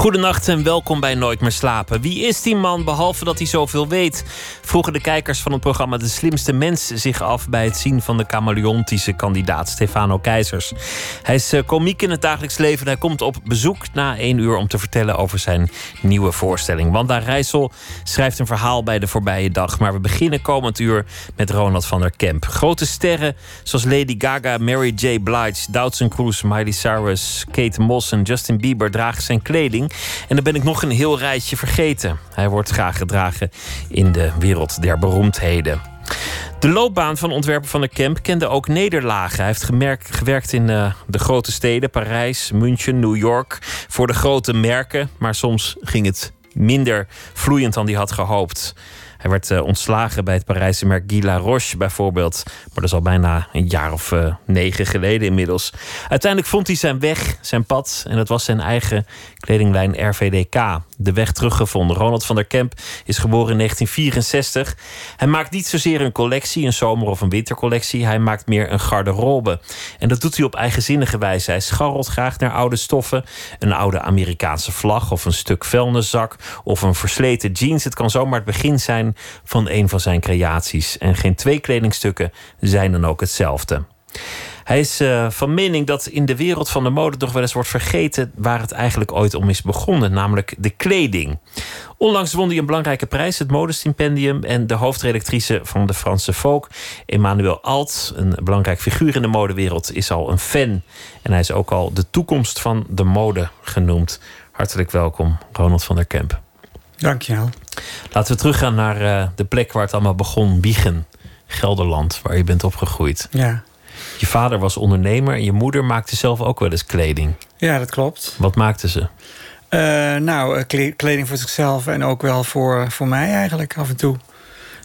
Goedenacht en welkom bij Nooit meer slapen. Wie is die man behalve dat hij zoveel weet? Vroegen de kijkers van het programma De Slimste Mens zich af bij het zien van de kameleontische kandidaat Stefano Keizers. Hij is eh, komiek in het dagelijks leven en hij komt op bezoek na één uur om te vertellen over zijn nieuwe voorstelling. Wanda Rijssel schrijft een verhaal bij de voorbije dag, maar we beginnen komend uur met Ronald van der Kemp. Grote sterren zoals Lady Gaga, Mary J. Blige, Doutzen Cruz, Miley Cyrus, Kate Moss en Justin Bieber dragen zijn kleding. En dan ben ik nog een heel rijtje vergeten. Hij wordt graag gedragen in de wereld der beroemdheden. De loopbaan van ontwerper van de Kemp kende ook nederlagen. Hij heeft gemerkt, gewerkt in uh, de grote steden, Parijs, München, New York, voor de grote merken. Maar soms ging het minder vloeiend dan hij had gehoopt. Hij werd uh, ontslagen bij het Parijse merk Guy La Roche bijvoorbeeld. Maar dat is al bijna een jaar of uh, negen geleden inmiddels. Uiteindelijk vond hij zijn weg, zijn pad. En dat was zijn eigen kledinglijn RVDK. De weg teruggevonden. Ronald van der Kemp is geboren in 1964. Hij maakt niet zozeer een collectie, een zomer- of een wintercollectie. Hij maakt meer een garderobe. En dat doet hij op eigenzinnige wijze. Hij scharrelt graag naar oude stoffen. Een oude Amerikaanse vlag of een stuk vuilniszak of een versleten jeans. Het kan zomaar het begin zijn van een van zijn creaties. En geen twee kledingstukken zijn dan ook hetzelfde. Hij is uh, van mening dat in de wereld van de mode toch wel eens wordt vergeten waar het eigenlijk ooit om is begonnen, namelijk de kleding. Onlangs won hij een belangrijke prijs, het Modestipendium. En de hoofdredactrice van de Franse Folk, Emmanuel Alt, een belangrijk figuur in de modewereld, is al een fan. En hij is ook al de toekomst van de mode genoemd. Hartelijk welkom, Ronald van der Kemp. Dankjewel. Laten we teruggaan naar uh, de plek waar het allemaal begon, Wiegen, Gelderland, waar je bent opgegroeid. Ja. Je vader was ondernemer en je moeder maakte zelf ook wel eens kleding. Ja, dat klopt. Wat maakte ze? Uh, nou, kleding voor zichzelf en ook wel voor, voor mij eigenlijk af en toe.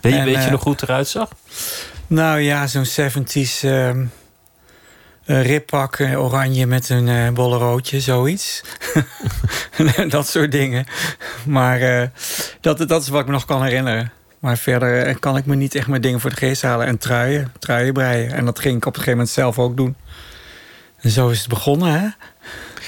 Weet, en, weet je nog hoe het eruit zag? Nou ja, zo'n 70s uh, rippak, oranje met een uh, bollerootje, zoiets. dat soort dingen. Maar uh, dat, dat is wat ik me nog kan herinneren. Maar verder kan ik me niet echt meer dingen voor de geest halen. En truien, truien breien. En dat ging ik op een gegeven moment zelf ook doen. En zo is het begonnen, hè?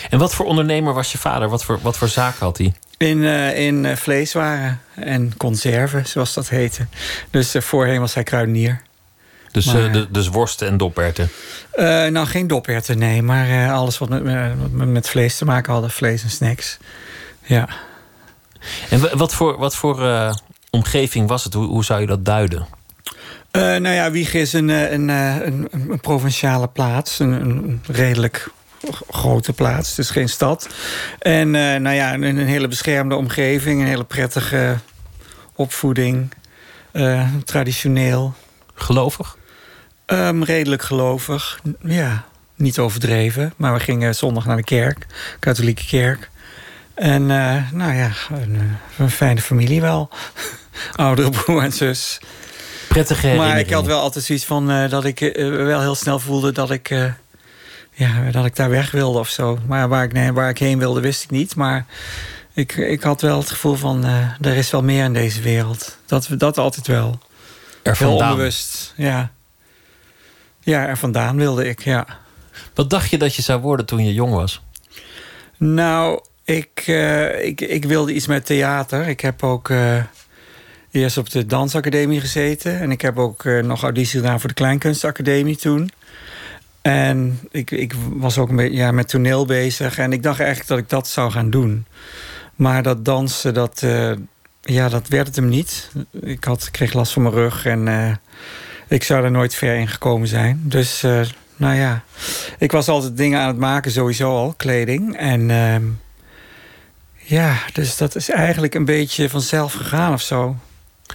En wat voor ondernemer was je vader? Wat voor, wat voor zaak had hij? In, uh, in vleeswaren en conserven, zoals dat heette. Dus voorheen was hij kruidenier. Dus, maar, de, dus worsten en doperten? Uh, nou, geen doperten, nee. Maar uh, alles wat met, met, met, vlees te maken had. Vlees en snacks. Ja. En wat voor, wat voor omgeving was het? Hoe, hoe zou je dat duiden? nou ja, Wieg is een, een, een, een provinciale plaats. Een, een, redelijk grote plaats. Het is geen stad. En nou ja, een, een hele beschermde omgeving. Een hele prettige opvoeding. traditioneel. Gelovig? Um, redelijk gelovig, ja. Niet overdreven, maar we gingen zondag naar de kerk, katholieke kerk. En uh, nou ja, een, een, fijne familie wel. Oudere broer en zus. Prettige Maar ik had wel altijd zoiets van uh, dat ik uh, wel heel snel voelde dat ik, ja, dat ik daar weg wilde of zo. Maar waar ik, nee, waar ik heen wilde, wist ik niet. Maar ik, ik had wel het gevoel van er is wel meer in deze wereld. Dat, dat altijd wel. Er Heel onbewust, ja. Ja, er vandaan wilde ik, ja. Wat dacht je dat je zou worden toen je jong was? Nou, ik, uh, ik, ik wilde iets met theater. Ik heb ook uh, eerst op de dansacademie gezeten. En ik heb ook uh, nog auditie gedaan voor de Kleinkunstacademie toen. En ik, ik was ook een beetje ja, met toneel bezig. En ik dacht eigenlijk dat ik dat zou gaan doen. Maar dat dansen, dat ja, dat werd het hem niet. Ik, had, kreeg last van mijn rug en ik zou er nooit ver in gekomen zijn. Dus, uh, nou ja, ik was altijd dingen aan het maken, sowieso al, kleding. En uh, ja, dus dat is eigenlijk een beetje vanzelf gegaan of zo.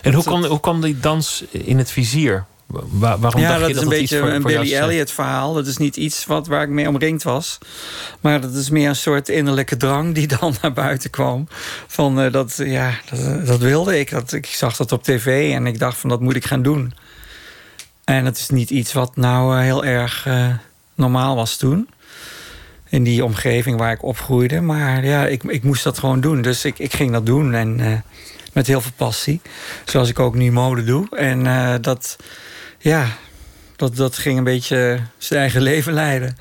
En hoe kwam, hoe kwam die dans in het vizier? Waar, waarom ja, dacht dat je is dat een beetje voor, een voor Billy Elliot verhaal. Dat is niet iets wat, waar ik mee omringd was. Maar dat is meer een soort innerlijke drang die dan naar buiten kwam. Van uh, dat, ja, dat, dat, wilde ik. Dat, ik zag dat op tv en ik dacht van dat moet ik gaan doen. En het is niet iets wat nou uh, heel erg uh, normaal was toen. in die omgeving waar ik opgroeide. Maar ja, ik, ik moest dat gewoon doen. Dus ik, ik ging dat doen. En uh, met heel veel passie. Zoals ik ook nu mode doe. En uh, dat, ja, dat, dat ging een beetje zijn eigen leven leiden.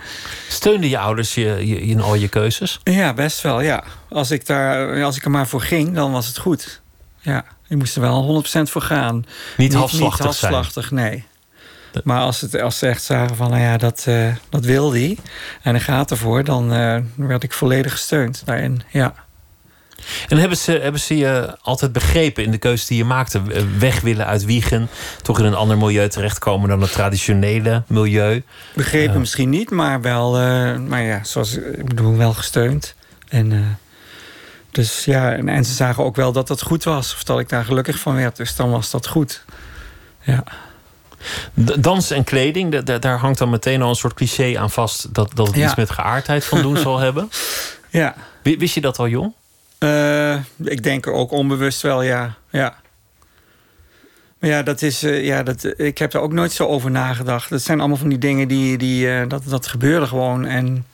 Steunden je ouders je, je, in al je keuzes? Ja, best wel, ja. Als ik, daar, als ik er maar voor ging, dan was het goed. Ja, je moest er wel 100% voor gaan. Niet, niet halfslachtig, niet halfslachtig nee. Maar als, het, als ze echt zagen van, nou ja, dat, uh, dat wil hij... en hij gaat ervoor, dan uh, werd ik volledig gesteund daarin, ja. En hebben ze, hebben ze je altijd begrepen in de keuze die je maakte? Weg willen uit Wiegen, toch in een ander milieu terechtkomen dan het traditionele milieu? Begrepen uh, misschien niet, maar wel, maar ja, zoals ik bedoel, wel gesteund. En dus ja, en, en, ze zagen ook wel dat dat goed was, of dat ik daar gelukkig van werd. Dus dan was dat goed. Ja. Dans en kleding, daar hangt dan meteen al een soort cliché aan vast dat, dat het iets met geaardheid van doen zal hebben. Ja. Wist je dat al jong? Uh, ik denk ook onbewust wel, ja. ja. Maar ja, dat is, uh, ja dat, ik heb er ook nooit zo over nagedacht. Dat zijn allemaal van die dingen die, die uh, dat, dat gebeurde gewoon. En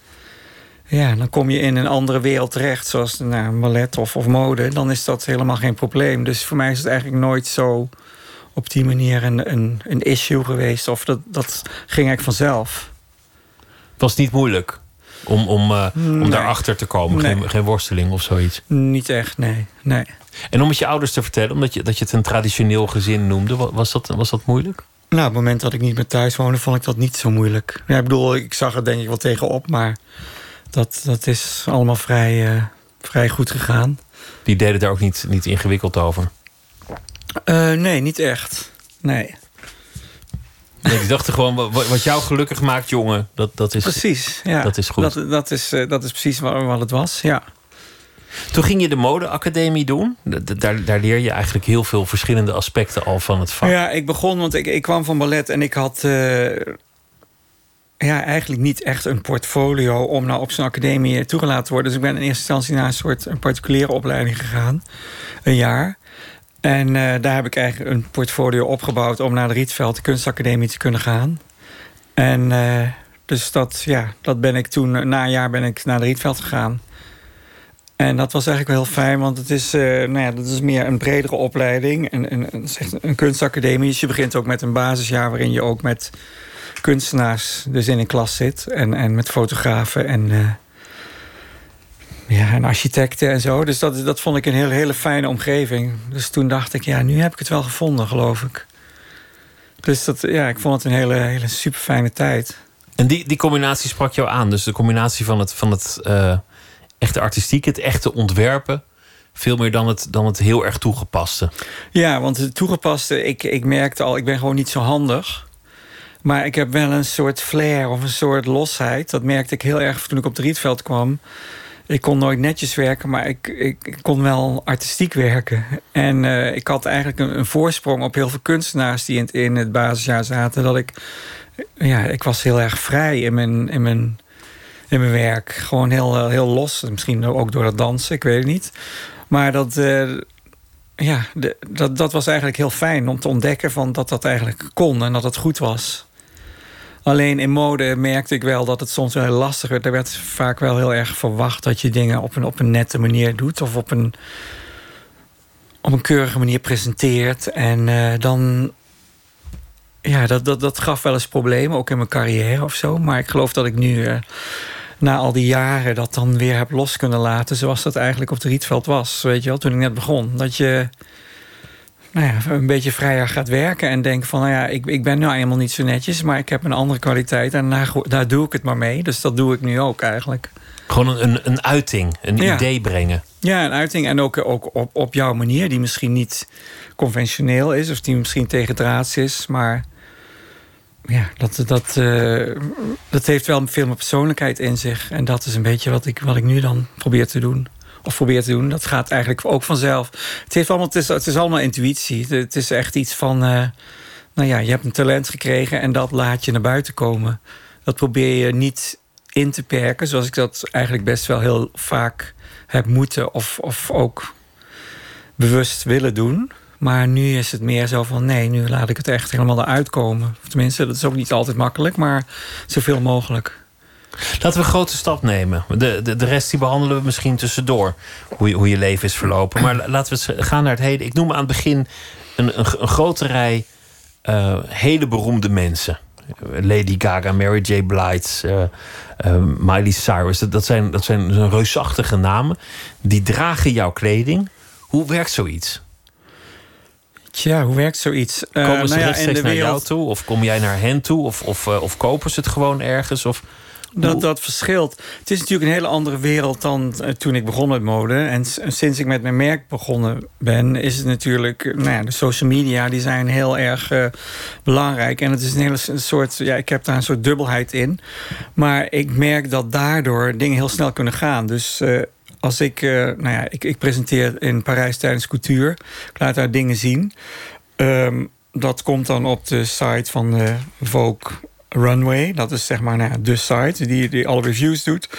ja, dan kom je in een andere wereld terecht, zoals nou, ballet of, of mode. Dan is dat helemaal geen probleem. Dus voor mij is het eigenlijk nooit zo op die manier een, een, een issue geweest. Of dat, dat ging eigenlijk vanzelf. Was niet moeilijk om, om, uh, nee. om daarachter te komen? Nee. Geen, geen worsteling of zoiets? Niet echt, nee. nee. En om het je ouders te vertellen, omdat je, dat je het een traditioneel gezin noemde, was dat, was dat moeilijk? Nou, op het moment dat ik niet meer thuis woonde, vond ik dat niet zo moeilijk. Ja, ik bedoel, ik zag er denk ik wel tegenop, maar dat, dat is allemaal vrij, uh, vrij goed gegaan. Die deden daar ook niet, niet ingewikkeld over? Uh, nee, niet echt. Nee. Nee, die dachten gewoon, wat jou gelukkig maakt, jongen, dat, dat, is, precies, ja. dat is goed. Dat, dat, is, uh, dat is precies wat, wat het was, ja. Toen ging je de modeacademie doen. Daar, daar leer je eigenlijk heel veel verschillende aspecten al van het vak. Ja, ik begon, want ik, ik kwam van ballet en ik had uh, ja, eigenlijk niet echt een portfolio om nou op zo'n academie toegelaten te worden. Dus ik ben in eerste instantie naar een soort een particuliere opleiding gegaan. Een jaar. En uh, daar heb ik eigenlijk een portfolio opgebouwd om naar de Rietveld de kunstacademie te kunnen gaan. En uh, dus dat, ja, dat ben ik toen, na een jaar ben ik naar de Rietveld gegaan. En dat was eigenlijk wel heel fijn, want het is, uh, nou ja, dat is meer een bredere opleiding. Een, een, een, een kunstacademie. Dus je begint ook met een basisjaar waarin je ook met kunstenaars dus in een klas zit. En, en met fotografen en, ja, en architecten en zo. Dus dat, dat vond ik een hele, hele fijne omgeving. Dus toen dacht ik, ja, nu heb ik het wel gevonden, geloof ik. Dus dat, ja, ik vond het een hele, hele super fijne tijd. En die, die combinatie sprak jou aan. Dus de combinatie van het, van het uh, echte artistiek, het echte ontwerpen. Veel meer dan het, dan het heel erg toegepaste. Ja, want het toegepaste, ik, ik merkte al, ik ben gewoon niet zo handig. Maar ik heb wel een soort flair of een soort losheid. Dat merkte ik heel erg toen ik op het Rietveld kwam. Ik kon nooit netjes werken, maar ik, ik, kon wel artistiek werken. En uh, ik had eigenlijk een, een, voorsprong op heel veel kunstenaars die in het, in het basisjaar zaten. Dat ik, ja, ik was heel erg vrij in mijn, in mijn, in mijn werk. Gewoon heel, heel los. Misschien ook door dat dansen, ik weet het niet. Maar dat, uh, ja, de, dat, dat was eigenlijk heel fijn om te ontdekken van dat dat eigenlijk kon en dat het goed was. Alleen in mode merkte ik wel dat het soms heel lastig werd. Er werd vaak wel heel erg verwacht dat je dingen op een, op een nette manier doet. Of op een, op een keurige manier presenteert. En uh, dan. Ja, dat, dat, dat gaf wel eens problemen, ook in mijn carrière of zo. Maar ik geloof dat ik nu, uh, na al die jaren, dat dan weer heb los kunnen laten. Zoals dat eigenlijk op de Rietveld was. Weet je wel, toen ik net begon. Dat je nou ja, een beetje vrijer gaat werken en denk van, nou ja, ik, ik ben nou eenmaal niet zo netjes, maar ik heb een andere kwaliteit en daar, daar doe ik het maar mee. Dus dat doe ik nu ook eigenlijk. Gewoon een, een uiting, een ja. idee brengen. Ja, een uiting en ook, ook op, op jouw manier, die misschien niet conventioneel is of die misschien tegendraads is, maar ja, dat, dat, uh, dat heeft wel veel meer persoonlijkheid in zich. En dat is een beetje wat ik, wat ik nu dan probeer te doen of probeer te doen. Dat gaat eigenlijk ook vanzelf. Het, allemaal, het, is, allemaal intuïtie. Het is echt iets van... Uh, nou ja, je hebt een talent gekregen en dat laat je naar buiten komen. Dat probeer je niet in te perken, zoals ik dat eigenlijk best wel heel vaak heb moeten of, of ook bewust willen doen. Maar nu is het meer zo van nee, nu laat ik het echt helemaal eruit komen. Tenminste, dat is ook niet altijd makkelijk, maar zoveel mogelijk. Laten we een grote stap nemen. De, de, de rest die behandelen we misschien tussendoor. Hoe je, hoe je leven is verlopen. Maar laten we gaan naar het heden. Ik noem aan het begin een, een, een grote rij uh, hele beroemde mensen. Lady Gaga, Mary J. Blige, uh, uh, Miley Cyrus. Dat, dat, zijn, dat zijn reusachtige namen. Die dragen jouw kleding. Hoe werkt zoiets? Tja, hoe werkt zoiets? Komen ze nou ja, rechtstreeks naar wereld... jou toe? Of kom jij naar hen toe? Of, of, of kopen ze het gewoon ergens? Of... Dat, dat verschilt. Het is natuurlijk een hele andere wereld dan eh, toen ik begon met mode. En sinds ik met mijn merk begonnen ben, is het natuurlijk. Eh, nou ja, de social media die zijn heel erg uh, belangrijk. En het is een hele soort. Ja, ik heb daar een soort dubbelheid in. Maar ik merk dat daardoor dingen heel snel kunnen gaan. Dus. Uh, als ik, uh, nou ja, ik, ik presenteer in Parijs tijdens Couture. Ik laat daar dingen zien. Um, dat komt dan op de site van uh, Vogue Runway. Dat is zeg maar nou, de site die, die alle reviews doet.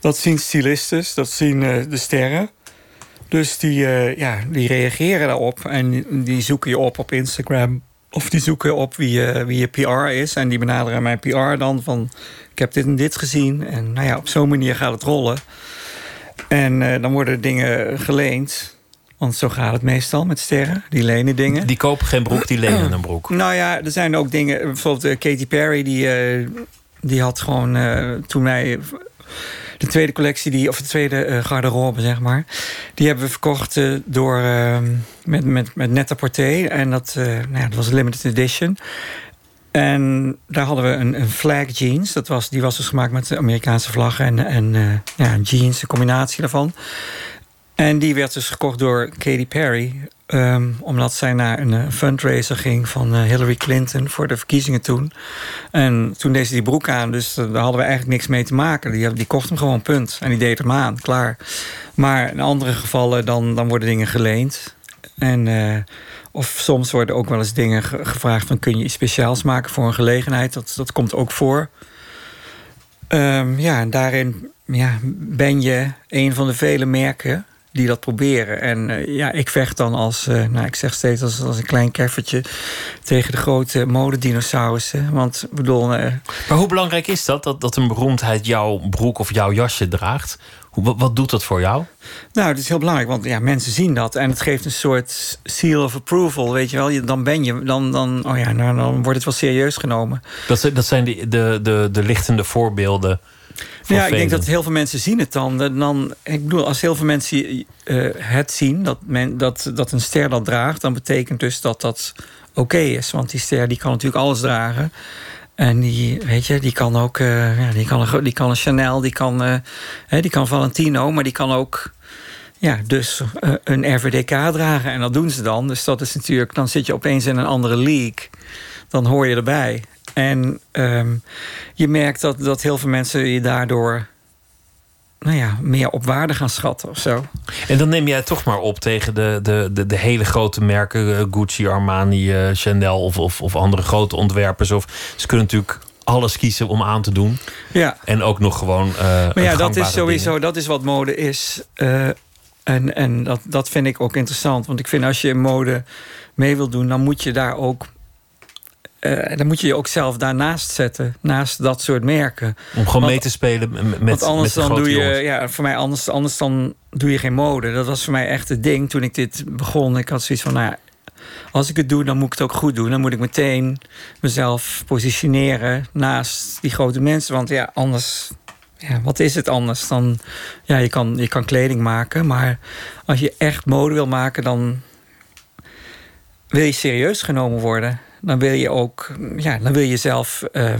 Dat zien stylistes, dat zien uh, de sterren. Dus die, uh, ja, die reageren daarop en die zoeken je op op Instagram. Of die zoeken op wie je, wie je PR is. En die benaderen mijn PR dan van... ik heb dit en dit gezien. En nou ja, op zo'n manier gaat het rollen. En dan worden dingen geleend. Want zo gaat het meestal met sterren. Die lenen dingen. Die kopen geen broek, die lenen een broek. Nou ja, er zijn ook dingen. Bijvoorbeeld uh, Katy Perry, die, uh, die had gewoon uh, toen wij. De tweede collectie, die, of de tweede garderobe, zeg maar. Die hebben we verkocht door, ehm, met, met, met net porté En dat, nou ja, dat was een limited edition. En daar hadden we een, een, flag jeans. Dat was, die was dus gemaakt met de Amerikaanse vlaggen en, en ja, jeans, een combinatie daarvan. En die werd dus gekocht door Katy Perry. Um, omdat zij naar een uh, fundraiser ging van uh, Hillary Clinton voor de verkiezingen toen. En toen deed ze die broek aan, dus uh, daar hadden we eigenlijk niks mee te maken. Die, die kocht hem gewoon, punt. En die deed hem aan, klaar. Maar in andere gevallen dan, dan worden dingen geleend. En, of soms worden ook wel eens dingen gevraagd van... kun je iets speciaals maken voor een gelegenheid? Dat, dat komt ook voor. Um, ja, en daarin ja, ben je een van de vele merken die dat proberen. En uh, ja, ik vecht dan als, uh, nou, ik zeg steeds als, als een klein keffertje tegen de grote modedinosaurussen. Want bedoel. Uh, maar hoe belangrijk is dat, dat, dat een beroemdheid jouw broek of jouw jasje draagt? Hoe, wat, doet dat voor jou? Nou, het is heel belangrijk, want ja, mensen zien dat. En het geeft een soort seal of approval, weet je wel. Dan ben je, dan, dan, oh ja, nou, dan wordt het wel serieus genomen. Dat, dat zijn de, de, de, de lichtende voorbeelden ja, ik denk dat heel veel mensen zien het dan. dan ik bedoel, als heel veel mensen uh, het zien, dat, men, dat, dat een ster dat draagt, dan betekent dus dat dat oké is. Want die ster die kan natuurlijk alles dragen. En die, weet je, die kan ook, uh, ja, die, kan een, die kan een Chanel, die kan, uh, hè, die kan Valentino, maar die kan ook, ja, dus een RVDK dragen. En dat doen ze dan. Dus dat is natuurlijk, dan zit je opeens in een andere league. Dan hoor je erbij. En um, je merkt dat, dat heel veel mensen je daardoor nou ja, meer op waarde gaan schatten of zo. En dan neem jij toch maar op tegen de, de, de, de hele grote merken, eh, Gucci, Armani, uh, Chanel of, of, of andere grote ontwerpers. Of, ze kunnen natuurlijk alles kiezen om aan te doen. Ja. En ook nog gewoon. Uh, maar ja, dat is sowieso dat is wat mode is. Uh, en en dat, dat vind ik ook interessant. Want ik vind als je mode mee wil doen, dan moet je daar ook uh, dan moet je je ook zelf daarnaast zetten, naast dat soort merken. Om gewoon mee te spelen met. Want anders dan doe je, ja, voor mij anders, anders dan doe je geen mode. Dat was voor mij echt het ding toen ik dit begon. Ik had zoiets van, nou ja, als ik het doe, dan moet ik het ook goed doen. Dan moet ik meteen mezelf positioneren naast die grote mensen. Want ja, anders, ja, wat is het anders? Dan, ja, je kan, je kan kleding maken, maar als je echt mode wil maken, dan wil je serieus genomen worden dan wil je ook, ja, dan wil je zelf uh,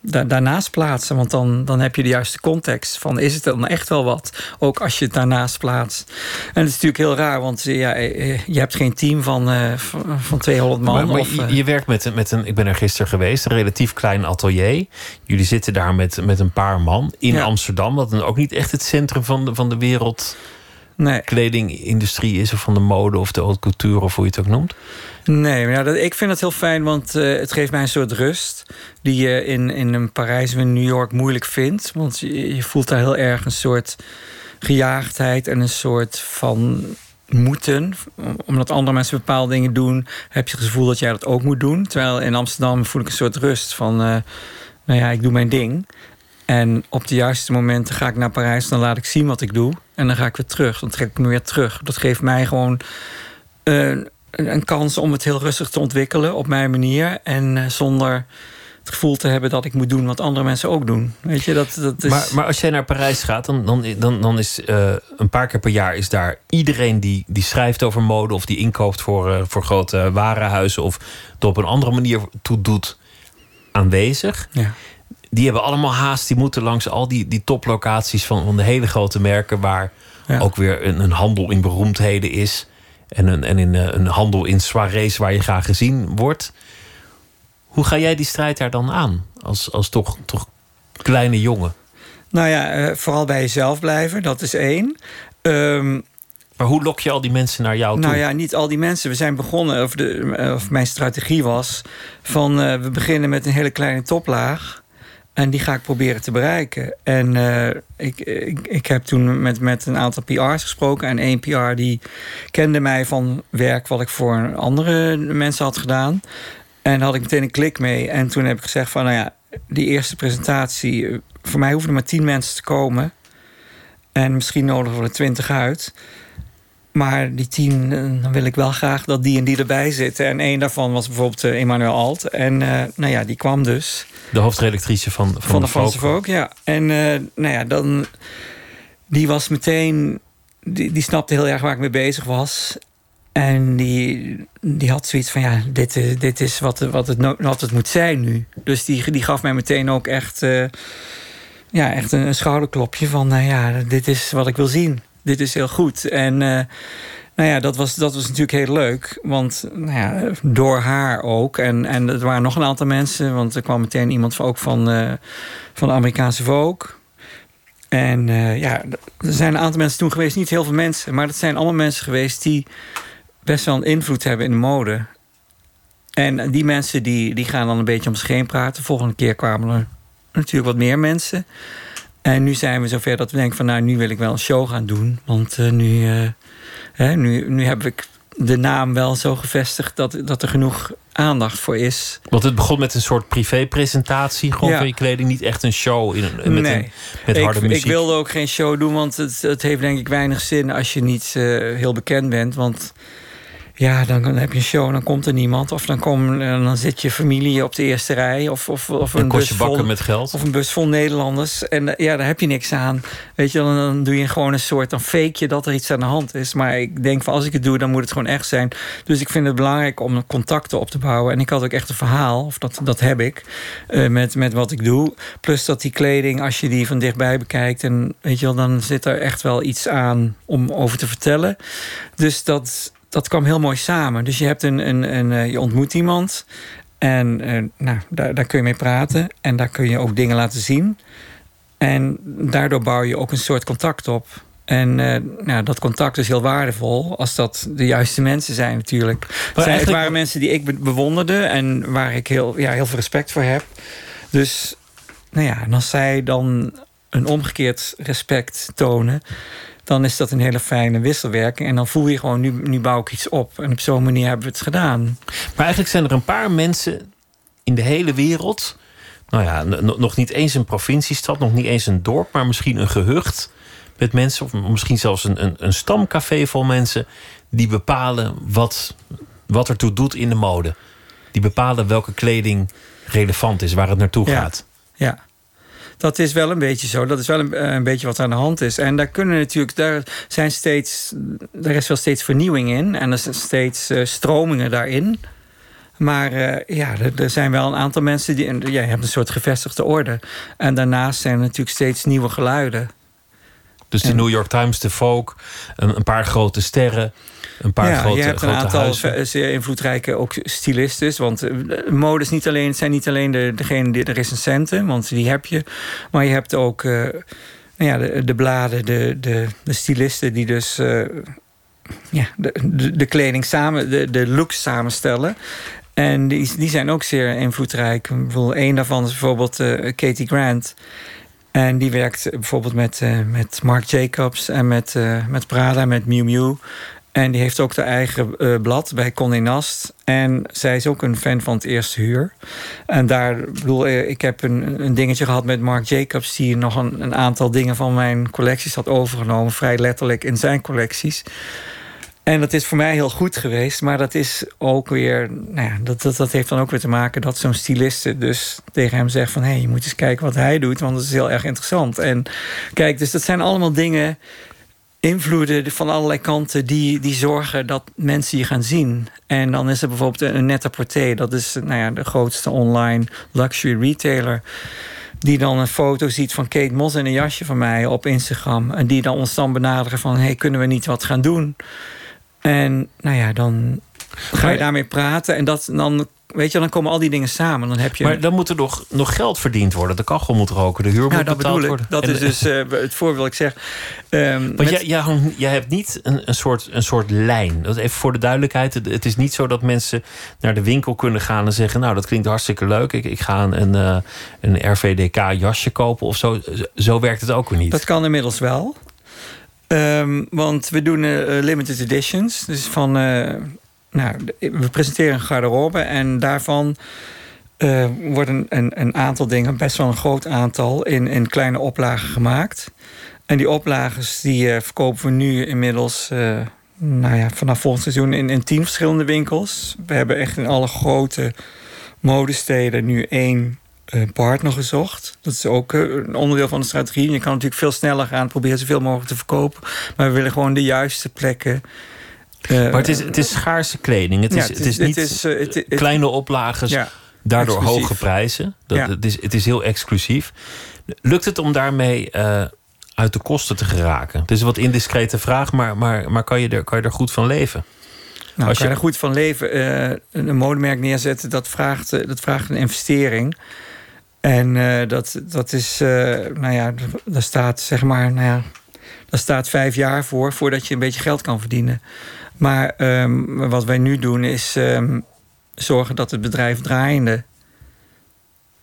daarnaast plaatsen. Want dan, dan heb je de juiste context van is het dan echt wel wat? Ook als je het daarnaast plaatst. En het is natuurlijk heel raar, want ja, eh, je hebt geen team van, uh, van 200 man. Maar, of, je, je, werkt met, met een, ik ben er gisteren geweest, een relatief klein atelier. Jullie zitten daar met, met een paar man in ja. Amsterdam, dat is ook niet echt het centrum van de, van de wereld. Nee. kledingindustrie is, of van de mode of de haute couture, of hoe je het ook noemt? Nee, maar ja, dat, ik vind het heel fijn, want uh, het geeft mij een soort rust. die je in, in een Parijs of in New York moeilijk vindt. Want je, je voelt daar heel erg een soort gejaagdheid en een soort van moeten. Omdat andere mensen bepaalde dingen doen, heb je het gevoel dat jij dat ook moet doen. Terwijl in Amsterdam voel ik een soort rust van, uh, nou ja, ik doe mijn ding. En op de juiste momenten ga ik naar Parijs, dan laat ik zien wat ik doe. En dan ga ik weer terug. Dan trek ik me weer terug. Dat geeft mij gewoon uh, een, kans om het heel rustig te ontwikkelen op mijn manier. En uh, zonder het gevoel te hebben dat ik moet doen wat andere mensen ook doen. Weet je, dat, dat is... maar, maar als jij naar Parijs gaat, dan, dan, dan, dan is uh, een paar keer per jaar is daar iedereen die, die schrijft over mode of die inkoopt voor, voor grote warenhuizen of het op een andere manier toe doet aanwezig. Ja. Die hebben allemaal haast. Die moeten langs al die, die toplocaties van, van de hele grote merken, waar Ja. ook weer een, een handel in beroemdheden is. En een, en in, eh, een handel in soirées waar je graag gezien wordt. Hoe ga jij die strijd daar dan aan? Als, als toch, toch kleine jongen. Nou ja, eh, vooral bij jezelf blijven, dat is één. Ehm, Maar hoe lok je al die mensen naar jou toe? Nou ja, niet al die mensen. We zijn begonnen, of, de, of mijn strategie was... van eh, we beginnen met een hele kleine toplaag... en die ga ik proberen te bereiken. En eh, ik, ik, ik heb toen met, met een aantal PR's gesproken... en één PR die kende mij van werk... wat ik voor andere mensen had gedaan. En daar had ik meteen een klik mee. En toen heb ik gezegd van, nou ja, die eerste presentatie... eh, voor mij hoeven maar tien mensen te komen... En misschien nodigen we er twintig uit... Maar die tien, eh, dan wil ik wel graag dat die en die erbij zitten. En één daarvan was bijvoorbeeld eh, Emmanuel Alt. En eh, nou ja, die kwam dus. De hoofdredactrice van, van, Van de Franse ja. En eh, nou ja, dan... Die was meteen... Die, die snapte heel erg waar ik mee bezig was. En die, die had zoiets van... Ja, dit, is- dit is wat, wat, het, wat het moet zijn nu. Dus die, die gaf mij meteen ook echt... eh, ja, echt een, een schouderklopje van... Nou ja, dit is wat ik wil zien. Dit is heel goed. En... eh, nou ja, dat was, dat was natuurlijk heel leuk. Want nou ja, door haar ook. En, en er waren nog een aantal mensen. Want er kwam meteen iemand van, ook van, eh, van de Amerikaanse Vogue. En eh, ja, er zijn een aantal mensen toen geweest. Niet heel veel mensen. Maar dat zijn allemaal mensen geweest die best wel een invloed hebben in de mode. En die mensen die, die gaan dan een beetje om zich heen praten. Volgende keer kwamen er natuurlijk wat meer mensen. En nu zijn we zover dat we denken van... nou, nu wil ik wel een show gaan doen. Want eh, nu, eh, hè, nu, nu heb ik de naam wel zo gevestigd... dat, dat er genoeg aandacht voor is. Want het begon met een soort privé-presentatie. Gewoon Ja. van je kleding. Niet echt een show in een, met, Nee. een, met ik, harde muziek. ik wilde ook geen show doen, want het, het heeft denk ik weinig zin... als je niet eh, heel bekend bent. Want ja, dan, dan heb je een show en dan komt er niemand. Of dan, kom, eh, dan zit je familie op de eerste rij. Of, of, of een bus vol, met geld. Of een bus vol Nederlanders. En eh, ja, daar heb je niks aan. Weet je, dan, dan doe je gewoon een soort... dan fake je dat er iets aan de hand is. Maar ik denk van als ik het doe, dan moet het gewoon echt zijn. Dus ik vind het belangrijk om contacten op te bouwen. En ik had ook echt een verhaal, of dat, dat heb ik, eh, met, met wat ik doe. Plus dat die kleding, als je die van dichtbij bekijkt... en weet je wel, dan zit er echt wel iets aan om over te vertellen. Dus dat, dat kwam heel mooi samen. Dus je hebt een, een, een eh, je ontmoet iemand... En eh, nou, daar, daar kun je mee praten. En daar kun je ook dingen laten zien. En daardoor bouw je ook een soort contact op. En eh, nou, dat contact is heel waardevol. Als dat de juiste mensen zijn natuurlijk. Het, zijn, het eigenlijk- waren mensen die ik be- bewonderde. En waar ik heel, ja, heel veel respect voor heb. Dus nou ja, en als zij dan een omgekeerd respect tonen... dan is dat een hele fijne wisselwerking. En dan voel je gewoon, nu, nu bouw ik iets op. En op zo'n manier hebben we het gedaan. Maar eigenlijk zijn er een paar mensen in de hele wereld. Nou ja, nog niet eens een provinciestad, nog niet eens een dorp, maar misschien een gehucht met mensen, of misschien zelfs een, een, een stamcafé vol mensen die bepalen wat, wat ertoe doet in de mode. Die bepalen welke kleding relevant is, waar het naartoe Ja. gaat. Ja. Dat is wel een beetje zo. Dat is wel een, eh, een beetje wat aan de hand is. En daar kunnen natuurlijk, daar zijn steeds, er is wel steeds vernieuwing in. En er zijn steeds eh, stromingen daarin. Maar eh, ja, er, er zijn wel een aantal mensen die. en Ja, je hebt een soort gevestigde orde. En daarnaast zijn er natuurlijk steeds nieuwe geluiden. Dus de New York Times, de Vogue, een, een paar grote sterren, een paar ja, grote, je hebt een aantal huizen. zeer invloedrijke ook stylistes. Want eh, mode is niet alleen, het zijn niet alleen de, degene die de recensenten, want die heb je. Maar je hebt ook eh, nou ja, de, de bladen, de, de, de stylisten die dus eh, ja, de, de, de kleding samen, de, de looks samenstellen. En die, die zijn ook zeer invloedrijk. Ik bedoel, één daarvan is bijvoorbeeld eh, Katie Grant. En die werkt bijvoorbeeld met, eh, met Marc Jacobs en met, eh, met Prada, met Miu Miu. En die heeft ook de eigen uh, blad bij Condé Nast. En zij is ook een fan van het eerste huur. En daar, bedoel, ik heb een, een dingetje gehad met Mark Jacobs... die nog een, een aantal dingen van mijn collecties had overgenomen. Vrij letterlijk in zijn collecties. En dat is voor mij heel goed geweest. Maar dat is ook weer. Nou ja, dat, dat, dat heeft dan ook weer te maken dat zo'n styliste dus tegen hem zegt: van hé, hey, je moet eens kijken wat hij doet, want dat is heel erg interessant. En kijk, dus dat zijn allemaal dingen. Invloeden van allerlei kanten die, die zorgen dat mensen je gaan zien. En dan is er bijvoorbeeld een net porté Dat is nou ja, de grootste online luxury retailer die dan een foto ziet van Kate Moss in een jasje van mij op Instagram. En die dan ons dan benaderen van... hey, kunnen we niet wat gaan doen? En nou ja, dan ga je daarmee praten. En dat, dan, weet je, dan komen al die dingen samen. Dan heb je... Maar dan moet er nog, nog geld verdiend worden. De kachel moet roken, de huur moet dat betaald worden. Dat is dus uh, het voorbeeld ik zeg. Um, Want jij, jij, jij, hebt niet een, een, soort, een soort lijn. Dat even voor de duidelijkheid. Het, is niet zo dat mensen naar de winkel kunnen gaan en zeggen... nou, dat klinkt hartstikke leuk. Ik, ik ga een, een, uh, een RVDK jasje kopen of zo. Zo werkt het ook weer niet. Dat kan inmiddels wel. Um, want we doen uh, limited editions. Dus van, uh, nou, we presenteren een garderobe en daarvan uh, worden een, een, aantal dingen, best wel een groot aantal, in, in kleine oplagen gemaakt. En die oplages die verkopen we nu inmiddels nou ja, vanaf volgend seizoen in, in tien verschillende winkels. We hebben echt in alle grote modesteden nu één partner gezocht. Dat is ook eh, een onderdeel van de strategie. Je kan natuurlijk veel sneller gaan, proberen zoveel mogelijk te verkopen. Maar we willen gewoon de juiste plekken. Uh, maar het is, het is schaarse kleding. Het is, het is, niet het is, uh, kleine oplages, ja, daardoor exclusief. hoge prijzen. Dat, ja. het, is, het is heel exclusief. Lukt het om daarmee uit de kosten te geraken? Het is een wat indiscrete vraag, maar, maar, maar kan, je er, kan je er goed van leven? Nou, Als je er goed van leven, een modemerk neerzetten, dat vraagt, dat vraagt een investering. En uh, dat, dat is, uh, nou ja, daar staat zeg maar, nou ja, daar staat vijf jaar voor, voordat je een beetje geld kan verdienen. Maar um, wat wij nu doen is um, zorgen dat het bedrijf draaiende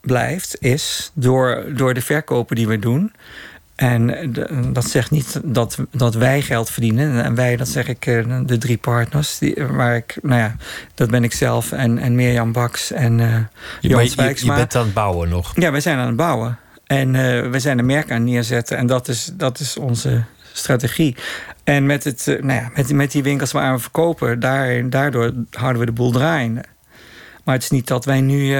blijft, is door, door de verkopen die we doen. En dat zegt niet dat, dat wij geld verdienen. En wij, dat zeg ik, eh, de drie partners. Die, waar ik, nou ja, dat ben ik zelf en, en Mirjam Baks en uh, Jan je, je, bent aan het bouwen nog? Ja, wij zijn aan het bouwen. En uh, we zijn een merk aan het neerzetten. En dat is, dat is onze strategie. En met, het, nou ja, met, met die winkels waar we verkopen, daar, daardoor houden we de boel draaiende. Maar het is niet dat wij nu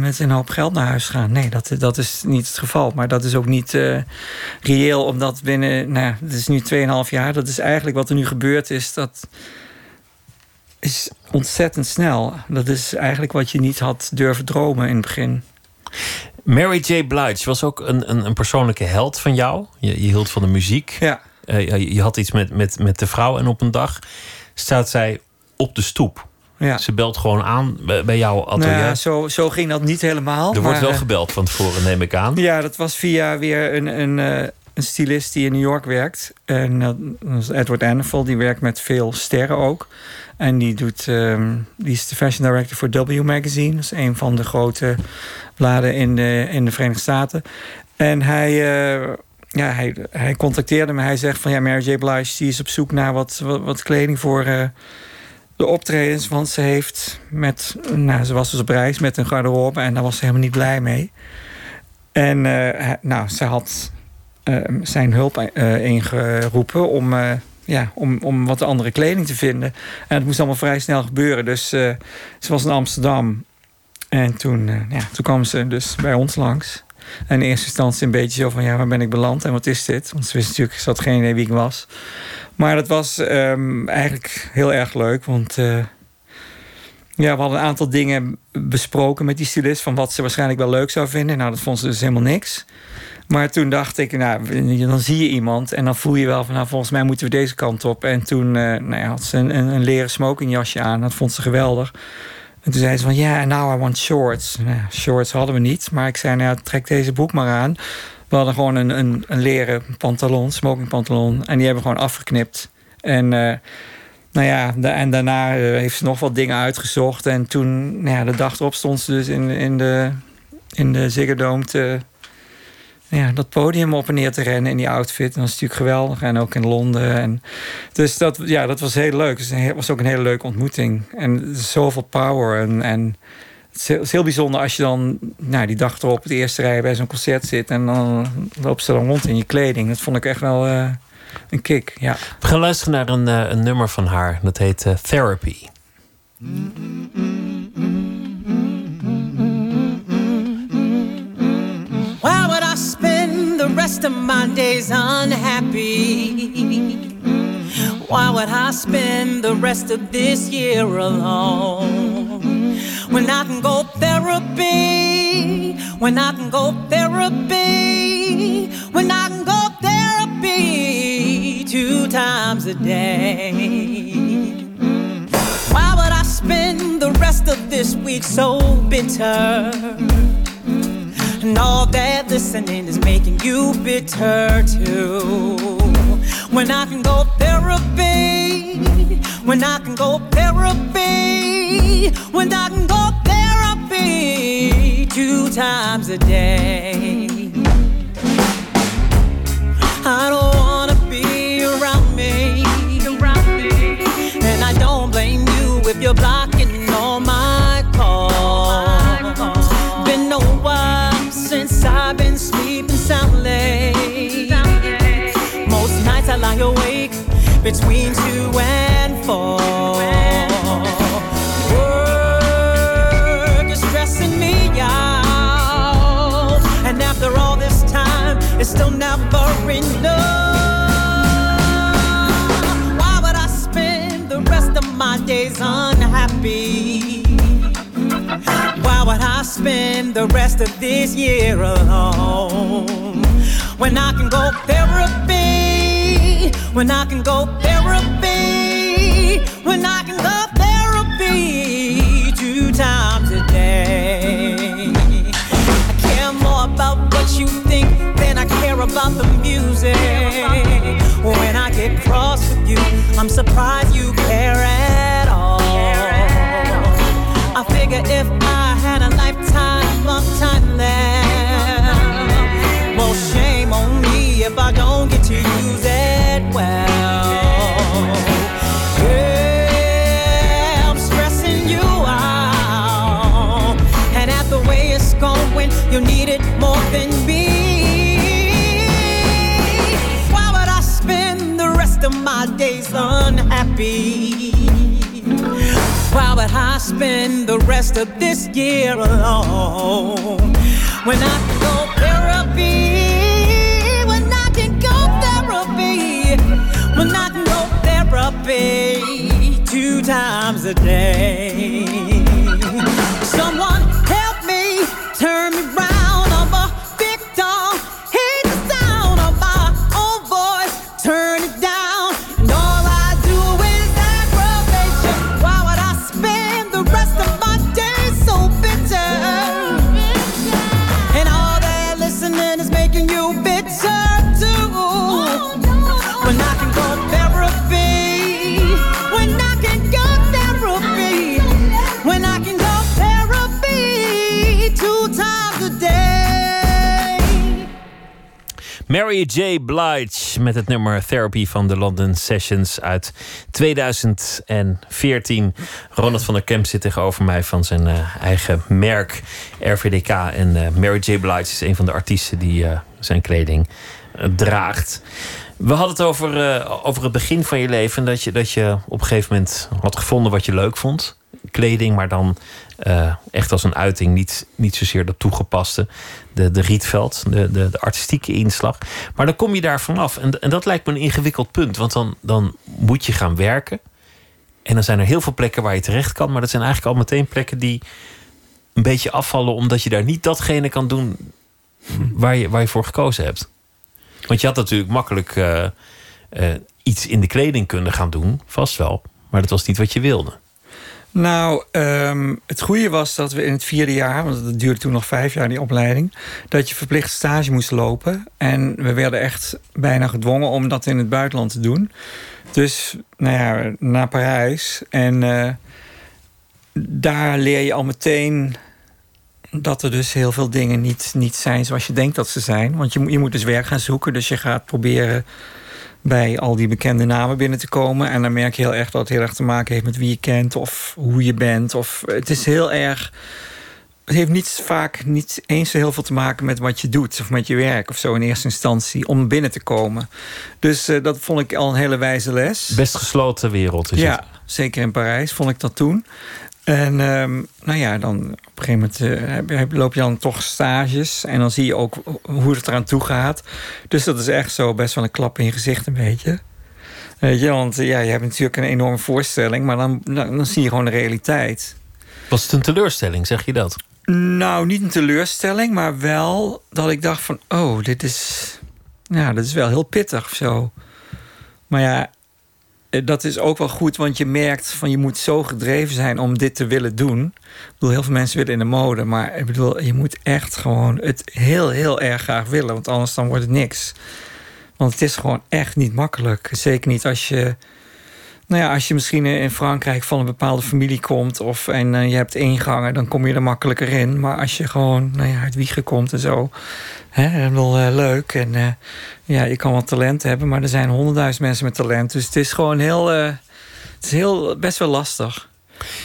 met een hoop geld naar huis gaan. Nee, dat, dat is niet het geval. Maar dat is ook niet uh, reëel, omdat binnen, nou, het is nu 2,5 jaar. Dat is eigenlijk wat er nu gebeurd is. Dat is ontzettend snel. Dat is eigenlijk wat je niet had durven dromen in het begin. Mary J. Blige was ook een, een, een persoonlijke held van jou. Je, je hield van de muziek. Ja. Uh, je, je had iets met, met, met de vrouw. En op een dag staat zij op de stoep ja. Ze belt gewoon aan bij jouw atelier. Nou zo, zo ging dat niet helemaal. Er wordt wel eh, gebeld van tevoren, neem ik aan. Ja, dat was via weer een, een, eh, een stylist die in New York werkt. En dat is Edward Annefel, die werkt met veel sterren ook. En die, doet, ehm, die is de fashion director voor W Magazine. Dat is een van de grote bladen in de, in de Verenigde Staten. En hij, uh, ja, hij, hij contacteerde me. Hij zegt van ja, Mary J. Blige die is op zoek naar wat, wat, kleding voor... Uh, de optredens. Want ze heeft met. Nou, ze was dus op reis met een garderobe en daar was ze helemaal niet blij mee. En nou, ze had zijn hulp uh, ingeroepen om, ja, om, om wat andere kleding te vinden. En het moest allemaal vrij snel gebeuren. Dus ze was in Amsterdam. En toen, ja, toen kwam ze dus bij ons langs. En in eerste instantie een beetje zo van... ja, waar ben ik beland en wat is dit? Want ze wist natuurlijk, ze had geen idee wie ik was. Maar dat was um, eigenlijk heel erg leuk. Want ja, we hadden een aantal dingen besproken met die stylist. Van wat ze waarschijnlijk wel leuk zou vinden. Nou, dat vond ze dus helemaal niks. Maar toen dacht ik, nou, dan zie je iemand en dan voel je wel van, nou, volgens mij moeten we deze kant op. En toen uh, nou ja, had ze een, een, een leren smokingjasje aan. Dat vond ze geweldig. En toen zei ze van, ja, yeah, now I want shorts. Nou, shorts hadden we niet, maar ik zei, nou, trek deze broek maar aan. We hadden gewoon een, een, een leren pantalon, smokingpantalon. En die hebben we gewoon afgeknipt. En uh, nou ja, en daarna uh, heeft ze nog wat dingen uitgezocht. En toen, nou ja, de dag erop stond ze dus in, in de, in de Ziggo Dome te, ja, dat podium op en neer te rennen in die outfit. Dat was natuurlijk geweldig. En ook in Londen. En, dus dat, ja, dat was heel leuk. Het was ook een hele leuke ontmoeting. En zoveel power. En, en het is heel bijzonder als je dan nou, die dag erop het eerste rij bij zo'n concert zit. En dan loopt ze dan rond in je kleding. Dat vond ik echt wel uh, een kick. Ja. We gaan luisteren naar een, uh, een nummer van haar. Dat heet uh, Therapy. Why the rest of my days unhappy? Why would I spend the rest of this year alone? When I can go therapy, when I can go therapy, when I can go therapy two times a day. Why would I spend the rest of this week so bitter? And all that listening is making you bitter too. When I can go therapy, when I can go therapy, when I can go therapy two times a day. Spend the rest of this year alone? When I can go therapy, when I can go therapy, when I can go therapy two times a day. I care more about what you think than I care about the music. When I get cross with you, I'm surprised you care at all. I figure if I had a time well, shame on me if I don't get to use it well. Yeah, I'm stressing you out, and at the way it's going, you need it more than me. Why would I spend the rest of my days unhappy? Why would I spend the rest of this year alone when I can go therapy? When I can go therapy? When I can go therapy two times a day? Mary J. Blige met het nummer Therapy van de London Sessions uit 2014. Ronald van der Kemp zit tegenover mij van zijn eh, eigen merk RVDK. En eh, Mary J. Blige is een van de artiesten die eh, zijn kleding draagt. We hadden het over, over het begin van je leven. Dat je, dat je op een gegeven moment had gevonden wat je leuk vond. Kleding, maar dan eh, echt als een uiting. Niet, niet zozeer dat toegepaste. De, de Rietveld, de, de, artistieke inslag. Maar dan kom je daar vanaf. En, en dat lijkt me een ingewikkeld punt. Want dan, dan moet je gaan werken. En dan zijn er heel veel plekken waar je terecht kan. Maar dat zijn eigenlijk al meteen plekken die een beetje afvallen. Omdat je daar niet datgene kan doen waar je, waar je voor gekozen hebt. Want je had natuurlijk makkelijk eh, eh, iets in de kleding kunnen gaan doen. Vast wel. Maar dat was niet wat je wilde. Nou, ehm, het goede was dat we in het vierde jaar, want het duurde toen nog vijf jaar die opleiding, dat je verplicht stage moest lopen. En we werden echt bijna gedwongen om dat in het buitenland te doen. Dus, nou ja, naar Parijs. En eh, daar leer je al meteen dat er dus heel veel dingen niet, niet zijn zoals je denkt dat ze zijn. Want je, je moet dus werk gaan zoeken. Dus je gaat proberen bij al die bekende namen binnen te komen. En dan merk je heel erg dat het heel erg te maken heeft met wie je kent of hoe je bent. Of, het is heel erg. Het heeft niet vaak niet eens zo heel veel te maken met wat je doet of met je werk of zo in eerste instantie om binnen te komen. Dus eh, dat vond ik al een hele wijze les. Best gesloten wereld is ja, het. zeker in Parijs vond ik dat toen. En ehm, nou ja, dan op een gegeven moment eh, loop je dan toch stages. En dan zie je ook hoe het eraan toe gaat. Dus dat is echt zo best wel een klap in je gezicht een beetje. Weet je, want eh, ja, je hebt natuurlijk een enorme voorstelling. Maar dan, dan, dan zie je gewoon de realiteit. Was het een teleurstelling, zeg je dat? Nou, niet een teleurstelling, maar wel dat ik dacht van... oh, dit is, ja, dat is wel heel pittig of zo. Maar ja, dat is ook wel goed, want je merkt van... je moet zo gedreven zijn om dit te willen doen. Ik bedoel, heel veel mensen willen in de mode... maar ik bedoel, je moet echt gewoon het heel, heel erg graag willen... want anders dan wordt het niks. Want het is gewoon echt niet makkelijk. Zeker niet als je... Nou ja, als je misschien in Frankrijk van een bepaalde familie komt... Of, en eh, je hebt ingangen, dan kom je er makkelijker in. Maar als je gewoon nou ja, uit Wiegen komt en zo... Hè, wel eh, leuk. En eh, ja, je kan wat talent hebben... maar er zijn honderdduizend mensen met talent. Dus het is gewoon heel... eh, het is heel, best wel lastig.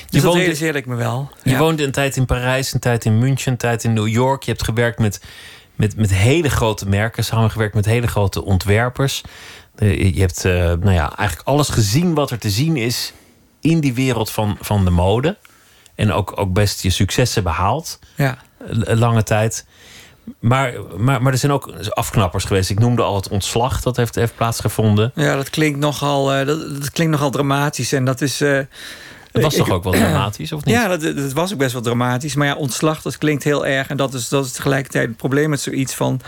Dus dat realiseerde ik me wel. Je Ja. woonde een tijd in Parijs, een tijd in München, een tijd in New York. Je hebt gewerkt met, met, met hele grote merken, samengewerkt met hele grote ontwerpers. Eh, Je hebt eh, nou ja, eigenlijk alles gezien wat er te zien is in die wereld van, van de mode. En ook, ook best je successen behaald. Ja. L- lange tijd. Maar, maar, maar er zijn ook afknappers geweest. Ik noemde al het ontslag dat heeft, heeft plaatsgevonden. Ja, dat klinkt nogal, eh, dat, dat klinkt nogal dramatisch. En dat is. eh, Het was ik- toch ook wel dramatisch, of niet? Ja, dat, dat was ook best wel dramatisch. Maar ja, ontslag, dat klinkt heel erg. En dat is, dat is tegelijkertijd het probleem met zoiets van...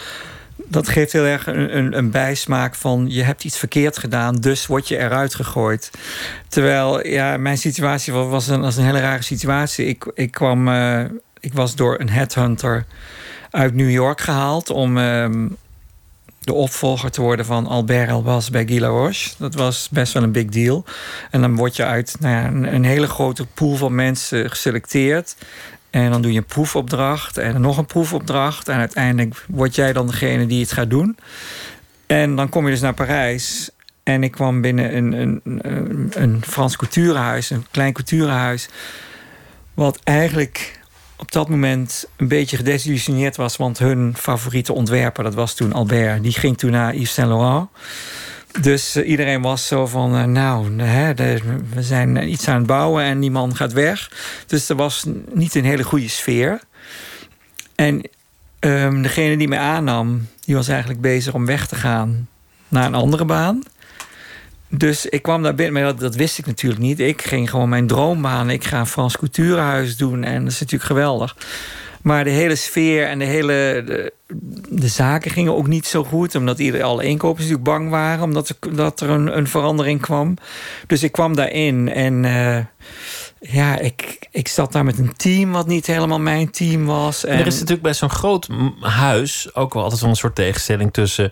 Dat geeft heel erg een, een, een bijsmaak van... je hebt iets verkeerd gedaan, dus word je eruit gegooid. Terwijl, ja, mijn situatie was, een, was een hele rare situatie. Ik, ik kwam... eh, ik was door een headhunter uit New York gehaald... om ehm, de opvolger te worden van Albert Elbas bij Guy Laroche. Dat was best wel een big deal. En dan word je uit nou ja, een, een hele grote pool van mensen geselecteerd. En dan doe je een proefopdracht en nog een proefopdracht. En uiteindelijk word jij dan degene die het gaat doen. En dan kom je dus naar Parijs. En ik kwam binnen een, een, een, een Frans couturehuis, een klein couturehuis. Wat eigenlijk op dat moment een beetje gedesillusioneerd was. Want hun favoriete ontwerper, dat was toen Albert, die ging toen naar Yves Saint Laurent. Dus eh, iedereen was zo van, eh, nou, hè, we zijn eh, iets aan het bouwen en die man gaat weg. Dus er was niet een hele goede sfeer. En ehm, degene die mij aannam, die was eigenlijk bezig om weg te gaan naar een andere baan. Dus ik kwam daar binnen, maar dat, wist ik natuurlijk niet. Ik ging gewoon mijn droombaan. Ik ga Frans couturehuis doen en dat is natuurlijk geweldig. Maar de hele sfeer en de hele. De, de zaken gingen ook niet zo goed. Omdat iedereen, alle inkopers natuurlijk bang waren. Omdat er, dat er een, een verandering kwam. Dus ik kwam daarin. En eh, ja, ik, ik zat daar met een team wat niet helemaal mijn team was. En Er is natuurlijk bij zo'n groot huis ook wel altijd wel een soort tegenstelling tussen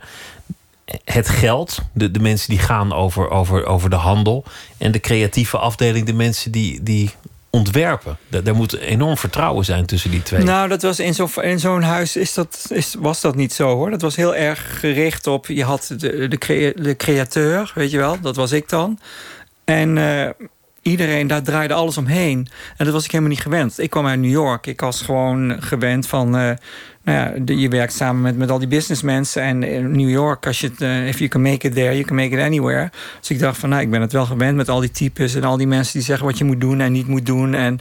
het geld, de, de mensen die gaan over, over, over de handel, en de creatieve afdeling, de mensen die, die ontwerpen. Daar moet enorm vertrouwen zijn tussen die twee. Nou, dat was in zo'n in zo'n huis is dat, is, was dat niet zo hoor. Dat was heel erg gericht op. Je had de, de, crea- de createur, weet je wel, dat was ik dan. En eh, iedereen, daar draaide alles omheen. En dat was ik helemaal niet gewend. Ik kwam uit New York. Ik was gewoon gewend van. eh, nou ja, je werkt samen met, met al die businessmensen. En in New York, als je het, eh, if you can make it there, you can make it anywhere. Dus ik dacht van, nou, ik ben het wel gewend met al die types en al die mensen die zeggen wat je moet doen en niet moet doen. En,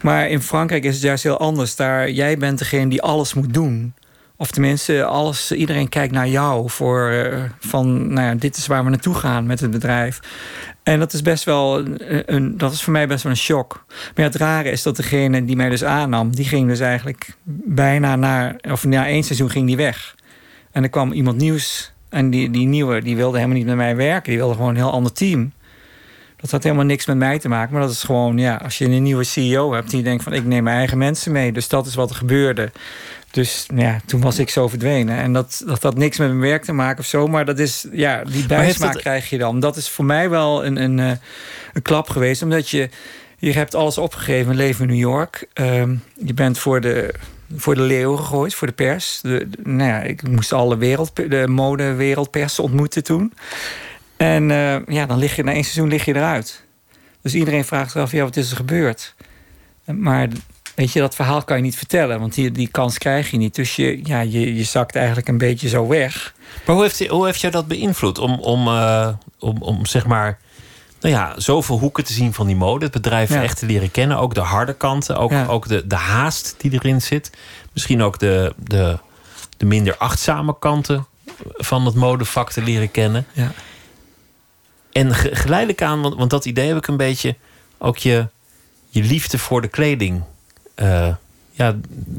maar in Frankrijk is het juist heel anders. Daar, jij bent degene die alles moet doen. Of tenminste, alles, iedereen kijkt naar jou voor eh, van, nou ja, dit is waar we naartoe gaan met het bedrijf. En dat is best wel een, een- dat is voor mij best wel een shock. Maar het rare is dat degene die mij dus aannam, die ging dus eigenlijk bijna naar, of na één seizoen ging die weg. En er kwam iemand nieuws. En die, die nieuwe, die wilde helemaal niet met mij werken. Die wilde gewoon een heel ander team. Dat had helemaal niks met mij te maken. Maar dat is gewoon, ja, als je een nieuwe CEO hebt... die denkt van, ik neem mijn eigen mensen mee. Dus dat is wat er gebeurde. Dus ja, toen was ik zo verdwenen. En dat, dat had niks met mijn werk te maken of zo. Maar dat is, ja, die bijsmaak dat- krijg je dan. Dat is voor mij wel een, een, eh, een klap geweest. Omdat je, je hebt alles opgegeven, leven in New York. Ehm, je bent voor de voor de leeuwen gegooid, voor de pers. De, de- nou ja, ik moest alle wereld, de modewereldpers ontmoeten toen. En eh, ja, dan lig je na één seizoen lig je eruit. Dus iedereen vraagt zich af, ja, wat is er gebeurd? Maar weet je, dat verhaal kan je niet vertellen, want die, die kans krijg je niet. Dus je, ja, je, je zakt eigenlijk een beetje zo weg. Maar hoe heeft, hoe heeft jou dat beïnvloed om, om, eh, om, om zeg maar. Nou ja, zoveel hoeken te zien van die mode. Het bedrijf Ja. echt te leren kennen. Ook de harde kanten. Ook, Ja. ook de, de haast die erin zit. Misschien ook de, de, de minder achtzame kanten van het modevak te leren kennen. Ja. En ge- geleidelijk aan, want, want dat idee heb ik een beetje... ook je, je liefde voor de kleding eh, ja,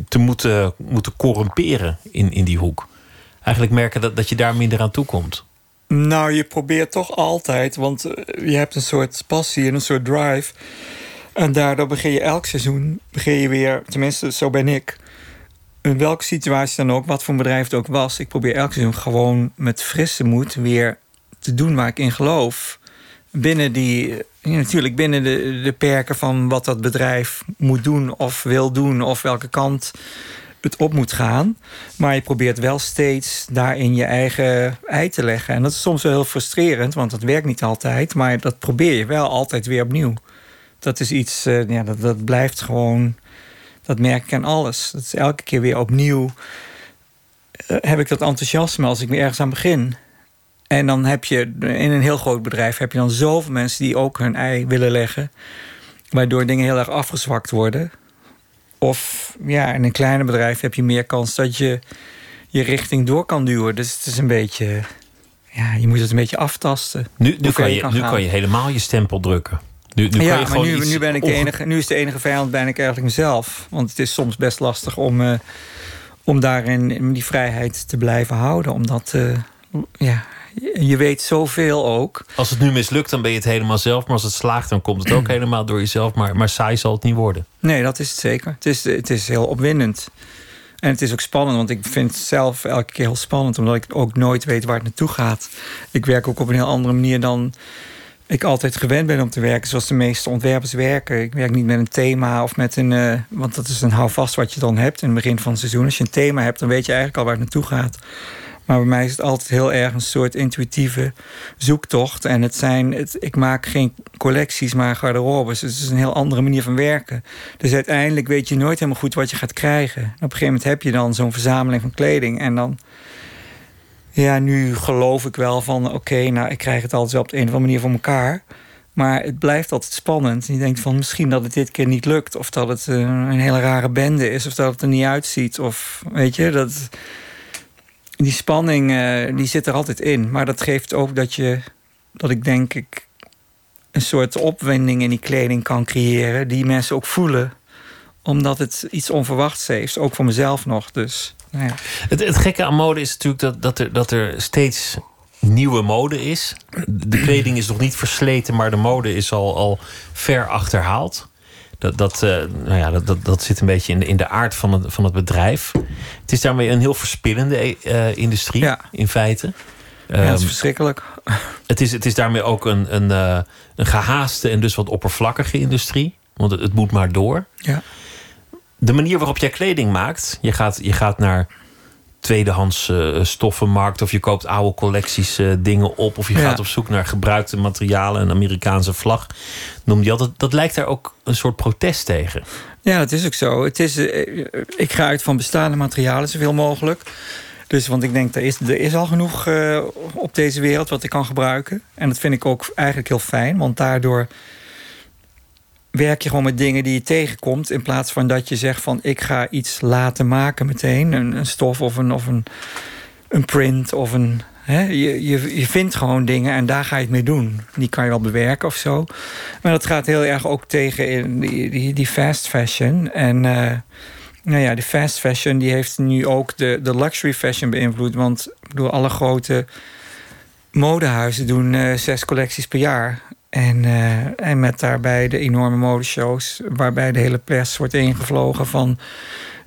te moeten, moeten corrumperen in, in die hoek. Eigenlijk merken dat, dat je daar minder aan toe komt. Nou, je probeert toch altijd, want eh, je hebt een soort passie en een soort drive. En daardoor begin je elk seizoen, begin je weer, tenminste zo ben ik. In welke situatie dan ook, wat voor een bedrijf het ook was. Ik probeer elk seizoen gewoon met frisse moed weer te doen waar ik in geloof. Binnen die, ja, natuurlijk binnen de, de perken van wat dat bedrijf moet doen of wil doen of welke kant het op moet gaan. Maar je probeert wel steeds daarin je eigen ei te leggen. En dat is soms wel heel frustrerend, want dat werkt niet altijd. Maar dat probeer je wel altijd weer opnieuw. Dat is iets, eh, ja, dat, dat blijft gewoon. Dat merk ik aan alles. Dat is elke keer weer opnieuw. eh, heb ik dat enthousiasme als ik weer ergens aan begin. En dan heb je in een heel groot bedrijf heb je dan zoveel mensen die ook hun ei willen leggen. Waardoor dingen heel erg afgezwakt worden. Of ja, in een kleiner bedrijf heb je meer kans dat je je richting door kan duwen. Dus het is een beetje. Ja, je moet het een beetje aftasten. Nu, nu, kan, je, nu kan je helemaal je stempel drukken. Nu, nu kan je maar gewoon nu, nu, ben ik de enige, nu is de enige vijand ben ik eigenlijk mezelf. Want het is soms best lastig om, eh, om daarin die vrijheid te blijven houden. Omdat eh, ja, je- weet zoveel ook. Als het nu mislukt, dan ben je het helemaal zelf. Maar als het slaagt, dan komt het ook helemaal door jezelf. Maar, maar saai zal het niet worden. Nee, dat is het zeker. Het is, het is heel opwindend. En het is ook spannend, want ik vind het zelf elke keer heel spannend, omdat ik ook nooit weet waar het naartoe gaat. Ik werk ook op een heel andere manier dan ik altijd gewend ben om te werken, zoals de meeste ontwerpers werken. Ik werk niet met een thema of met een. eh, want dat is een houvast wat je dan hebt in het begin van het seizoen. Als je een thema hebt, dan weet je eigenlijk al waar het naartoe gaat. Maar bij mij is het altijd heel erg een soort intuïtieve zoektocht. En het zijn, het, ik maak geen collecties, maar garderobes. Het is een heel andere manier van werken. Dus uiteindelijk weet je nooit helemaal goed wat je gaat krijgen. En op een gegeven moment heb je dan zo'n verzameling van kleding. En dan, ja, nu geloof ik wel van, oké, nou, ik krijg het altijd wel op de een of andere manier voor elkaar. Maar het blijft altijd spannend. En je denkt van misschien dat het dit keer niet lukt. Of dat het eh, een hele rare bende is. Of dat het er niet uitziet. Of weet je, dat, die spanning eh, die zit er altijd in. Maar dat geeft ook dat je, dat ik denk ik een soort opwinding in die kleding kan creëren. Die mensen ook voelen. Omdat het iets onverwachts heeft. Ook voor mezelf nog. Dus, nou ja. Het, het gekke aan mode is natuurlijk dat, dat, er, dat er steeds nieuwe mode is. De kleding is nog niet versleten, maar de mode is al, al ver achterhaald. Dat, dat, eh, nou ja, dat, dat, dat zit een beetje in de, in de aard van het, van het bedrijf. Het is daarmee een heel verspillende eh, industrie, Ja. in feite. ja, dat is Ehm, verschrikkelijk. het, is, het is daarmee ook een, een, eh, een gehaaste en dus wat oppervlakkige industrie. Want het, het moet maar door. Ja. De manier waarop jij kleding maakt, je gaat, je gaat naar tweedehands eh, stoffenmarkt of je koopt oude collecties eh, dingen op of je Ja. gaat op zoek naar gebruikte materialen, een Amerikaanse vlag. Noem die altijd. Dat lijkt daar ook een soort protest tegen. Ja, dat is ook zo. Het is, eh, ik ga uit van bestaande materialen zoveel mogelijk. Dus, want ik denk, er is, er is al genoeg op deze wereld wat ik kan gebruiken. En dat vind ik ook eigenlijk heel fijn, want daardoor werk je gewoon met dingen die je tegenkomt. In plaats van dat je zegt van ik ga iets laten maken meteen. Een, stof of een, of een, een print of een. Hè? Je, je, je vindt gewoon dingen en daar ga je het mee doen. Die kan je wel bewerken of zo. Maar dat gaat heel erg ook tegen in die, die, die fast fashion. En eh, nou ja, de fast fashion die heeft nu ook de, de luxury fashion beïnvloed. Want bedoel, alle grote modehuizen doen eh, zes collecties per jaar. En, eh, en met daarbij de enorme modeshows, waarbij de hele pers wordt ingevlogen van.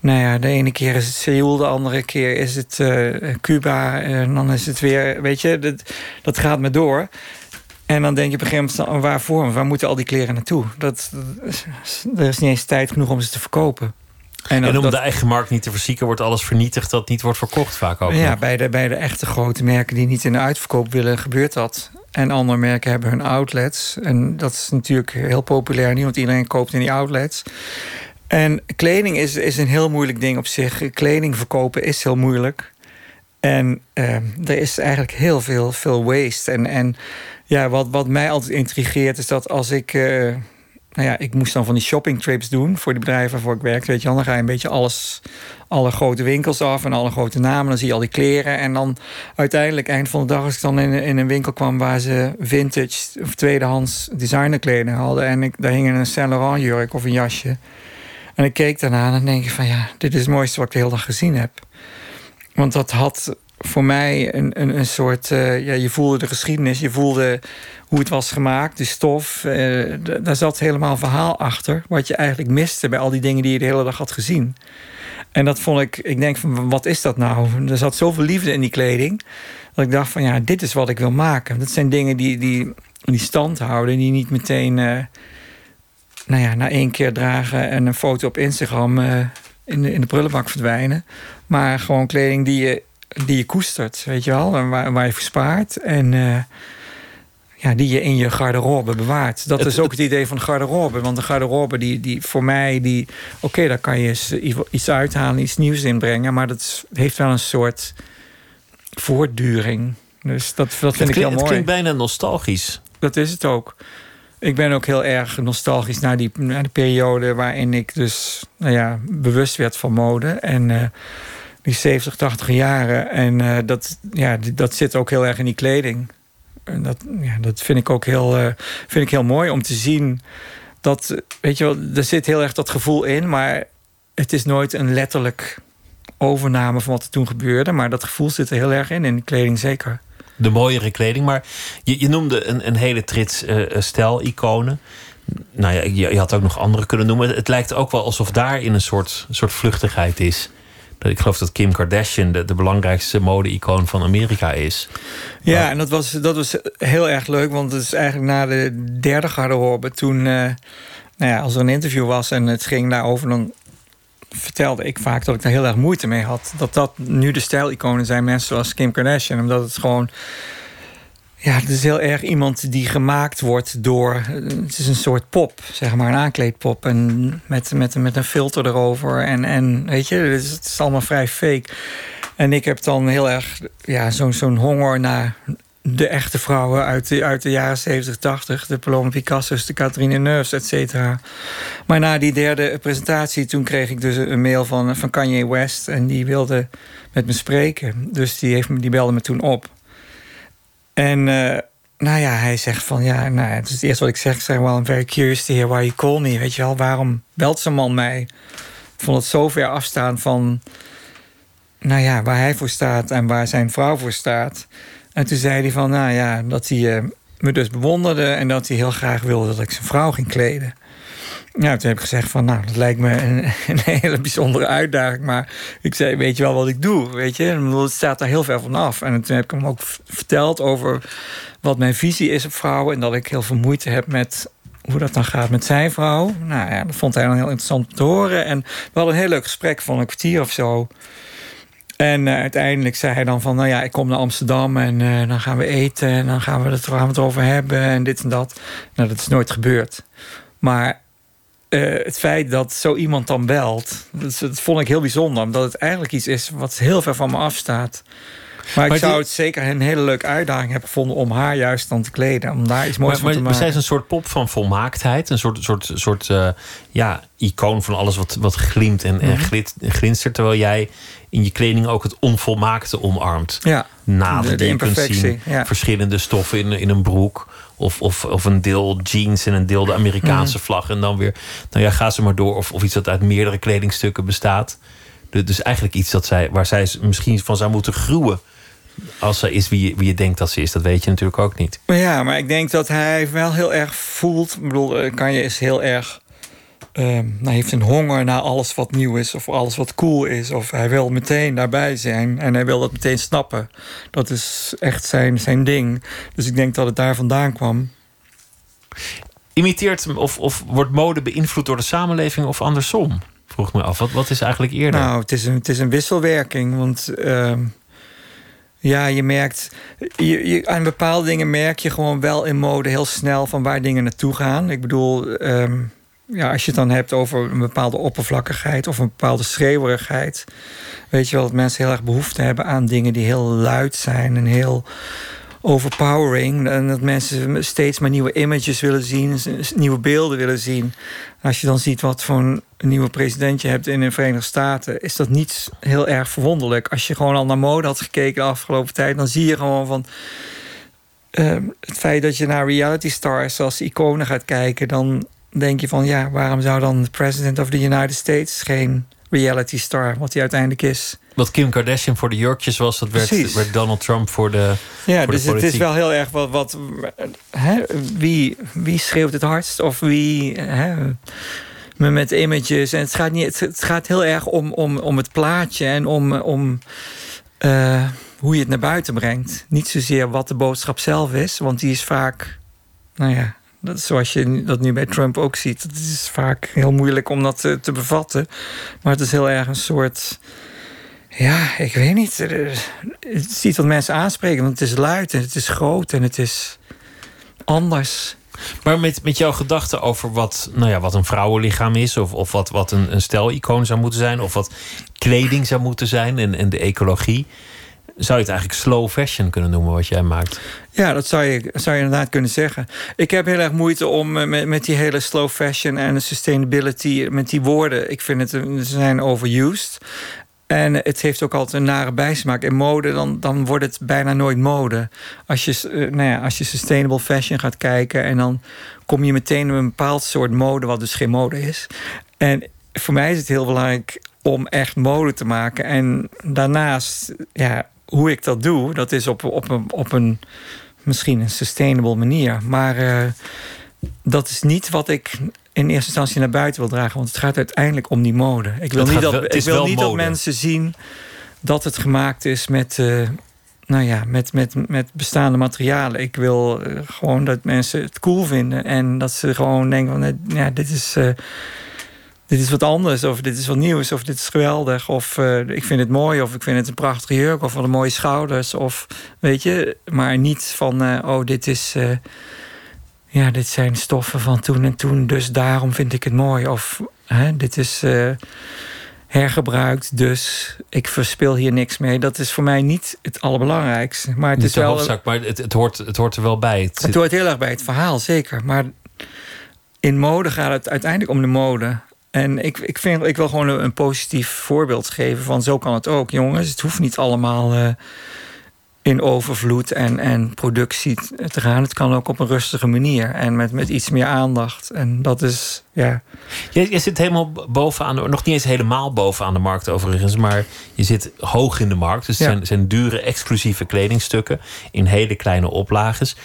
Nou ja, de ene keer is het Seoul, de andere keer is het eh, Cuba. En dan is het weer, weet je, dat, dat gaat maar door. En dan denk je op een gegeven moment, waarvoor? Waar moeten al die kleren naartoe? Dat, er is niet eens tijd genoeg om ze te verkopen. En, dat- om dat- de eigen markt niet te verzieken, wordt alles vernietigd dat niet wordt verkocht vaak ook. Ja, nog. bij de, bij de echte grote merken die niet in de uitverkoop willen, gebeurt dat. En andere merken hebben hun outlets. En dat is natuurlijk heel populair nu, want iedereen koopt in die outlets. En kleding is, is een heel moeilijk ding op zich. Kleding verkopen is heel moeilijk. En eh, er is eigenlijk heel veel, veel waste. En, en ja, wat, wat mij altijd intrigeert is dat als ik. eh, nou ja, ik moest dan van die shoppingtrips doen voor die bedrijven waarvoor ik werkte. Weet je dan ga je een beetje alles, alle grote winkels af en alle grote namen. Dan zie je al die kleren. En dan uiteindelijk, eind van de dag, als ik dan in, in een winkel kwam waar ze vintage of tweedehands designerkleding hadden. En ik, daar hing een Saint jurk of een jasje. En ik keek daarna en dan denk ik van ja, dit is het mooiste wat ik de hele dag gezien heb. Want dat had voor mij een, een, een soort. eh, ja, je voelde de geschiedenis, je voelde hoe het was gemaakt, de stof. eh, daar zat helemaal een verhaal achter. Wat je eigenlijk miste bij al die dingen die je de hele dag had gezien. En dat vond ik, ik denk van wat is dat nou? Er zat zoveel liefde in die kleding. Dat ik dacht van ja, dit is wat ik wil maken. Dat zijn dingen die, die, die stand houden, die niet meteen. eh, nou ja, na één keer dragen en een foto op Instagram in, de, in de prullenbak verdwijnen. Maar gewoon kleding die je, die je koestert, weet je wel. En waar, waar je voor spaart. En eh, ja, die je in je garderobe bewaart. Dat Het- is ook het idee van de garderobe. Want de garderobe, die, die voor mij, die, oké, daar kan je iets uithalen, iets nieuws inbrengen. Maar dat heeft wel een soort voortduring. Dus dat, dat vind ik heel klinkt, het mooi. klinkt bijna nostalgisch. Dat is het ook. Ik ben ook heel erg nostalgisch naar die, naar die periode waarin ik dus nou ja, bewust werd van mode. En eh, die 70, 80 jaren. En eh, dat, ja, dat zit ook heel erg in die kleding. En dat, ja, dat vind ik ook heel, eh, vind ik heel mooi om te zien. Dat, weet je wel, er zit heel erg dat gevoel in, maar het is nooit een letterlijk overname van wat er toen gebeurde. Maar dat gevoel zit er heel erg in, in die kleding zeker. De mooiere kleding. Maar je, je noemde een, een hele trits eh, eh, stijl-iconen. Nou ja, je, je had ook nog andere kunnen noemen. Het lijkt ook wel alsof daarin een soort, soort vluchtigheid is. Ik geloof dat Kim Kardashian de, de belangrijkste mode-icoon van Amerika is. Ja, Maar- en dat was, dat was heel erg leuk, want het is eigenlijk na de derde garderobe toen, eh, nou ja, als er een interview was en het ging daarover, dan vertelde ik vaak dat ik daar heel erg moeite mee had. Dat dat nu de stijliconen zijn, mensen zoals Kim Kardashian, omdat het gewoon. Ja, het is heel erg iemand die gemaakt wordt door. Het is een soort pop, zeg maar, een aankleedpop. En met, met, met een filter erover. En, en weet je, het is, allemaal vrij fake. En ik heb dan heel erg ja, zo'n zo'n honger naar de echte vrouwen uit de, uit de jaren 70, 80. De Paloma Picasso's, de Catherine Neufs, et cetera. Maar na die derde presentatie, toen kreeg ik dus een mail van, van Kanye West. En die wilde met me spreken. Dus die, heeft, die belde me toen op. En eh, nou ja, hij zegt van ja, nou, het is het eerste wat ik zeg. Zeg, well, I'm very curious to hear why you call me. Weet je wel, waarom belt zo'n man mij? Ik vond het zo ver afstaan van, nou ja, waar hij voor staat en waar zijn vrouw voor staat. En toen zei hij van, nou ja, dat hij eh, me dus bewonderde en dat hij heel graag wilde dat ik zijn vrouw ging kleden. Nou, toen heb ik gezegd van, nou, dat lijkt me een, een hele bijzondere uitdaging. Maar ik zei, weet je wel wat ik doe, weet je? Bedoel, Het staat daar heel ver van af. En toen heb ik hem ook verteld over wat mijn visie is op vrouwen... en dat ik heel veel moeite heb met hoe dat dan gaat met zijn vrouw. Nou ja, dat vond hij dan heel interessant te horen. En we hadden een heel leuk gesprek van een kwartier of zo. En eh, uiteindelijk zei hij dan van, nou ja, ik kom naar Amsterdam... en eh, dan gaan we eten en dan gaan we, het, gaan over hebben en dit en dat. Nou, dat is nooit gebeurd. Maar eh, het feit dat zo iemand dan belt, dat, vond ik heel bijzonder. Omdat het eigenlijk iets is wat heel ver van me afstaat. Maar ik zou die- het zeker een hele leuke uitdaging hebben gevonden om haar juist dan te kleden. Om daar iets moois Maar, van te maar, maar maken. zij is een soort pop van volmaaktheid. Een soort, soort, soort eh, ja, icoon van alles wat, wat glimt en, en Mhm. glit, glinstert. Terwijl jij in je kleding ook het onvolmaakte omarmt. Ja, Naden De- de die je kunt zien. ja. Verschillende stoffen in, in een broek. Of, of, of een deel jeans en een deel de Amerikaanse Mhm. vlag. En dan weer, nou ja, ga ze maar door. Of, of iets dat uit meerdere kledingstukken bestaat. Dus, dus eigenlijk iets dat zij, waar zij misschien van zou moeten gruwen. Als zij is wie je, wie je denkt dat ze is. Dat weet je natuurlijk ook niet. Maar ja, maar ik denk dat hij wel heel erg voelt. Ik bedoel, eh, Kanye is heel erg. Ehm, hij heeft een honger naar alles wat nieuw is of alles wat cool is. Of hij wil meteen daarbij zijn en hij wil dat meteen snappen. Dat is echt zijn, zijn ding. Dus ik denk dat het daar vandaan kwam. Imiteert of, of wordt mode beïnvloed door de samenleving of andersom? vroeg me af. Wat, wat is eigenlijk eerder? Nou, het is een, het is een wisselwerking. Want ehm, ja, je merkt... Je, je, aan bepaalde dingen merk je gewoon wel in mode heel snel... van waar dingen naartoe gaan. Ik bedoel, ehm, ja, als je het dan hebt over een bepaalde oppervlakkigheid... of een bepaalde schreeuwerigheid... weet je wel dat mensen heel erg behoefte hebben aan dingen die heel luid zijn... en heel overpowering. En dat mensen steeds maar nieuwe images willen zien, nieuwe beelden willen zien. Als je dan ziet wat voor een nieuwe president je hebt in de Verenigde Staten, is dat niet heel erg verwonderlijk. Als je gewoon al naar mode had gekeken de afgelopen tijd, dan zie je gewoon van. Ehm, het feit dat je naar reality stars als iconen gaat kijken, dan denk je van ja, waarom zou dan de president of the United States geen reality star, wat hij uiteindelijk is? Wat Kim Kardashian voor de jurkjes was, dat werd, werd Donald Trump voor de. Ja, dus het is wel heel erg wat. wat hè, wie, wie schreeuwt het hardst? Of wie. Hè, met images. En het gaat, niet, het gaat heel erg om, om, om het plaatje en om, om uh, hoe je het naar buiten brengt. Niet zozeer wat de boodschap zelf is, want die is vaak. Nou ja, dat zoals je dat nu bij Trump ook ziet. Het is vaak heel moeilijk om dat te, te bevatten. Maar het is heel erg een soort ja, ik weet niet. Het is iets wat mensen aanspreken, want het is luid en het is groot en het is anders. Maar met, met jouw gedachten over wat, nou ja, wat een vrouwenlichaam is, of, of wat, wat een, een stijlicoon zou moeten zijn, of wat kleding zou moeten zijn en, en de ecologie. Zou je het eigenlijk slow fashion kunnen noemen wat jij maakt? Ja, dat zou je, zou je inderdaad kunnen zeggen. Ik heb heel erg moeite om eh, met, met die hele slow fashion en sustainability, met die woorden. Ik vind het, ze zijn overused. En het heeft ook altijd een nare bijsmaak. In mode, dan, dan wordt het bijna nooit mode. Als je, nou ja, als je sustainable fashion gaat kijken... en dan kom je meteen een bepaald soort mode... wat dus geen mode is. En voor mij is het heel belangrijk om echt mode te maken. En daarnaast, ja, hoe ik dat doe... dat is op, op, een, op een misschien een sustainable manier. Maar uh, dat is niet wat ik in eerste instantie naar buiten wil dragen. Want het gaat uiteindelijk om die mode. Ik wil niet, dat, ik wil niet dat mensen zien dat het gemaakt is met, uh, nou ja, met, met, met bestaande materialen. Ik wil uh, gewoon dat mensen het cool vinden. En dat ze gewoon denken van eh, ja, dit is. Dit is wat anders, of dit is wat nieuws, of dit is geweldig, of ik vind het mooi, of ik vind het een prachtige jurk, of wat een mooie schouders, of weet je, maar niet van, oh, dit is ja, dit zijn stoffen van toen en toen, dus daarom vind ik het mooi. Of hè, dit is hergebruikt, dus ik verspil hier niks mee. Dat is voor mij niet het allerbelangrijkste. Maar het niet is wel. Hoofdzak, maar het, het, hoort, het hoort er wel bij. Het, het hoort heel erg bij het verhaal, zeker. Maar in mode gaat het uiteindelijk om de mode. En ik, ik, vind, ik wil gewoon een, positief voorbeeld geven van zo kan het ook. Jongens, het hoeft niet allemaal. Uh, in overvloed en, en productie te gaan. Het kan ook op een rustige manier en met, met iets meer aandacht. En dat is, ja. Je, je zit helemaal bovenaan, de, nog niet eens helemaal bovenaan de markt overigens, maar je zit hoog in de markt. Dus het zijn, zijn dure, exclusieve kledingstukken in hele kleine oplages.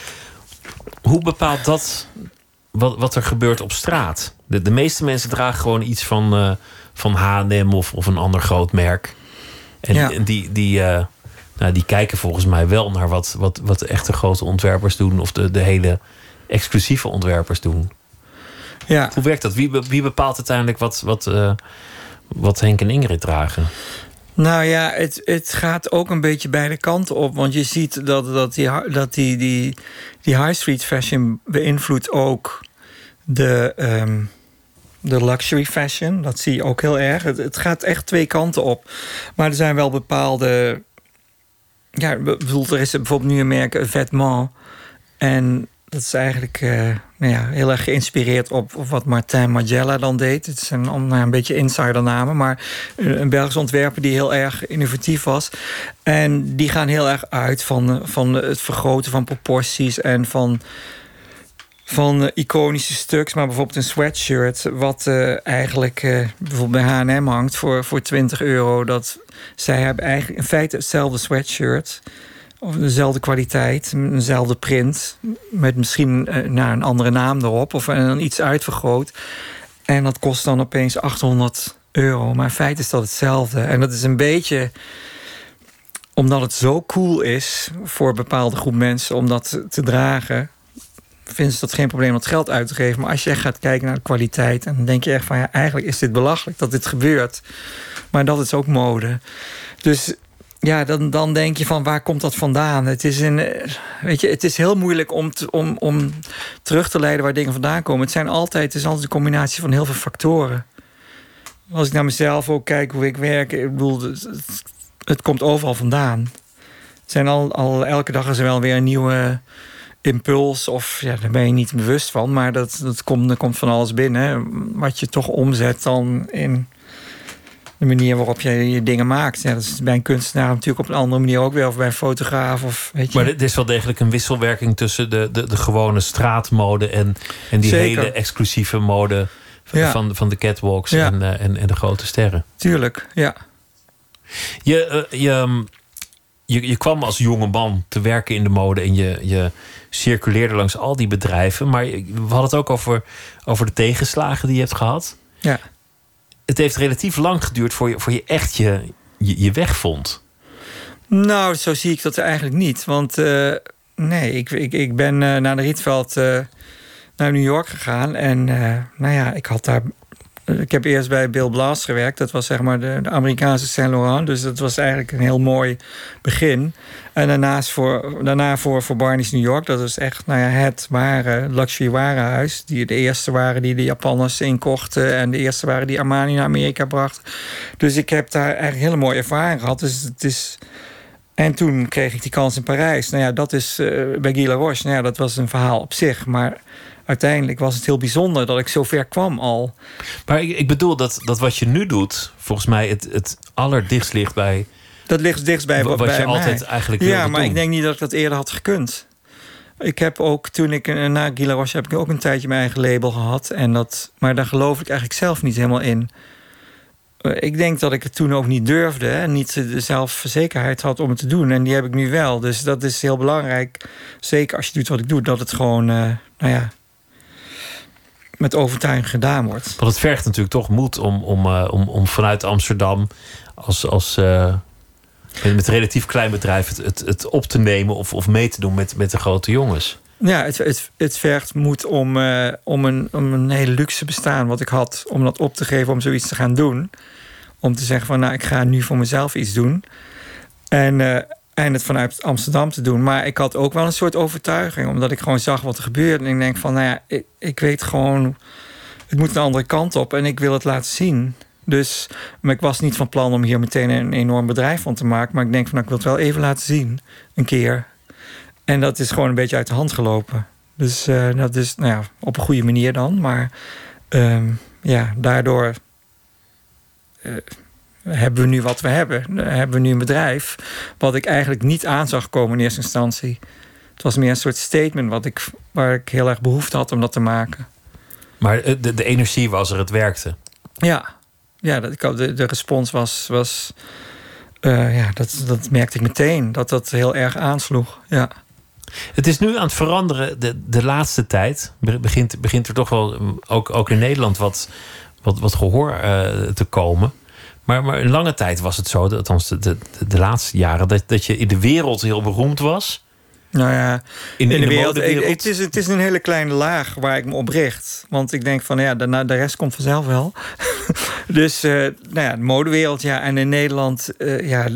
Hoe bepaalt dat wat, wat er gebeurt op straat? De, de meeste mensen dragen gewoon iets van, uh, van H&M of, of een ander groot merk. En, ja. die, die, uh, nou, die kijken volgens mij wel naar wat, wat, wat de echte grote ontwerpers doen. Of de, de hele exclusieve ontwerpers doen. Ja. Hoe werkt dat? Wie, wie bepaalt uiteindelijk wat, wat, uh, wat Henk en Ingrid dragen? Nou ja, het, het gaat ook een beetje beide kanten op. Want je ziet dat, dat, die, dat die, die, die high street fashion beïnvloedt ook de, um, de luxury fashion. Dat zie je ook heel erg. Het, gaat echt twee kanten op. Maar er zijn wel bepaalde ja, bedoel, er is bijvoorbeeld nu een merk Vetement. En dat is eigenlijk uh, nou ja, heel erg geïnspireerd op, wat Martin Margiela dan deed. Het zijn een, een beetje insidernamen, maar een Belgische ontwerper die heel erg innovatief was. En die gaan heel erg uit van, van het vergroten van proporties en van van uh, iconische stuks, maar bijvoorbeeld een sweatshirt, wat uh, eigenlijk uh, bijvoorbeeld bij H&M hangt voor, voor 20 euro. Dat zij hebben eigenlijk in feite hetzelfde sweatshirt, of dezelfde kwaliteit, dezelfde print, met misschien nou, een andere naam erop of dan iets uitvergroot. En dat kost dan opeens 800 euro, maar in feite is dat hetzelfde. En dat is een beetje omdat het zo cool is voor een bepaalde groep mensen om dat te dragen vinden ze dat geen probleem om het geld uit te geven. Maar als je echt gaat kijken naar de kwaliteit, en dan denk je echt van ja, eigenlijk is dit belachelijk dat dit gebeurt. Maar dat is ook mode. Dus ja, dan, dan denk je van waar komt dat vandaan? Het is, een, weet je, het is heel moeilijk om, om, om terug te leiden waar dingen vandaan komen. Het, zijn altijd, is altijd een combinatie van heel veel factoren. Als ik naar mezelf ook kijk hoe ik werk, ik bedoel, het, het komt overal vandaan. Het zijn al, al elke dag is er wel weer een nieuwe impuls. Of ja, daar ben je niet bewust van. Maar dat, dat, komt, dat komt van alles binnen. Wat je toch omzet dan in de manier waarop je je dingen maakt. Ja, dat is bij een kunstenaar natuurlijk op een andere manier ook weer. Of bij een fotograaf. Of, weet je. Maar er is wel degelijk een wisselwerking tussen de, de, de gewone straatmode en, en die Zeker. hele exclusieve mode van, Ja. van, van de catwalks Ja. en, eh, en, en de grote sterren. Tuurlijk, ja. Je, eh, je, mm, je, je kwam als jonge man te werken in de mode en je, je circuleerde langs al die bedrijven. Maar je- we hadden het ook over, over de tegenslagen die je hebt gehad. Ja. Het heeft relatief lang geduurd voor je, voor je echt je, je, je weg vond. Nou, zo zie ik dat eigenlijk niet. Want eh, nee, ik, ik, ik ben eh, naar de Rietveld eh, naar New York gegaan. En nou ja, ik had daar. Ik heb eerst bij Bill Blass gewerkt. Dat was zeg maar de, de Amerikaanse Saint Laurent. Dus dat was eigenlijk een heel mooi begin. En daarnaast voor, daarna voor, voor Barney's New York. Dat was echt nou ja, het ware luxury warenhuis. Die de eerste waren die de Japanners inkochten. En de eerste waren die Armani naar Amerika bracht. Dus ik heb daar eigenlijk hele mooie ervaring gehad. Dus het is... En toen kreeg ik die kans in Parijs. Nou ja, dat is eh, bij Guy Laroche. Nou ja, dat was een verhaal op zich. Maar uiteindelijk was het heel bijzonder dat ik zo ver kwam al. Maar ik, ik bedoel dat, dat wat je nu doet, volgens mij het, het allerdichtst ligt bij Dat ligt dichtst bij, wat bij je mij. altijd eigenlijk Ja, wilde maar doen. ik denk niet dat ik dat eerder had gekund. Ik heb ook, toen ik eh, na Guy Laroche heb ik ook een tijdje mijn eigen label gehad. En dat, maar daar geloof ik eigenlijk zelf niet helemaal in. Eh, Ik denk dat ik het toen ook niet durfde en niet de zelfverzekerheid had om het te doen. En die heb ik nu wel. Dus dat is heel belangrijk. Zeker als je doet wat ik doe, dat het gewoon, eh, nou ja, met overtuiging gedaan wordt. Want het vergt natuurlijk toch moed om, om, eh, om, om vanuit Amsterdam als, als eh, met relatief klein bedrijf het, het, het op te nemen of, of mee te doen met, met de grote jongens. Ja, het, het, het vergt moed om, eh, om, een, om een hele luxe bestaan wat ik had, om dat op te geven, om zoiets te gaan doen. Om te zeggen van, nou, ik ga nu voor mezelf iets doen. En, en het vanuit Amsterdam te doen. Maar ik had ook wel een soort overtuiging, omdat ik gewoon zag wat er gebeurde. En ik denk van, nou ja, ik, ik weet gewoon, het moet een andere kant op en ik wil het laten zien. Dus maar ik was niet van plan om hier meteen een enorm bedrijf van te maken. Maar ik denk van, nou, ik wil het wel even laten zien, een keer. En dat is gewoon een beetje uit de hand gelopen. Dus eh, dat is nou ja, op een goede manier dan. Maar ehm, ja, daardoor eh, hebben we nu wat we hebben. Hebben we nu een bedrijf wat ik eigenlijk niet aan zag komen in eerste instantie. Het was meer een soort statement wat ik, waar ik heel erg behoefte had om dat te maken. Maar eh, de, de energie was er, het werkte. Ja, ja dat, de, de respons was. was eh, ja, dat, dat merkte ik meteen. Dat dat heel erg aansloeg. Ja. Het is nu aan het veranderen de, de laatste tijd. Be- Begint, begint er toch wel, mm, ook, ook in Nederland, wat, wat, wat gehoor eh, te komen. Maar, maar een lange tijd was het zo, dat- althans de, de, de laatste jaren, dat, dat je in de wereld heel beroemd was. Nou ja, In, in, de, wereld. Ik- het, is, het is een hele kleine laag waar ik me op richt. Want ik denk van ja, daarna, de rest komt vanzelf wel. dus eh, nou ja, de modewereld, ja. En in Nederland, eh, ja,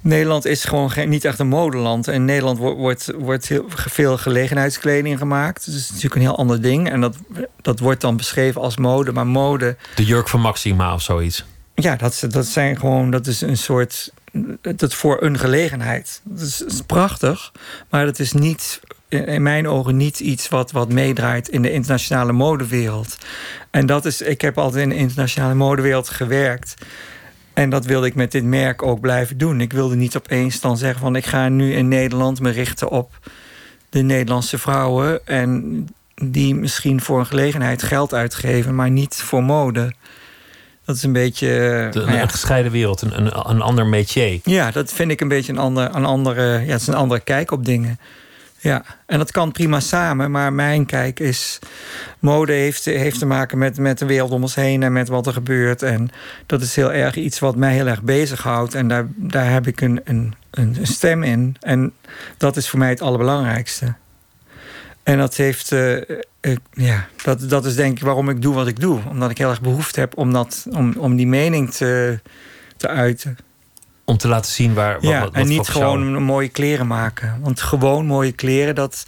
Nederland is gewoon geen, niet echt een modeland. En in Nederland wordt, wordt, wordt heel veel gelegenheidskleding gemaakt. Dus het is natuurlijk een heel ander ding. En dat, dat wordt dan beschreven als mode. Maar mode, De jurk van Maxima of zoiets. Ja, dat, dat zijn gewoon, dat is een soort, dat voor een gelegenheid. Dat is, prachtig, maar dat is niet, in in mijn ogen niet iets wat, wat meedraait in de internationale modewereld. En dat is, ik heb altijd in de internationale modewereld gewerkt. En dat wilde ik met dit merk ook blijven doen. Ik wilde niet opeens dan zeggen van ik ga nu in Nederland me richten op de Nederlandse vrouwen. En die misschien voor een gelegenheid geld uitgeven, maar niet voor mode. Dat is een beetje. De, nou ja. Een gescheiden wereld, een, een, een ander métier. Ja, dat vind ik een beetje een, ander, een andere, ja, het is een andere kijk op dingen. Ja, en dat kan prima samen, maar mijn kijk is... mode heeft, heeft te maken met, met de wereld om ons heen en met wat er gebeurt. En dat is heel erg iets wat mij heel erg bezighoudt. En daar, daar heb ik een, een, een stem in. En dat is voor mij het allerbelangrijkste. En dat heeft, uh, uh, ja, dat, dat is denk ik waarom ik doe wat ik doe. Omdat ik heel erg behoefte heb om, dat, om, om die mening te, te uiten. Om te laten zien waar. Ja, wat, wat en niet gewoon jou- mooie kleren maken. Want gewoon mooie kleren, dat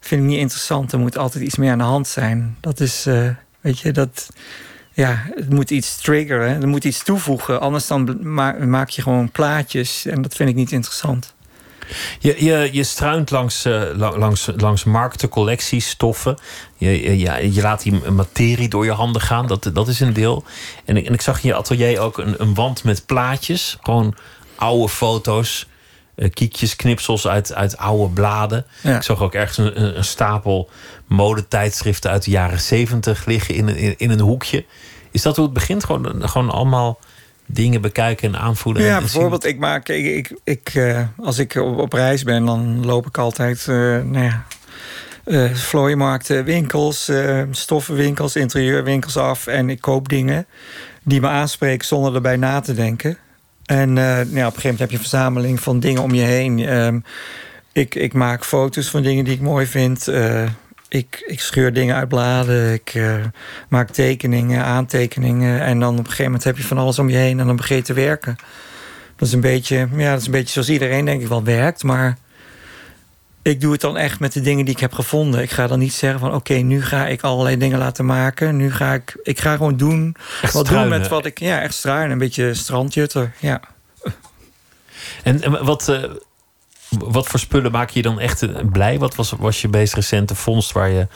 vind ik niet interessant. Er moet altijd iets meer aan de hand zijn. Dat is, eh, weet je, dat. Ja, het moet iets triggeren. Er moet iets toevoegen. Anders dan ma- maak je gewoon plaatjes. En dat vind ik niet interessant. Je, je, je struint langs, eh, la- langs, langs markten, collecties, stoffen. Je, je, ja, je laat die materie door je handen gaan. Dat, dat is een deel. En, ik- en ik zag in je atelier ook een, een wand met plaatjes. Gewoon oude foto's. eh, kiekjes, knipsels uit, uit oude bladen. Ja. Ik zag ook ergens een, een, een stapel modetijdschriften uit de jaren zeventig liggen in, een- in, in een hoekje. Is dat hoe het begint? Gewoon, gewoon allemaal dingen bekijken en aanvoelen? en- Ja, en bijvoorbeeld, ik maak, ik, ik, ik, eh, als ik op, op reis ben, dan loop ik altijd eh nou ja, eh, vlooimarkten, winkels, stoffenwinkels, interieurwinkels af. En ik koop dingen die me aanspreken zonder erbij na te denken. En nou op een gegeven moment heb je een verzameling van dingen om je heen. Ehm, ik, ik maak foto's van dingen die ik mooi vind. Ik, ik scheur dingen uit bladen. Ik eh, maak tekeningen, aantekeningen. En dan op een gegeven moment heb je van alles om je heen. En dan begin je te werken. Dat is een beetje, ja, dat is een beetje zoals iedereen denk ik wel werkt. Maar ik doe het dan echt met de dingen die ik heb gevonden. Ik ga dan niet zeggen van oké, nu ga ik allerlei dingen laten maken. Nu ga ik, ik ga gewoon doen Echt wat doen met wat ik, ja, echt struinen. Een beetje strandjutter, ja. En, en wat, eh, wat voor spullen maak je dan echt eh, blij? Wat was, was je meest recente vondst waar je,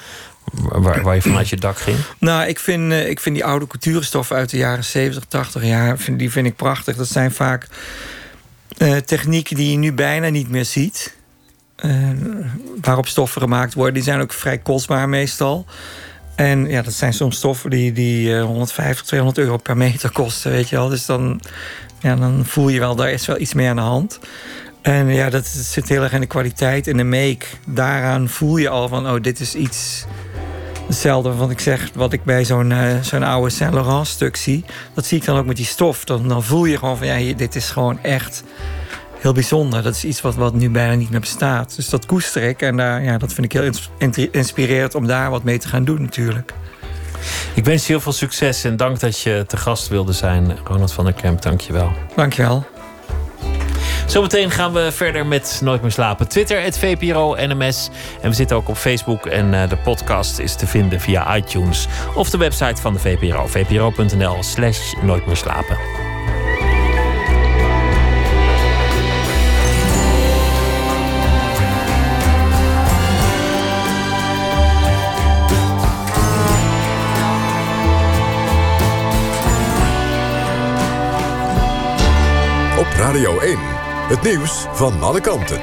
waar, waar je vanuit je dak ging? Nou, ik vind, eh, ik vind die oude couturestoffen uit de jaren 70, 80 jaar... Die vind ik prachtig. Dat zijn vaak eh, technieken die je nu bijna niet meer ziet. Waarop stoffen gemaakt worden. Die zijn ook vrij kostbaar meestal. En ja, dat zijn soms stoffen die, die eh, 150, 200 euro per meter kosten, weet je wel. Dus dan, ja, dan voel je wel, daar is wel iets meer aan de hand. En ja, dat zit heel erg in de kwaliteit en de make. Daaraan voel je al van, oh, dit is iets... Hetzelfde wat ik zeg, wat ik bij zo'n eh, zo'n oude Saint Laurent stuk zie. Dat zie ik dan ook met die stof. Dan, dan voel je gewoon van, ja, hier, dit is gewoon echt heel bijzonder. Dat is iets wat, wat nu bijna niet meer bestaat. Dus dat koester ik. En daar, ja, dat vind ik heel ins- in- inspirerend om daar wat mee te gaan doen natuurlijk. Ik wens je heel veel succes en dank dat je te gast wilde zijn. Ronald van der Kemp, dank je wel. Dankjewel. Zometeen gaan we verder met Nooit meer slapen. Twitter, het VPRO NMS. En we zitten ook op Facebook. En eh, de podcast is te vinden via iTunes. Of de website van de VPRO. vpro.nl slash Nooit meer slapen. Op Radio 1. Het nieuws van alle kanten.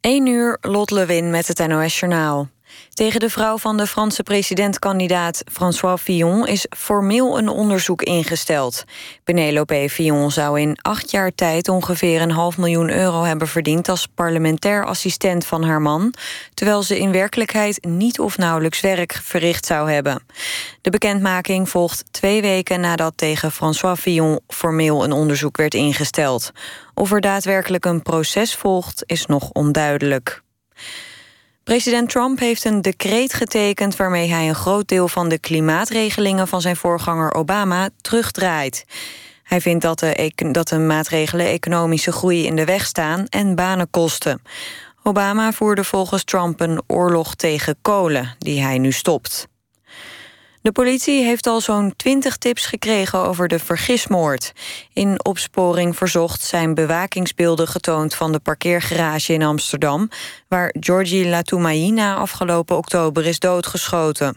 Eén uur, Lot Lewin met het NOS Journaal. Tegen de vrouw van de Franse presidentkandidaat François Fillon... is formeel een onderzoek ingesteld. Penelope Fillon zou in acht jaar tijd ongeveer een half miljoen euro hebben verdiend... als parlementair assistent van haar man... terwijl ze in werkelijkheid niet of nauwelijks werk verricht zou hebben. De bekendmaking volgt twee weken nadat tegen François Fillon... formeel een onderzoek werd ingesteld. Of er daadwerkelijk een proces volgt, is nog onduidelijk. President Trump heeft een decreet getekend waarmee hij een groot deel van de klimaatregelingen van zijn voorganger Obama terugdraait. Hij vindt dat de, dat de maatregelen economische groei in de weg staan en banen kosten. Obama voerde volgens Trump een oorlog tegen kolen, die hij nu stopt. De politie heeft al zo'n 20 tips gekregen over de vergismoord. In opsporing verzocht zijn bewakingsbeelden getoond van de parkeergarage in Amsterdam, waar Georgie Latoumaïna afgelopen oktober is doodgeschoten.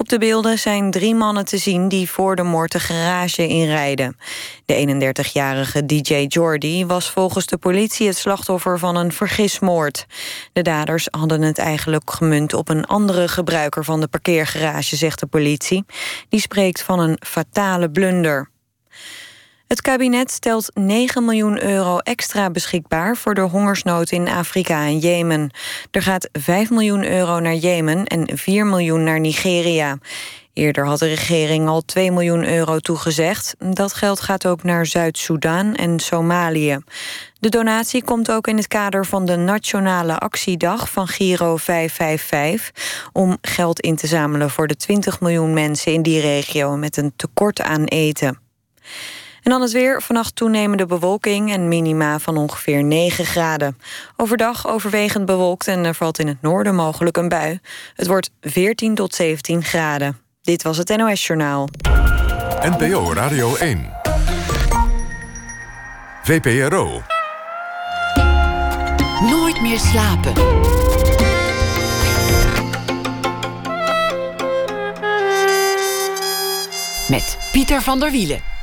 Op de beelden zijn drie mannen te zien die voor de moord de garage inrijden. De 31-jarige DJ Jordi was volgens de politie het slachtoffer van een vergismoord. De daders hadden het eigenlijk gemunt op een andere gebruiker van de parkeergarage, zegt de politie. Die spreekt van een fatale blunder. Het kabinet stelt 9 miljoen euro extra beschikbaar voor de hongersnood in Afrika en Jemen. Er gaat 5 miljoen euro naar Jemen en 4 miljoen naar Nigeria. Eerder had de regering al 2 miljoen euro toegezegd. Dat geld gaat ook naar Zuid-Soedan en Somalië. De donatie komt ook in het kader van de Nationale Actiedag van Giro 555... om geld in te zamelen voor de 20 miljoen mensen in die regio... met een tekort aan eten. En dan het weer. Vannacht toenemende bewolking en minima van ongeveer 9 graden. Overdag overwegend bewolkt en er valt in het noorden mogelijk een bui. Het wordt 14 tot 17 graden. Dit was het NOS Journaal. NPO Radio 1. VPRO. Nooit meer slapen. Met Pieter van der Wielen.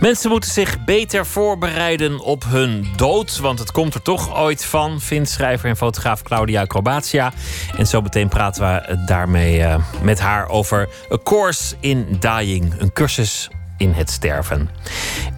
Mensen moeten zich beter voorbereiden op hun dood, want het komt er toch ooit van, vindt schrijver en fotograaf Claudia Acrobatia. En zo meteen praten we daarmee uh, met haar over A Course in Dying, een cursus in het sterven.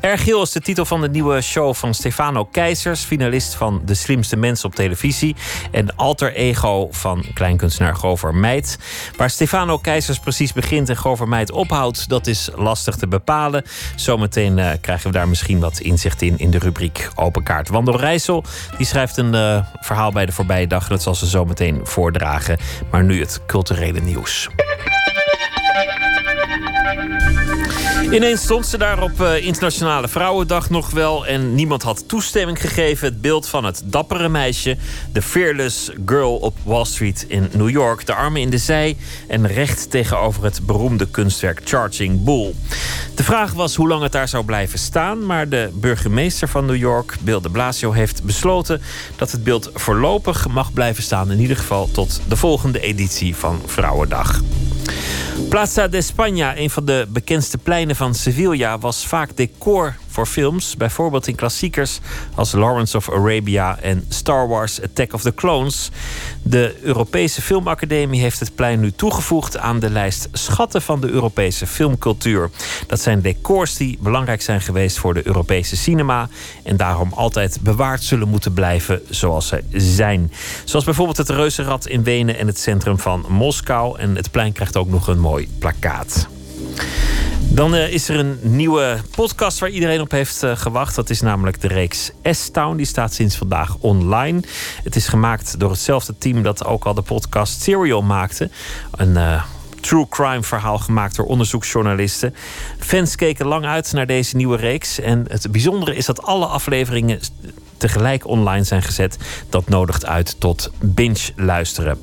Ergil is de titel van de nieuwe show van Stefano Keizers, finalist van De Slimste Mensen op televisie en alter ego van kleinkunstenaar Gover Meid. Waar Stefano Keizers precies begint en Gover Meid ophoudt, dat is lastig te bepalen. Zometeen uh, krijgen we daar misschien wat inzicht in in de rubriek Open Kaart. Wandel Rijssel die schrijft een uh, verhaal bij de voorbije dag. Dat zal ze zometeen voordragen. Maar nu het culturele nieuws. Ineens stond ze daar op uh, Internationale Vrouwendag nog wel. En niemand had toestemming gegeven. Het beeld van het dappere meisje. De fearless girl op Wall Street in New York. De armen in de zij. En recht tegenover het beroemde kunstwerk Charging Bull. De vraag was hoe lang het daar zou blijven staan. Maar de burgemeester van New York, Bill de Blasio, heeft besloten dat het beeld voorlopig mag blijven staan. In ieder geval tot de volgende editie van Vrouwendag. Plaza de España, een van de bekendste pleinen van Sevilla, was vaak decor voor films. Bijvoorbeeld in klassiekers als Lawrence of Arabia en Star Wars Attack of the Clones. De Europese Filmacademie heeft het plein nu toegevoegd aan de lijst schatten van de Europese filmcultuur. Dat zijn decors die belangrijk zijn geweest voor de Europese cinema en daarom altijd bewaard zullen moeten blijven zoals ze zijn. Zoals bijvoorbeeld het Reuzenrad in Wenen en het centrum van Moskou. En het plein krijgt ook nog een mooi plakkaat. Dan uh, is er een nieuwe podcast waar iedereen op heeft uh, gewacht. Dat is namelijk de reeks S-Town. Die staat sinds vandaag online. Het is gemaakt door hetzelfde team dat ook al de podcast Serial maakte. Een uh, true crime verhaal gemaakt door onderzoeksjournalisten. Fans keken lang uit naar deze nieuwe reeks. En het bijzondere is dat alle afleveringen tegelijk online zijn gezet. Dat nodigt uit tot binge luisteren.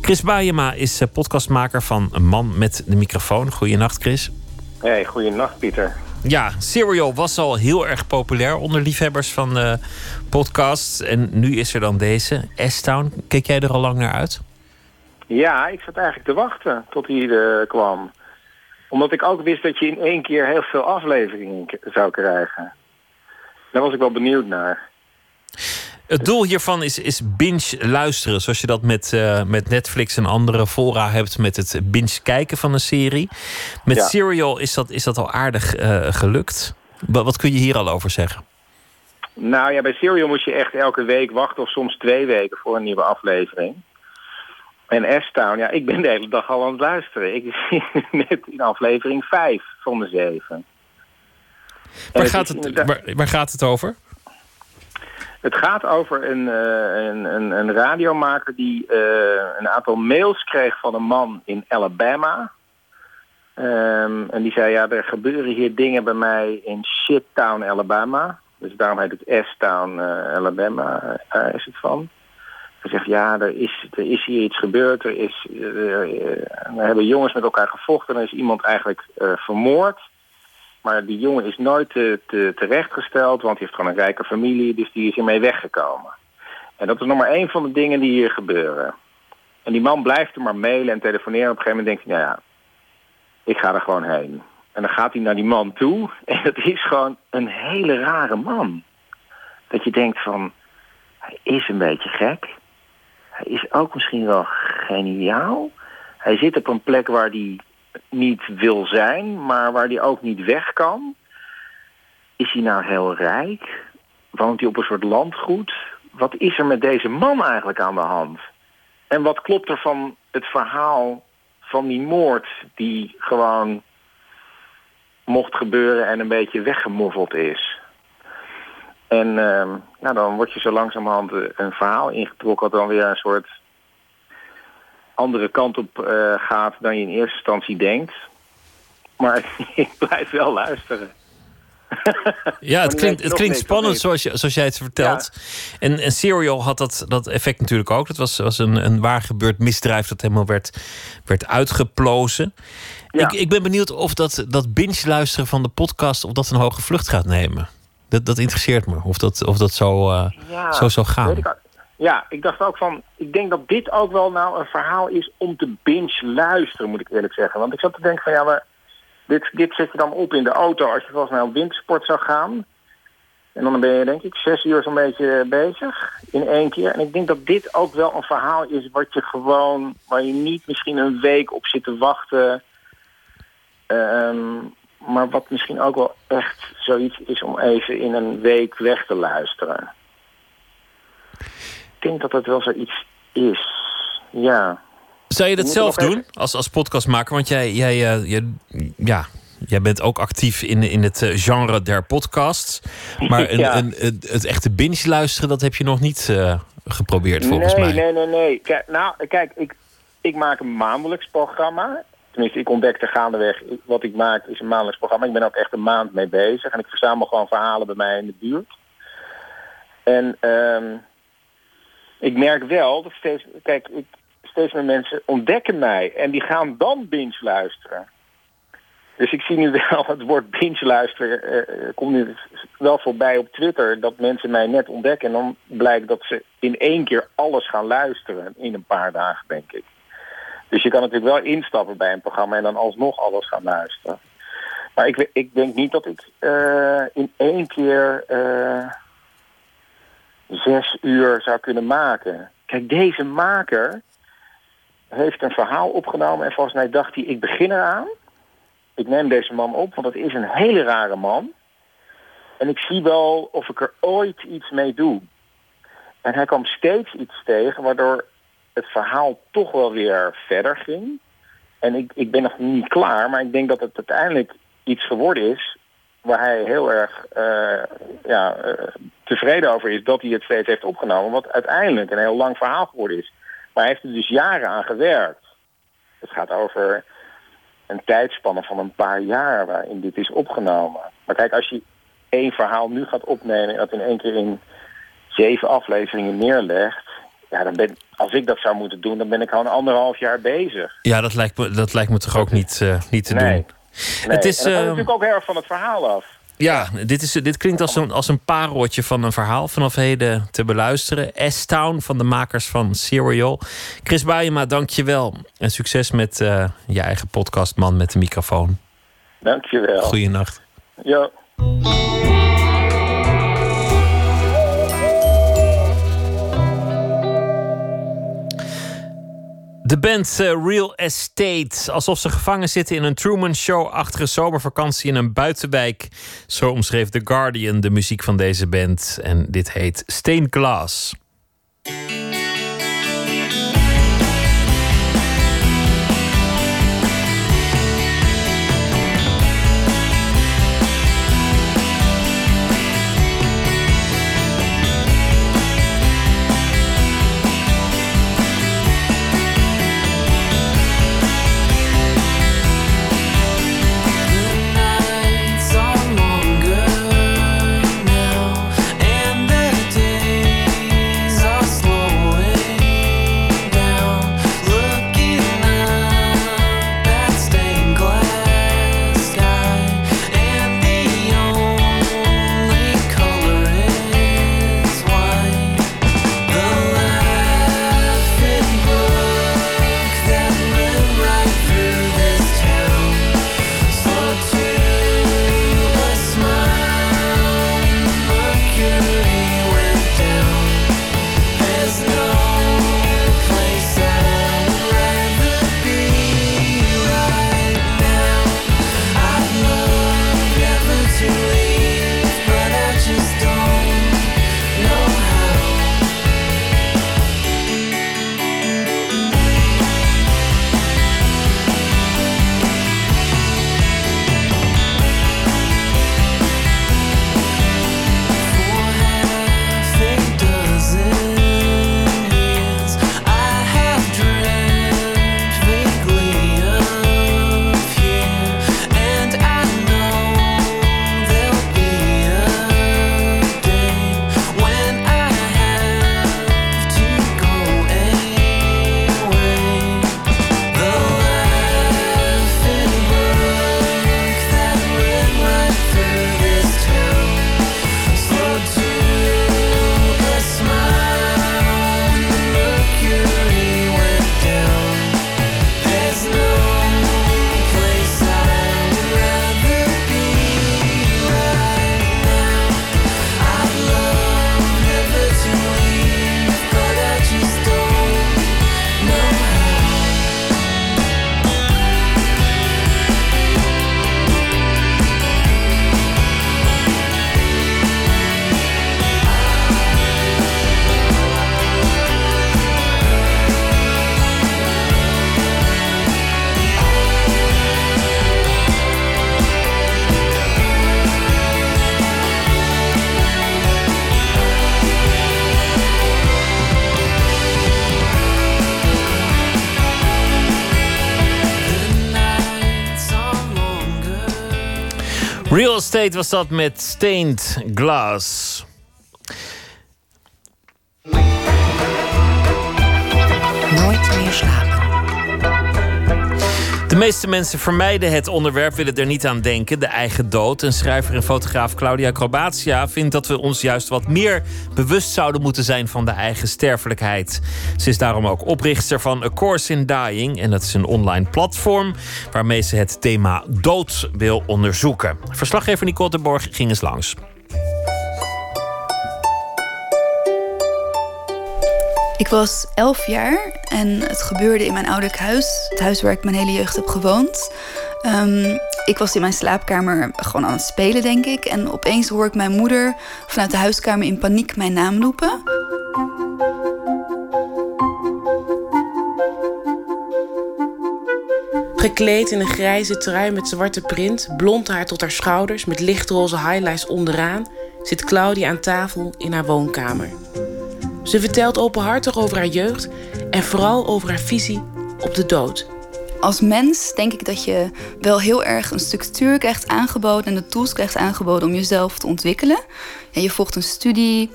Chris Baayema is podcastmaker van Een Man met de microfoon. Goedenacht, Chris. Hey, goedenacht Pieter. Ja, Serial was al heel erg populair onder liefhebbers van uh, podcasts. En nu is er dan deze, S-Town. Keek jij er al lang naar uit? Ja, ik zat eigenlijk te wachten tot hij uh, kwam. Omdat ik ook wist dat je in één keer heel veel afleveringen zou krijgen. Daar was ik wel benieuwd naar. Het doel hiervan is, is binge luisteren. Zoals je dat met, uh, met Netflix en andere fora hebt met het binge kijken van een serie. Met ja. Serial is dat, is dat al aardig uh, gelukt. Wat kun je hier al over zeggen? Nou ja, bij Serial moet je echt elke week wachten of soms twee weken voor een nieuwe aflevering. En S-Town, ja, ik ben de hele dag al aan het luisteren. Ik zit net in aflevering 5 van de 7. Waar gaat, het, waar, waar gaat het over? Het gaat over een, uh, een, een, een, radiomaker die uh, een aantal mails kreeg van een man in Alabama. Um, en die zei, ja, er gebeuren hier dingen bij mij in Shittown, Alabama. Dus daarom heet het S-Town, uh, Alabama, daar is het van. Hij zegt, ja, er is, er is hier iets gebeurd. Er is, we hebben jongens met elkaar gevochten. Er is iemand eigenlijk vermoord. Maar die jongen is nooit te, te, terechtgesteld, want hij heeft gewoon een rijke familie, dus die is hiermee weggekomen. En dat is nog maar één van de dingen die hier gebeuren. En die man blijft er maar mailen en telefoneren. Op een gegeven moment denkt hij, nou ja, ik ga er gewoon heen. En dan gaat hij naar die man toe en het is gewoon een hele rare man. Dat je denkt van, hij is een beetje gek. Hij is ook misschien wel geniaal. Hij zit op een plek waar hij niet wil zijn, maar waar hij ook niet weg kan. Is hij nou heel rijk? Woont hij op een soort landgoed? Wat is er met deze man eigenlijk aan de hand? En wat klopt er van het verhaal van die moord die gewoon mocht gebeuren en een beetje weggemoffeld is. En ehm, nou, dan word je zo langzamerhand een verhaal ingetrokken dat dan weer een soort andere kant op uh, gaat dan je in eerste instantie denkt. Maar ik blijf wel luisteren. Ja, het klinkt, het klinkt spannend zoals, je, zoals jij het vertelt. En, en Serial had dat, dat effect natuurlijk ook. Dat was, was een, een waar gebeurd misdrijf dat helemaal werd, werd uitgeplozen. Ik, ik ben benieuwd of dat, dat binge luisteren van de podcast... of dat een hoge vlucht gaat nemen. Dat, dat interesseert me. Of dat, of dat zo, uh, zo zou gaan. Ik, ja, ik dacht ook van... Ik denk dat dit ook wel nou een verhaal is om te binge luisteren, moet ik eerlijk zeggen. Want ik zat te denken van ja, maar dit, dit zet je dan op in de auto als je volgens mij op wintersport zou gaan. En dan ben je denk ik zes uur zo'n beetje bezig in één keer. En ik denk dat dit ook wel een verhaal is wat je gewoon... waar je niet misschien een week op zit te wachten... Ehm, maar wat misschien ook wel echt zoiets is om even in een week weg te luisteren. Ik denk dat dat wel zoiets is. Ja. Zou je dat zelf doen als, als podcastmaker? Want jij, jij, uh, je, ja, jij bent ook actief in, in het eh, genre der podcasts. Maar een, ja. een, een, het echte binge luisteren, dat heb je nog niet uh, geprobeerd volgens nee, mij. Nee, nee, nee. Kijk, nou, kijk, ik, ik maak een maandelijks programma. Tenminste, ik ontdekte gaandeweg, wat ik maak is een maandelijks programma. Ik ben ook echt een maand mee bezig. En ik verzamel gewoon verhalen bij mij in de buurt. En um, ik merk wel dat steeds... Kijk, steeds meer mensen ontdekken mij. En die gaan dan binge luisteren. Dus ik zie nu wel het woord binge luisteren. Uh, komt nu wel voorbij op Twitter. Dat mensen mij net ontdekken. En dan blijkt dat ze in één keer alles gaan luisteren. In een paar dagen, denk ik. Dus je kan natuurlijk wel instappen bij een programma. En dan alsnog alles gaan luisteren. Maar ik, ik denk niet dat ik uh, in één keer uh, zes uur zou kunnen maken. Kijk, deze maker heeft een verhaal opgenomen en volgens mij dacht hij, ik begin eraan. Ik neem deze man op, want het is een hele rare man. En ik zie wel of ik er ooit iets mee doe. En hij kwam steeds iets tegen, waardoor het verhaal toch wel weer verder ging. En ik, ik ben nog niet klaar, maar ik denk dat het uiteindelijk iets geworden is... waar hij heel erg uh, ja, uh, tevreden over is dat hij het steeds heeft opgenomen. Wat uiteindelijk een heel lang verhaal geworden is. Maar hij heeft er dus jaren aan gewerkt. Het gaat over een tijdspanne van een paar jaar waarin dit is opgenomen. Maar kijk, als je één verhaal nu gaat opnemen en dat in één keer in zeven afleveringen neerlegt. Ja, dan ben, als ik dat zou moeten doen, dan ben ik gewoon anderhalf jaar bezig. Ja, dat lijkt me, dat lijkt me toch ook niet, uh, niet te nee. doen. Nee. Het is, en dat hangt uh, natuurlijk ook erg van het verhaal af. Ja, dit, is, dit klinkt als een, als een pareltje van een verhaal vanaf heden te beluisteren. S-Town van de makers van Serial. Chris Baayema, dank je wel. En succes met uh, je eigen podcast Man met de microfoon. Dank je wel. Goeienacht. Ja. De band uh, Real Estate. Alsof ze gevangen zitten in een Truman Show-achtige zomervakantie in een buitenwijk. Zo omschreef The Guardian de muziek van deze band. En dit heet Stained Glass. Real Estate was dat met Stained Glass. Nooit meer slapen. Meeste mensen vermijden het onderwerp, willen er niet aan denken. De eigen dood. En schrijver en fotograaf Claudia Crobatia vindt dat we ons juist wat meer bewust zouden moeten zijn van de eigen sterfelijkheid. Ze is daarom ook oprichter van A Course in Dying. En dat is een online platform waarmee ze het thema dood wil onderzoeken. Verslaggever Nicole de ging eens langs. Ik was elf jaar en het gebeurde in mijn ouderlijk huis. Het huis waar ik mijn hele jeugd heb gewoond. Ehm, ik was in mijn slaapkamer gewoon aan het spelen, denk ik. En opeens hoor ik mijn moeder vanuit de huiskamer in paniek mijn naam roepen. Gekleed in een grijze trui met zwarte print, blond haar tot haar schouders met lichtroze highlights onderaan, zit Claudia aan tafel in haar woonkamer. Ze vertelt openhartig over haar jeugd en vooral over haar visie op de dood. Als mens denk ik dat je wel heel erg een structuur krijgt aangeboden en de tools krijgt aangeboden om jezelf te ontwikkelen. je volgt een studie,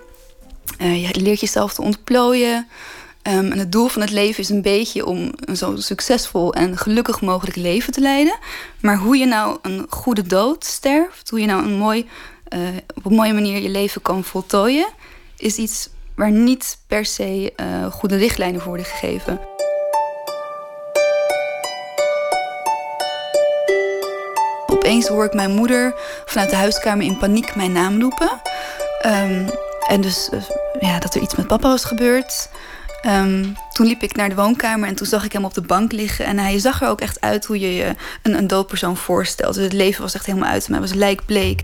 uh, je leert jezelf te ontplooien. Um, en het doel van het leven is een beetje om een zo succesvol en gelukkig mogelijk leven te leiden. Maar hoe je nou een goede dood sterft, hoe je nou een mooi, uh, op een mooie manier je leven kan voltooien, is iets waar niet per se uh, goede richtlijnen voor worden gegeven. Opeens hoor ik mijn moeder vanuit de huiskamer in paniek mijn naam roepen. Um, en dus uh, ja, dat er iets met papa was gebeurd. Um, toen liep ik naar de woonkamer en toen zag ik hem op de bank liggen. En hij zag er ook echt uit hoe je je een, een doodpersoon voorstelt. Dus het leven was echt helemaal uit hem. Hij was lijkbleek.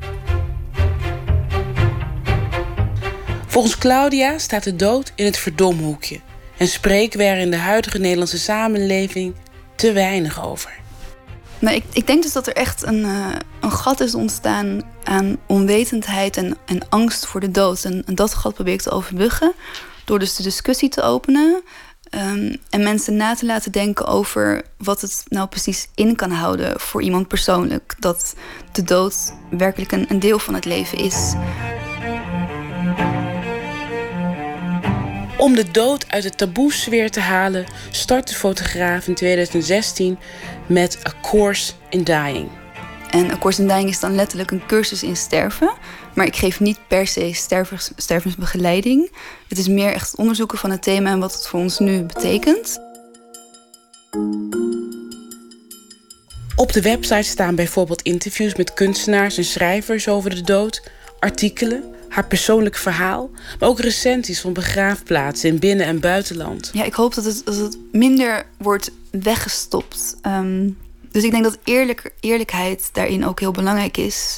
Volgens Claudia staat de dood in het verdomhoekje en spreken we er in de huidige Nederlandse samenleving te weinig over. Nou, ik, ik denk dus dat er echt een, uh, een gat is ontstaan aan onwetendheid en, angst voor de dood. En, dat gat probeer ik te overbruggen door dus de discussie te openen. Um, en mensen na te laten denken over wat het nou precies in kan houden voor iemand persoonlijk. Dat de dood werkelijk een, een deel van het leven is. Om de dood uit de taboesfeer te halen, start de fotograaf in 2016 met A Course in Dying. En A Course in Dying is dan letterlijk een cursus in sterven. Maar ik geef niet per se stervens, stervensbegeleiding. Het is meer echt onderzoeken van het thema en wat het voor ons nu betekent. Op de website staan bijvoorbeeld interviews met kunstenaars en schrijvers over de dood, artikelen, haar persoonlijk verhaal, maar ook recensies van begraafplaatsen in binnen- en buitenland. Ja, ik hoop dat het, dat het minder wordt weggestopt. Ehm, dus ik denk dat eerlijk, eerlijkheid daarin ook heel belangrijk is.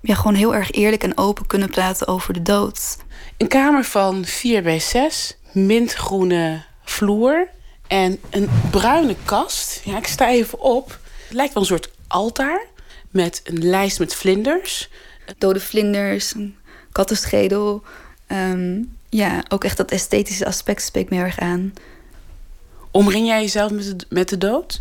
Ja, gewoon heel erg eerlijk en open kunnen praten over de dood. Een kamer van 4 bij 6, mintgroene vloer en een bruine kast. Ja, ik sta even op. Het lijkt wel een soort altaar met een lijst met vlinders. Dode vlinders, kattenschedel. Um, ja, ook echt dat esthetische aspect spreekt me erg aan. Omring jij jezelf met de, met de dood?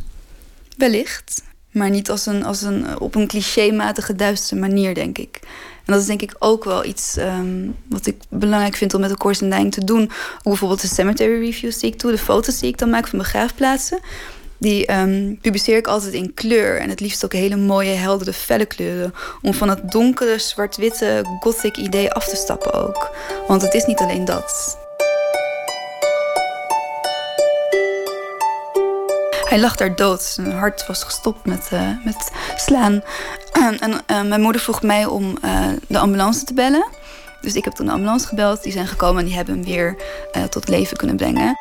Wellicht. Maar niet als een, als een, op een clichématige duistere manier, denk ik. En dat is denk ik ook wel iets um, wat ik belangrijk vind om met de Course in Dying te doen. Ook bijvoorbeeld de cemetery reviews die ik doe, de foto's die ik dan maak van begraafplaatsen die um, publiceer ik altijd in kleur. En het liefst ook hele mooie, heldere, felle kleuren. Om van het donkere, zwart-witte, gothic idee af te stappen ook. Want het is niet alleen dat. Hij lag daar dood. Zijn hart was gestopt met, uh, met slaan. en uh, mijn moeder vroeg mij om uh, de ambulance te bellen. Dus ik heb toen de ambulance gebeld. Die zijn gekomen en die hebben hem weer tot leven kunnen brengen.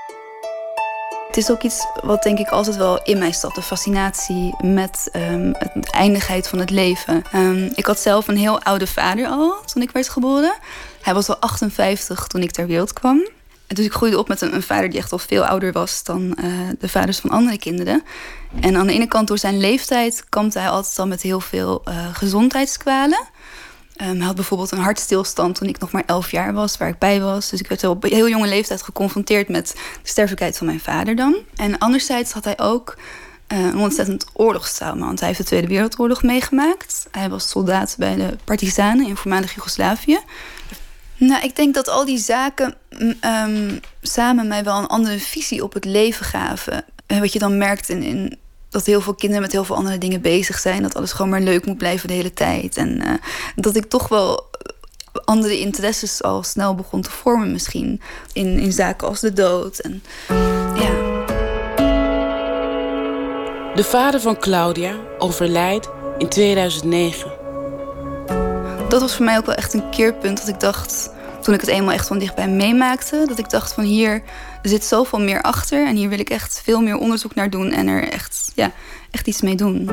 Het is ook iets wat denk ik altijd wel in mij zat. De fascinatie met um, de eindigheid van het leven. Um, ik had zelf een heel oude vader al toen ik werd geboren. Hij was al 58 toen ik ter wereld kwam. Dus ik groeide op met een, vader die echt al veel ouder was dan uh, de vaders van andere kinderen. En aan de ene kant door zijn leeftijd kampte hij altijd al met heel veel uh, gezondheidskwalen. Um, hij had bijvoorbeeld een hartstilstand toen ik nog maar elf jaar was, waar ik bij was. Dus ik werd op heel jonge leeftijd geconfronteerd met de sterfelijkheid van mijn vader dan. En anderzijds had hij ook een ontzettend oorlogstrauma. Want hij heeft de Tweede Wereldoorlog meegemaakt. Hij was soldaat bij de partisanen in voormalig Joegoslavië. Nou, ik denk dat al die zaken mm, ehm, samen mij wel een andere visie op het leven gaven. En wat je dan merkt in, in, dat heel veel kinderen met heel veel andere dingen bezig zijn. Dat alles gewoon maar leuk moet blijven de hele tijd. En uh, dat ik toch wel andere interesses al snel begon te vormen misschien. In, in zaken als de dood. En, ja. De vader van Claudia overlijdt in 2009. Dat was voor mij ook wel echt een keerpunt dat ik dacht, toen ik het eenmaal echt van dichtbij meemaakte, dat ik dacht van hier zit zoveel meer achter en hier wil ik echt veel meer onderzoek naar doen en er echt, ja, echt iets mee doen.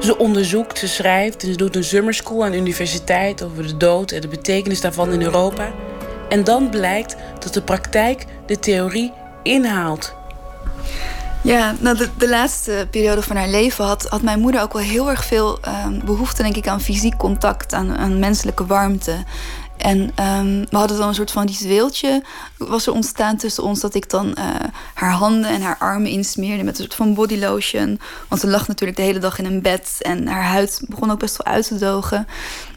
Ze onderzoekt, ze schrijft en ze doet een summerschool aan de universiteit over de dood en de betekenis daarvan in Europa. En dan blijkt dat de praktijk de theorie inhaalt. Ja, nou de, de, laatste periode van haar leven had, had mijn moeder ook wel heel erg veel um, behoefte, denk ik, aan fysiek contact, aan, aan menselijke warmte. En um, we hadden dan een soort van ritueeltje was er ontstaan tussen ons dat ik dan uh, haar handen en haar armen insmeerde met een soort van body lotion. Want ze lag natuurlijk de hele dag in een bed en haar huid begon ook best wel uit te dogen.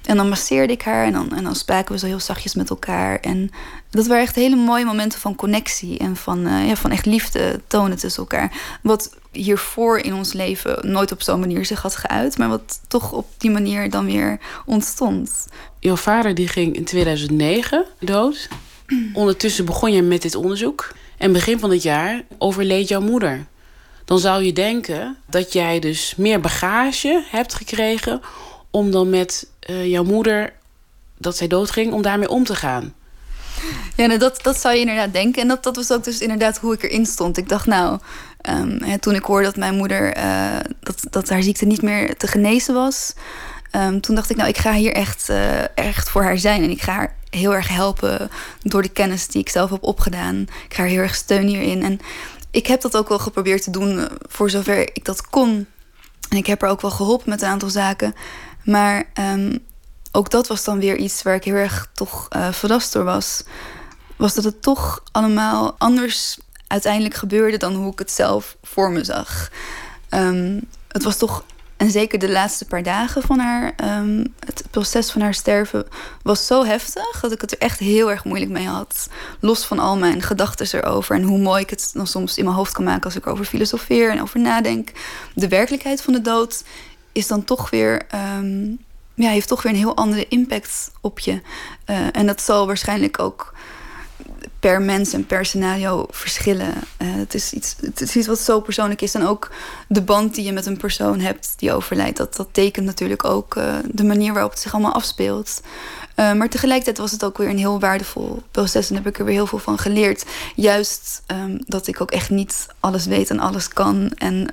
En dan masseerde ik haar en dan, en dan spraken we zo heel zachtjes met elkaar. En dat waren echt hele mooie momenten van connectie en van, uh, ja, van echt liefde tonen tussen elkaar. Wat hiervoor in ons leven nooit op zo'n manier zich had geuit, maar wat toch op die manier dan weer ontstond. Jouw vader die ging in 2009 dood. Ondertussen begon je met dit onderzoek. En begin van het jaar overleed jouw moeder. Dan zou je denken dat jij dus meer bagage hebt gekregen om dan met uh, jouw moeder, dat zij doodging, om daarmee om te gaan. Ja, nou, dat, dat zou je inderdaad denken. En dat, dat was ook dus inderdaad hoe ik erin stond. Ik dacht, nou, um, hè, toen ik hoorde dat mijn moeder, uh, dat, dat haar ziekte niet meer te genezen was, um, toen dacht ik, nou, ik ga hier echt, uh, echt voor haar zijn. En ik ga haar heel erg helpen door de kennis die ik zelf heb opgedaan. Ik ga haar heel erg steunen hierin. En ik heb dat ook wel geprobeerd te doen voor zover ik dat kon. En ik heb haar ook wel geholpen met een aantal zaken. Maar um, ook dat was dan weer iets waar ik heel erg toch uh, verrast door was. Was dat het toch allemaal anders uiteindelijk gebeurde dan hoe ik het zelf voor me zag. Um, het was toch, en zeker de laatste paar dagen van haar, um, het proces van haar sterven, was zo heftig dat ik het er echt heel erg moeilijk mee had. Los van al mijn gedachten erover en hoe mooi ik het dan soms in mijn hoofd kan maken als ik over filosofeer en over nadenk. De werkelijkheid van de dood is dan toch weer. Um, ja, heeft toch weer een heel andere impact op je. Uh, en dat zal waarschijnlijk ook per mens en per scenario verschillen. Uh, het, is iets, het is iets wat zo persoonlijk is. En ook de band die je met een persoon hebt die overlijdt, dat, dat tekent natuurlijk ook uh, de manier waarop het zich allemaal afspeelt. Uh, maar tegelijkertijd was het ook weer een heel waardevol proces en heb ik er weer heel veel van geleerd. Juist um, dat ik ook echt niet alles weet en alles kan. En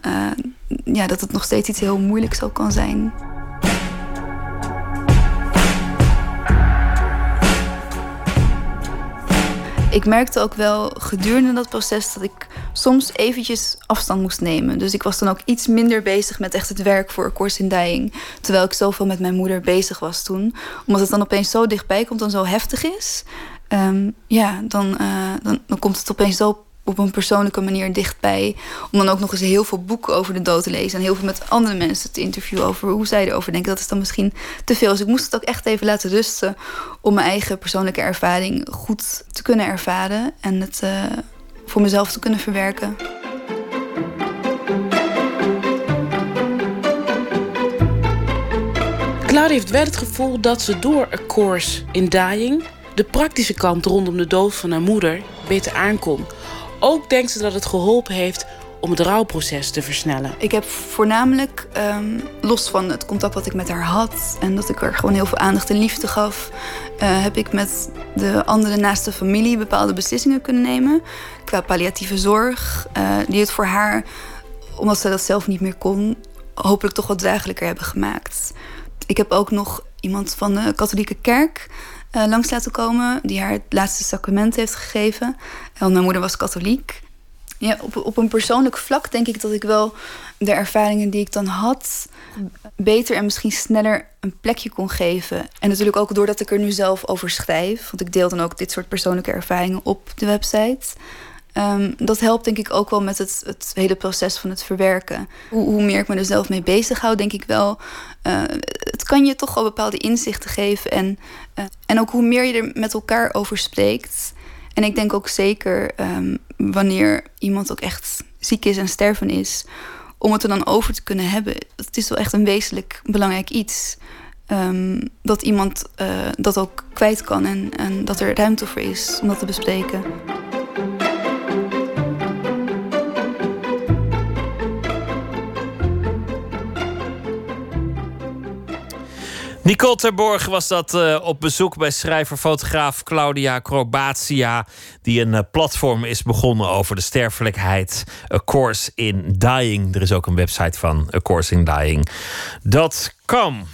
ja, dat het nog steeds iets heel moeilijks ook kan zijn. Ik merkte ook wel gedurende dat proces dat ik soms eventjes afstand moest nemen. Dus ik was dan ook iets minder bezig met echt het werk voor Course in. Terwijl ik zoveel met mijn moeder bezig was toen. Omdat het dan opeens zo dichtbij komt en zo heftig is. Um, ja, dan, uh, dan, dan komt het opeens zo op een persoonlijke manier dichtbij. Om dan ook nog eens heel veel boeken over de dood te lezen. En heel veel met andere mensen te interviewen over hoe zij erover denken. Dat is dan misschien te veel. Dus ik moest het ook echt even laten rusten. Om mijn eigen persoonlijke ervaring goed te kunnen ervaren. En het uh, voor mezelf te kunnen verwerken. Claudia heeft wel het gevoel dat ze door een course in dying de praktische kant rondom de dood van haar moeder beter aankomt. Ook denkt ze dat het geholpen heeft om het rouwproces te versnellen. Ik heb voornamelijk, um, los van het contact wat ik met haar had... en dat ik haar gewoon heel veel aandacht en liefde gaf... Uh, heb ik met de andere naaste familie bepaalde beslissingen kunnen nemen... qua palliatieve zorg, uh, die het voor haar, omdat ze dat zelf niet meer kon... hopelijk toch wat draaglijker hebben gemaakt. Ik heb ook nog iemand van de katholieke kerk uh, langs laten komen. Die haar het laatste sacrament heeft gegeven. Want mijn moeder was katholiek. Ja, op, op een persoonlijk vlak denk ik dat ik wel de ervaringen die ik dan had... beter en misschien sneller een plekje kon geven. En natuurlijk ook doordat ik er nu zelf over schrijf. Want ik deel dan ook dit soort persoonlijke ervaringen op de website. Ehm, dat helpt denk ik ook wel met het, het hele proces van het verwerken. Hoe, hoe meer ik me er zelf mee bezighoud, denk ik wel. Uh, het kan je toch wel bepaalde inzichten geven. En, uh, en ook hoe meer je er met elkaar over spreekt. En ik denk ook zeker um, wanneer iemand ook echt ziek is en sterven is, om het er dan over te kunnen hebben. Het is wel echt een wezenlijk belangrijk iets. Um, dat iemand uh, dat ook kwijt kan en, en dat er ruimte voor is om dat te bespreken. Nicole Terborg was dat uh, op bezoek bij schrijver-fotograaf Claudia Crobatia, die een uh, platform is begonnen over de sterfelijkheid. A Course in Dying. Er is ook een website van A Course in Dying.com.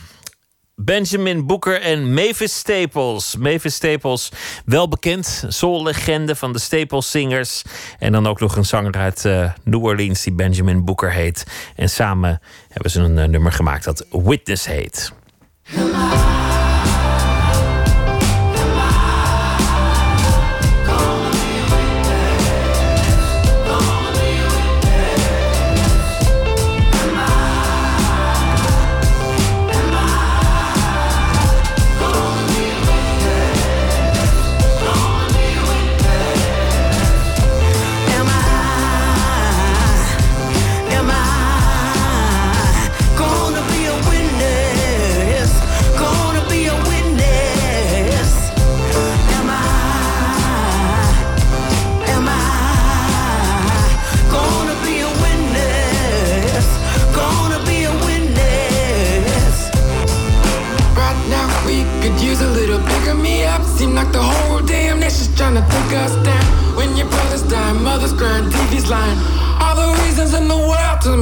Benjamin Booker en Mavis Staples. Mavis Staples, wel bekend, soul-legende van de Staples Singers. En dan ook nog een zanger uit uh, New Orleans die Benjamin Booker heet. En samen hebben ze een nummer gemaakt dat Witness heet. Hello.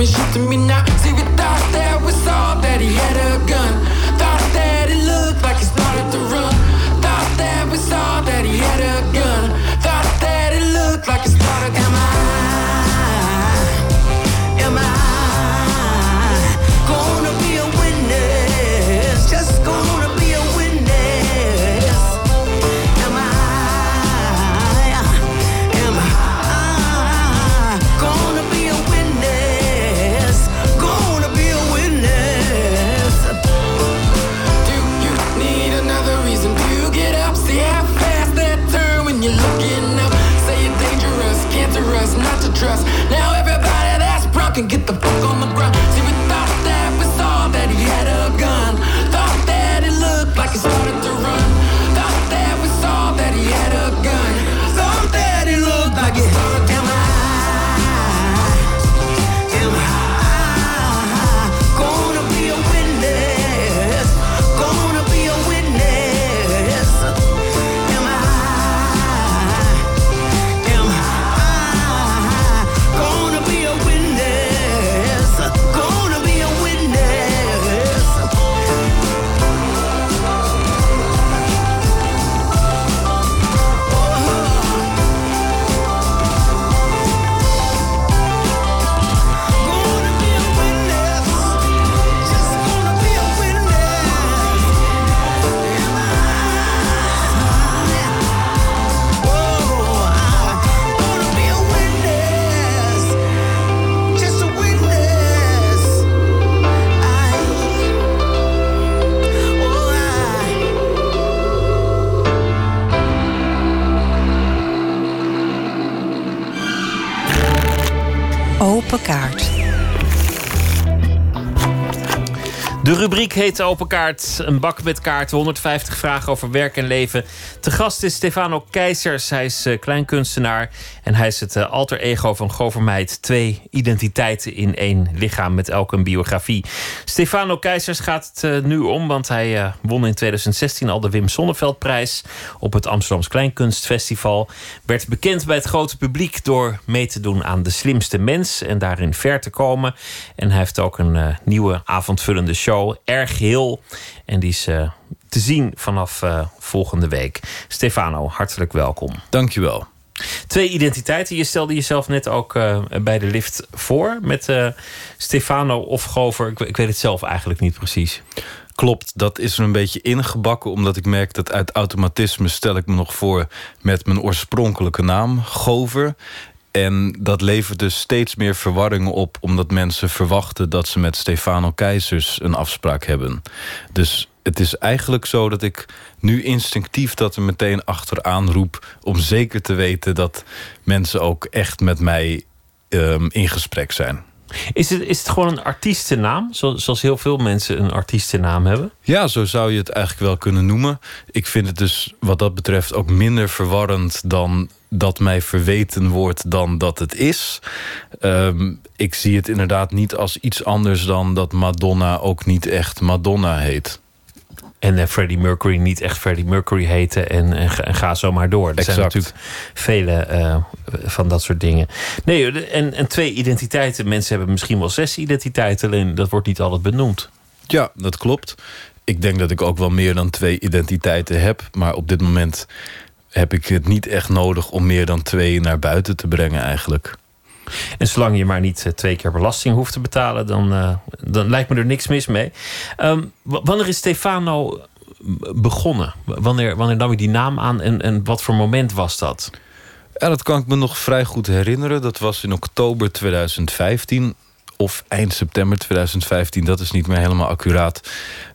world tell me now. See, we thought that we saw that he had a gun. Open De rubriek heet Open Kaart. Een bak met kaarten. 150 vragen over werk en leven. Te gast is Stefano Keizers. Hij is uh, kleinkunstenaar. En hij is het uh, alter ego van Govermeid. Twee identiteiten in één lichaam met elk een biografie. Stefano Keizers gaat het uh, nu om. Want hij won in 2016 al de Wim Sonneveldprijs. Op het Amsterdams Kleinkunstfestival. Werd bekend bij het grote publiek door mee te doen aan De Slimste Mens. En daarin ver te komen. En hij heeft ook een nieuwe avondvullende show Erg Heel. En die is uh, te zien vanaf uh, volgende week. Stefano, hartelijk welkom. Dankjewel. Twee identiteiten. Je stelde jezelf net ook uh, bij de lift voor met Stefano of Gover. Ik, ik, weet het zelf eigenlijk niet precies. klopt, dat is er een beetje ingebakken... omdat ik merk dat uit automatisme stel ik me nog voor... met mijn oorspronkelijke naam, Gover. En dat levert dus steeds meer verwarringen op... omdat mensen verwachten dat ze met Stefano Keizers een afspraak hebben. Dus het is eigenlijk zo dat ik nu instinctief dat er meteen achteraan roep... om zeker te weten dat mensen ook echt met mij um, in gesprek zijn. Is het, is het gewoon een artiestennaam? Zoals heel veel mensen een artiestennaam hebben? Ja, zo zou je het eigenlijk wel kunnen noemen. Ik vind het dus wat dat betreft ook minder verwarrend dan dat mij verweten wordt dan dat het is. Um, ik zie het inderdaad niet als iets anders dan dat Madonna ook niet echt Madonna heet. En uh, Freddie Mercury niet echt Freddie Mercury heette. En, en, ga zo maar door. Er exact. zijn natuurlijk vele uh, van dat soort dingen. Nee, en, en twee identiteiten. Mensen hebben misschien wel zes identiteiten. Alleen dat wordt niet altijd benoemd. Ja, dat klopt. Ik denk dat ik ook wel meer dan twee identiteiten heb. Maar op dit moment heb ik het niet echt nodig om meer dan twee naar buiten te brengen eigenlijk. En zolang je maar niet eh, twee keer belasting hoeft te betalen, dan, uh, dan lijkt me er niks mis mee. Um, wanneer is Stefano begonnen? Wanneer, wanneer nam je die naam aan en, en wat voor moment was dat? Ja, dat kan ik me nog vrij goed herinneren. Dat was in oktober 2015 of eind september 2015, dat is niet meer helemaal accuraat.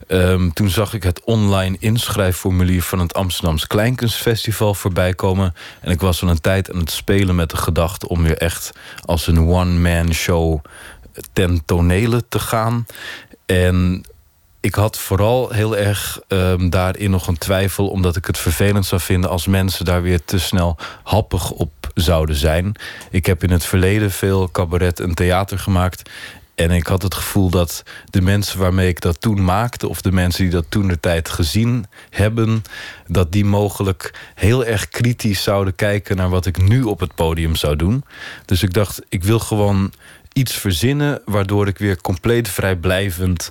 Um, toen zag ik het online inschrijfformulier van het Amsterdams Kleinkunstfestival voorbij komen. En ik was al een tijd aan het spelen met de gedachte om weer echt als een one-man show ten tonele te gaan. En ik had vooral heel erg um, daarin nog een twijfel, omdat ik het vervelend zou vinden als mensen daar weer te snel happig op zouden zijn. Ik heb in het verleden veel cabaret en theater gemaakt. En ik had het gevoel dat de mensen waarmee ik dat toen maakte... of de mensen die dat toen de tijd gezien hebben... dat die mogelijk heel erg kritisch zouden kijken... naar wat ik nu op het podium zou doen. Dus ik dacht, ik wil gewoon iets verzinnen... waardoor ik weer compleet vrijblijvend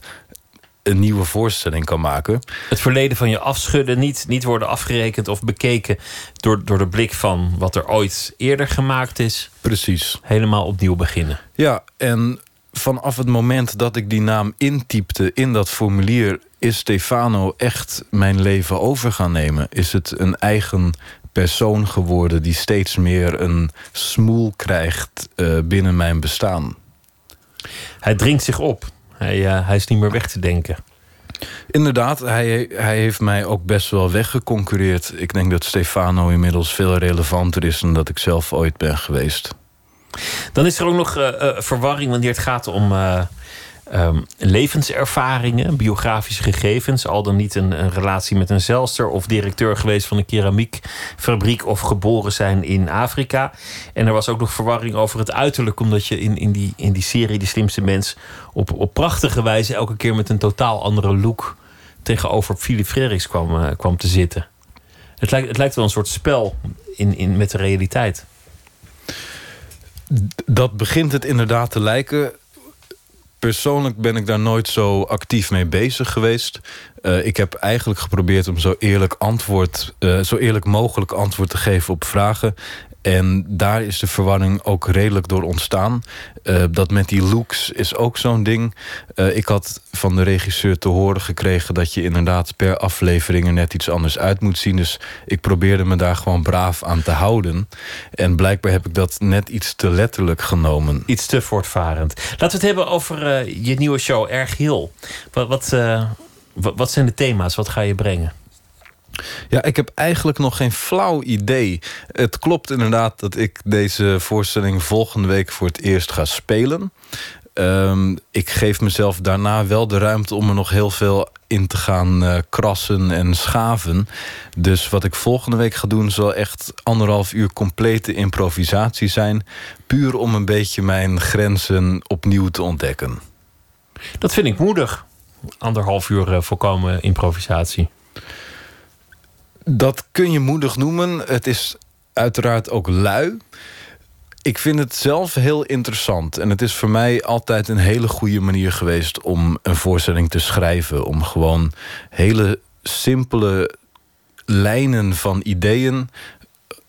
een nieuwe voorstelling kan maken. Het verleden van je afschudden, niet, niet worden afgerekend of bekeken door, door de blik van wat er ooit eerder gemaakt is. Precies. Helemaal opnieuw beginnen. Ja, en vanaf het moment dat ik die naam intypte in dat formulier, is Stefano echt mijn leven over gaan nemen. Is het een eigen persoon geworden die steeds meer een smoel krijgt uh, binnen mijn bestaan. Hij dringt zich op. Hij, uh, hij is niet meer weg te denken. Inderdaad, hij, hij heeft mij ook best wel weggeconcureerd. Ik denk dat Stefano inmiddels veel relevanter is dan dat ik zelf ooit ben geweest. Dan is er ook nog uh, uh, verwarring wanneer het gaat om uh, um, levenservaringen, biografische gegevens. Al dan niet een, een, relatie met een zelster of directeur geweest van een keramiekfabriek of geboren zijn in Afrika. En er was ook nog verwarring over het uiterlijk, omdat je in, in, die, in die serie De Slimste Mens op, op prachtige wijze elke keer met een totaal andere look tegenover Philip Frerichs kwam, kwam te zitten. Het lijkt, het lijkt wel een soort spel in, in, met de realiteit. Dat begint het inderdaad te lijken. Persoonlijk ben ik daar nooit zo actief mee bezig geweest. Uh, ik heb eigenlijk geprobeerd om zo eerlijk, antwoord, uh, zo eerlijk mogelijk antwoord te geven op vragen. En daar is de verwarring ook redelijk door ontstaan. Uh, dat met die looks is ook zo'n ding. Uh, ik had van de regisseur te horen gekregen dat je inderdaad per aflevering er net iets anders uit moet zien. Dus ik probeerde me daar gewoon braaf aan te houden. En blijkbaar heb ik dat net iets te letterlijk genomen. Iets te voortvarend. Laten we het hebben over uh, je nieuwe show, Erg Heel. Wat, wat, wat zijn de thema's? Wat ga je brengen? Ja, ik heb eigenlijk nog geen flauw idee. Het klopt inderdaad dat ik deze voorstelling volgende week voor het eerst ga spelen. Um, ik geef mezelf daarna wel de ruimte om er nog heel veel in te gaan uh, krassen en schaven. Dus wat ik volgende week ga doen zal echt anderhalf uur complete improvisatie zijn. Puur om een beetje mijn grenzen opnieuw te ontdekken. Dat vind ik moedig. Anderhalf uur uh, voorkomen improvisatie. Dat kun je moedig noemen. Het is uiteraard ook lui. Ik vind het zelf heel interessant. En het is voor mij altijd een hele goede manier geweest om een voorstelling te schrijven. Om gewoon hele simpele lijnen van ideeën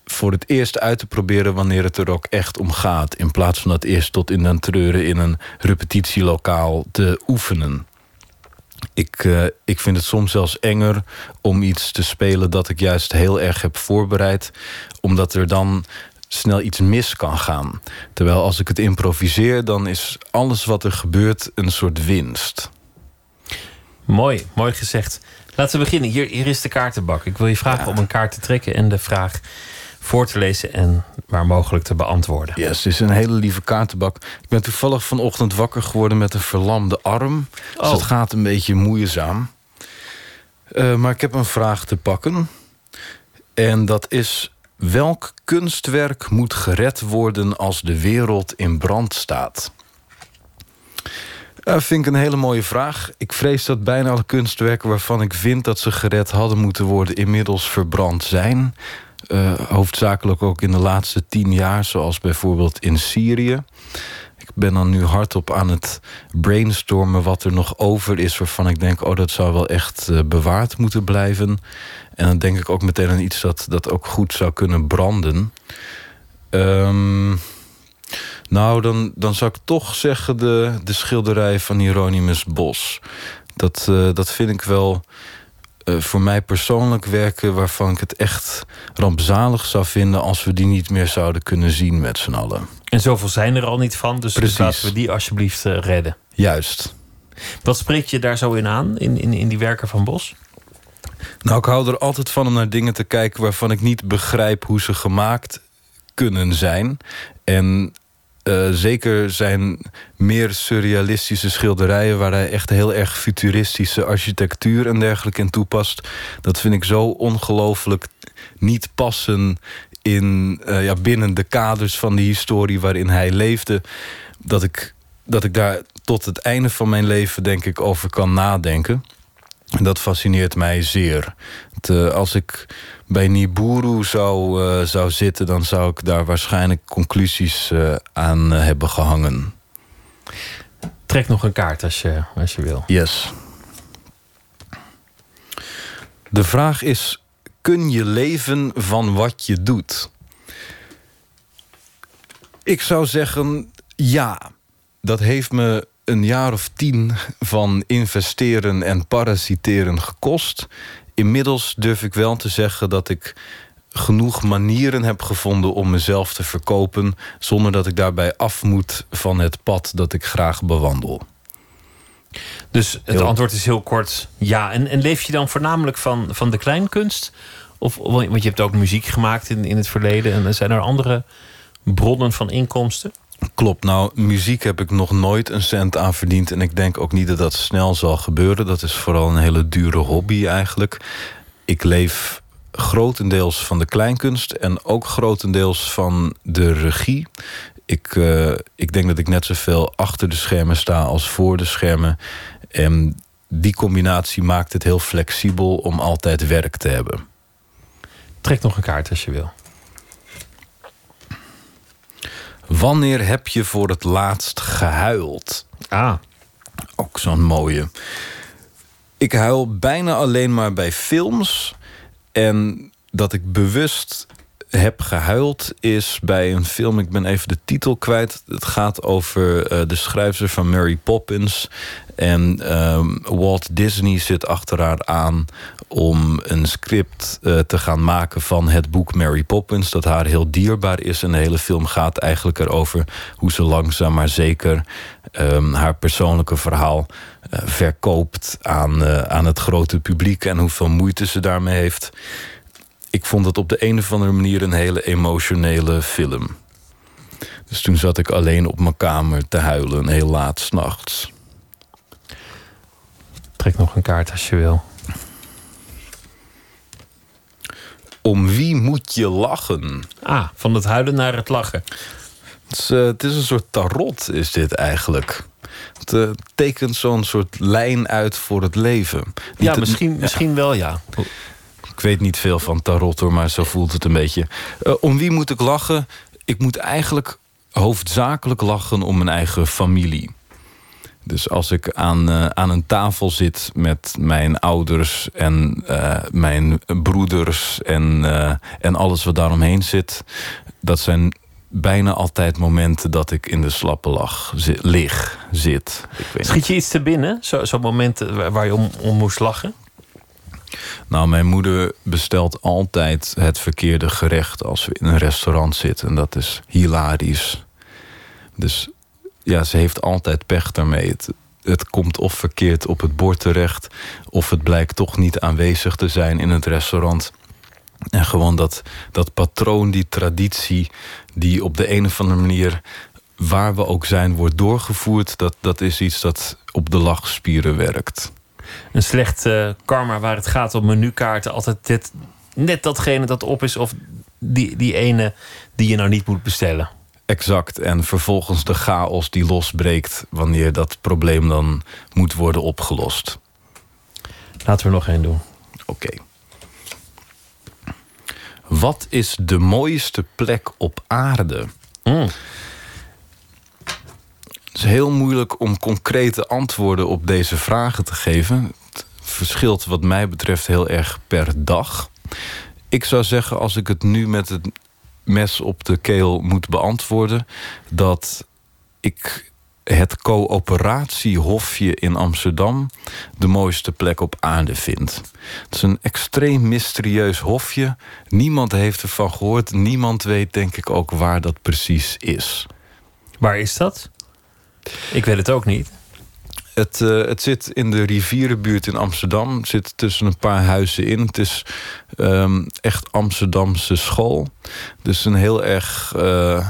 voor het eerst uit te proberen wanneer het er ook echt om gaat. In plaats van dat eerst tot in den treuren in een repetitielokaal te oefenen. Ik, uh, ik vind het soms zelfs enger om iets te spelen dat ik juist heel erg heb voorbereid. Omdat er dan snel iets mis kan gaan. Terwijl als ik het improviseer, dan is alles wat er gebeurt een soort winst. Mooi, mooi gezegd. Laten we beginnen. Hier, hier is de kaartenbak. Ik wil je vragen om een kaart te trekken en de vraag voor te lezen en waar mogelijk te beantwoorden. Ja, yes, het is een hele lieve kaartenbak. Ik ben toevallig vanochtend wakker geworden met een verlamde arm. Dus oh. Dus het gaat een beetje moeizaam. Uh, maar ik heb een vraag te pakken. En dat is: welk kunstwerk moet gered worden als de wereld in brand staat? Dat vind ik een hele mooie vraag. Ik vrees dat bijna alle kunstwerken waarvan ik vind dat ze gered hadden moeten worden, inmiddels verbrand zijn. Uh, hoofdzakelijk ook in de laatste tien jaar, zoals bijvoorbeeld in Syrië. Ik ben dan nu hardop aan het brainstormen wat er nog over is... waarvan ik denk, oh, dat zou wel echt uh, bewaard moeten blijven. En dan denk ik ook meteen aan iets dat, dat ook goed zou kunnen branden. Um, nou, dan, dan zou ik toch zeggen de, de schilderij van Hieronymus Bos. Dat, uh, dat vind ik wel uh, voor mij persoonlijk werken... waarvan ik het echt rampzalig zou vinden... als we die niet meer zouden kunnen zien met z'n allen. En zoveel zijn er al niet van, dus, dus laten we die alsjeblieft uh, redden. Juist. Wat spreekt je daar zo in aan, in, in, in die werken van Bos? Nou, ik hou er altijd van om naar dingen te kijken... waarvan ik niet begrijp hoe ze gemaakt kunnen zijn. En uh, zeker zijn meer surrealistische schilderijen... waar hij echt heel erg futuristische architectuur en dergelijke in toepast. Dat vind ik zo ongelooflijk niet passen in, uh, ja, binnen de kaders van die historie waarin hij leefde... dat ik, dat ik daar tot het einde van mijn leven denk ik over kan nadenken. En dat fascineert mij zeer. Uh, als ik bij Nibiru zou, uh, zou zitten... dan zou ik daar waarschijnlijk conclusies uh, aan uh, hebben gehangen. Trek nog een kaart als je, als je wil. Yes. De vraag is, kun je leven van wat je doet? Ik zou zeggen, ja. Dat heeft me een jaar of tien van investeren en parasiteren gekost inmiddels durf ik wel te zeggen dat ik genoeg manieren heb gevonden om mezelf te verkopen... zonder dat ik daarbij af moet van het pad dat ik graag bewandel. Dus het antwoord is heel kort ja. En, en leef je dan voornamelijk van, van de kleinkunst? Of, want je hebt ook muziek gemaakt in, in het verleden. En zijn er andere bronnen van inkomsten? Klopt. Nou, muziek heb ik nog nooit een cent aan verdiend. En ik denk ook niet dat dat snel zal gebeuren. Dat is vooral een hele dure hobby eigenlijk. Ik leef grotendeels van de kleinkunst en ook grotendeels van de regie. Ik, uh, ik denk dat ik net zoveel achter de schermen sta als voor de schermen. En die combinatie maakt het heel flexibel om altijd werk te hebben. Trek nog een kaart als je wil. Wanneer heb je voor het laatst gehuild? Ah. Ook zo'n mooie. Ik huil bijna alleen maar bij films. En dat ik bewust heb gehuild is bij een film. Ik ben even de titel kwijt. Het gaat over uh, de schrijfster van Mary Poppins. En um, Walt Disney zit achter haar aan om een script uh, te gaan maken van het boek Mary Poppins. Dat haar heel dierbaar is. En de hele film gaat eigenlijk erover hoe ze langzaam maar zeker um, haar persoonlijke verhaal uh, verkoopt aan, aan het grote publiek. En hoeveel moeite ze daarmee heeft. Ik vond het op de een of andere manier een hele emotionele film. Dus toen zat ik alleen op mijn kamer te huilen, heel laat s'nachts. Trek nog een kaart als je wil. Om wie moet je lachen? Ah, van het huilen naar het lachen. Het is, uh, het is een soort tarot, is dit eigenlijk. Het uh, tekent zo'n soort lijn uit voor het leven. Niet ja, misschien, ja. misschien wel, ja. Ik weet niet veel van tarot hoor, maar zo voelt het een beetje. Uh, om wie moet ik lachen? Ik moet eigenlijk hoofdzakelijk lachen om mijn eigen familie. Dus als ik aan, uh, aan een tafel zit met mijn ouders en uh, mijn broeders en, uh, en alles wat daaromheen zit, dat zijn bijna altijd momenten dat ik in de slappe lach lig, zit. Ik weet Schiet je iets te binnen? Zo'n zo moment waar- waar je om, om moest lachen? Nou, mijn moeder bestelt altijd het verkeerde gerecht als we in een restaurant zitten. En dat is hilarisch. Dus ja, ze heeft altijd pech daarmee. Het, komt of verkeerd op het bord terecht, of het blijkt toch niet aanwezig te zijn in het restaurant. En gewoon dat, dat patroon, die traditie, die op de een of andere manier, waar we ook zijn, wordt doorgevoerd, dat, dat is iets dat op de lachspieren werkt. Een slecht eh, karma waar het gaat om menukaarten. Altijd dit, net datgene dat op is of die, die ene die je nou niet moet bestellen. Exact. En vervolgens de chaos die losbreekt wanneer dat probleem dan moet worden opgelost. Laten we nog één doen. Oké. Wat is de mooiste plek op aarde? Mm. Het is heel moeilijk om concrete antwoorden op deze vragen te geven. Het verschilt wat mij betreft heel erg per dag. Ik zou zeggen, als ik het nu met het mes op de keel moet beantwoorden... dat ik het coöperatiehofje in Amsterdam... de mooiste plek op aarde vind. Het is een extreem mysterieus hofje. Niemand heeft ervan gehoord. Niemand weet denk ik ook waar dat precies is. Waar is dat? Ik weet het ook niet. Het, eh, het zit in de rivierenbuurt in Amsterdam. Het zit tussen een paar huizen in. Het is ehm, echt Amsterdamse school. Dus een heel erg, eh,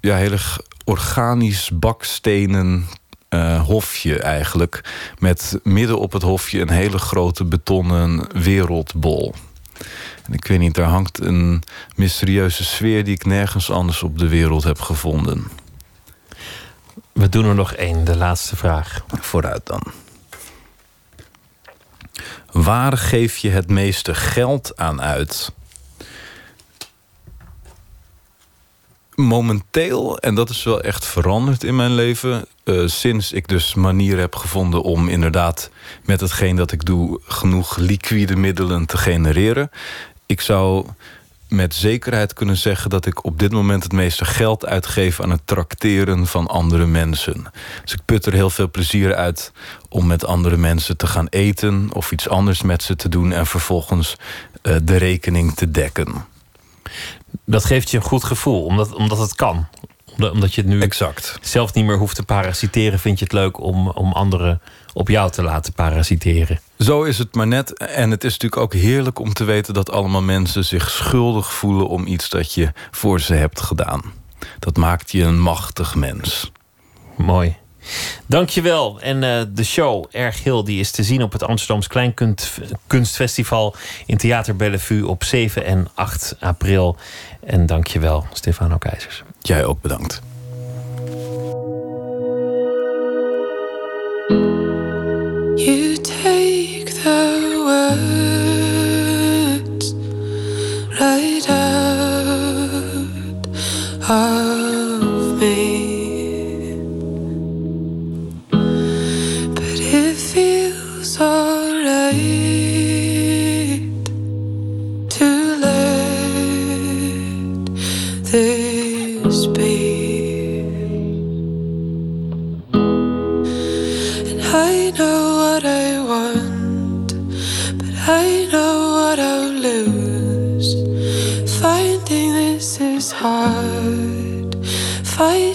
ja, heel organisch bakstenen eh, hofje eigenlijk. Met midden op het hofje een hele grote betonnen wereldbol. En ik weet niet, daar hangt een mysterieuze sfeer... die ik nergens anders op de wereld heb gevonden. We doen er nog één, de laatste vraag. Vooruit dan. Waar geef je het meeste geld aan uit? Momenteel, en dat is wel echt veranderd in mijn leven... eh, sinds ik dus manieren heb gevonden om inderdaad... met hetgeen dat ik doe genoeg liquide middelen te genereren. Ik zou met zekerheid kunnen zeggen dat ik op dit moment het meeste geld uitgeef aan het trakteren van andere mensen. Dus ik put er heel veel plezier uit om met andere mensen te gaan eten of iets anders met ze te doen en vervolgens eh, de rekening te dekken. Dat geeft je een goed gevoel, omdat, omdat het kan. Omdat, je het nu exact. zelf niet meer hoeft te parasiteren, vind je het leuk om, om anderen op jou te laten parasiteren. Zo is het maar net. En het is natuurlijk ook heerlijk om te weten dat allemaal mensen zich schuldig voelen om iets dat je voor ze hebt gedaan. Dat maakt je een machtig mens. Mooi. Dankjewel. En eh, de show Erg Heel die is te zien op het Amsterdams Kleinkunstfestival in Theater Bellevue op 7 en 8 april. En dankjewel, Stefano Keizers. Jij ook bedankt. You take the words right out I know what I want, but I know what I'll lose. Finding this is hard, fighting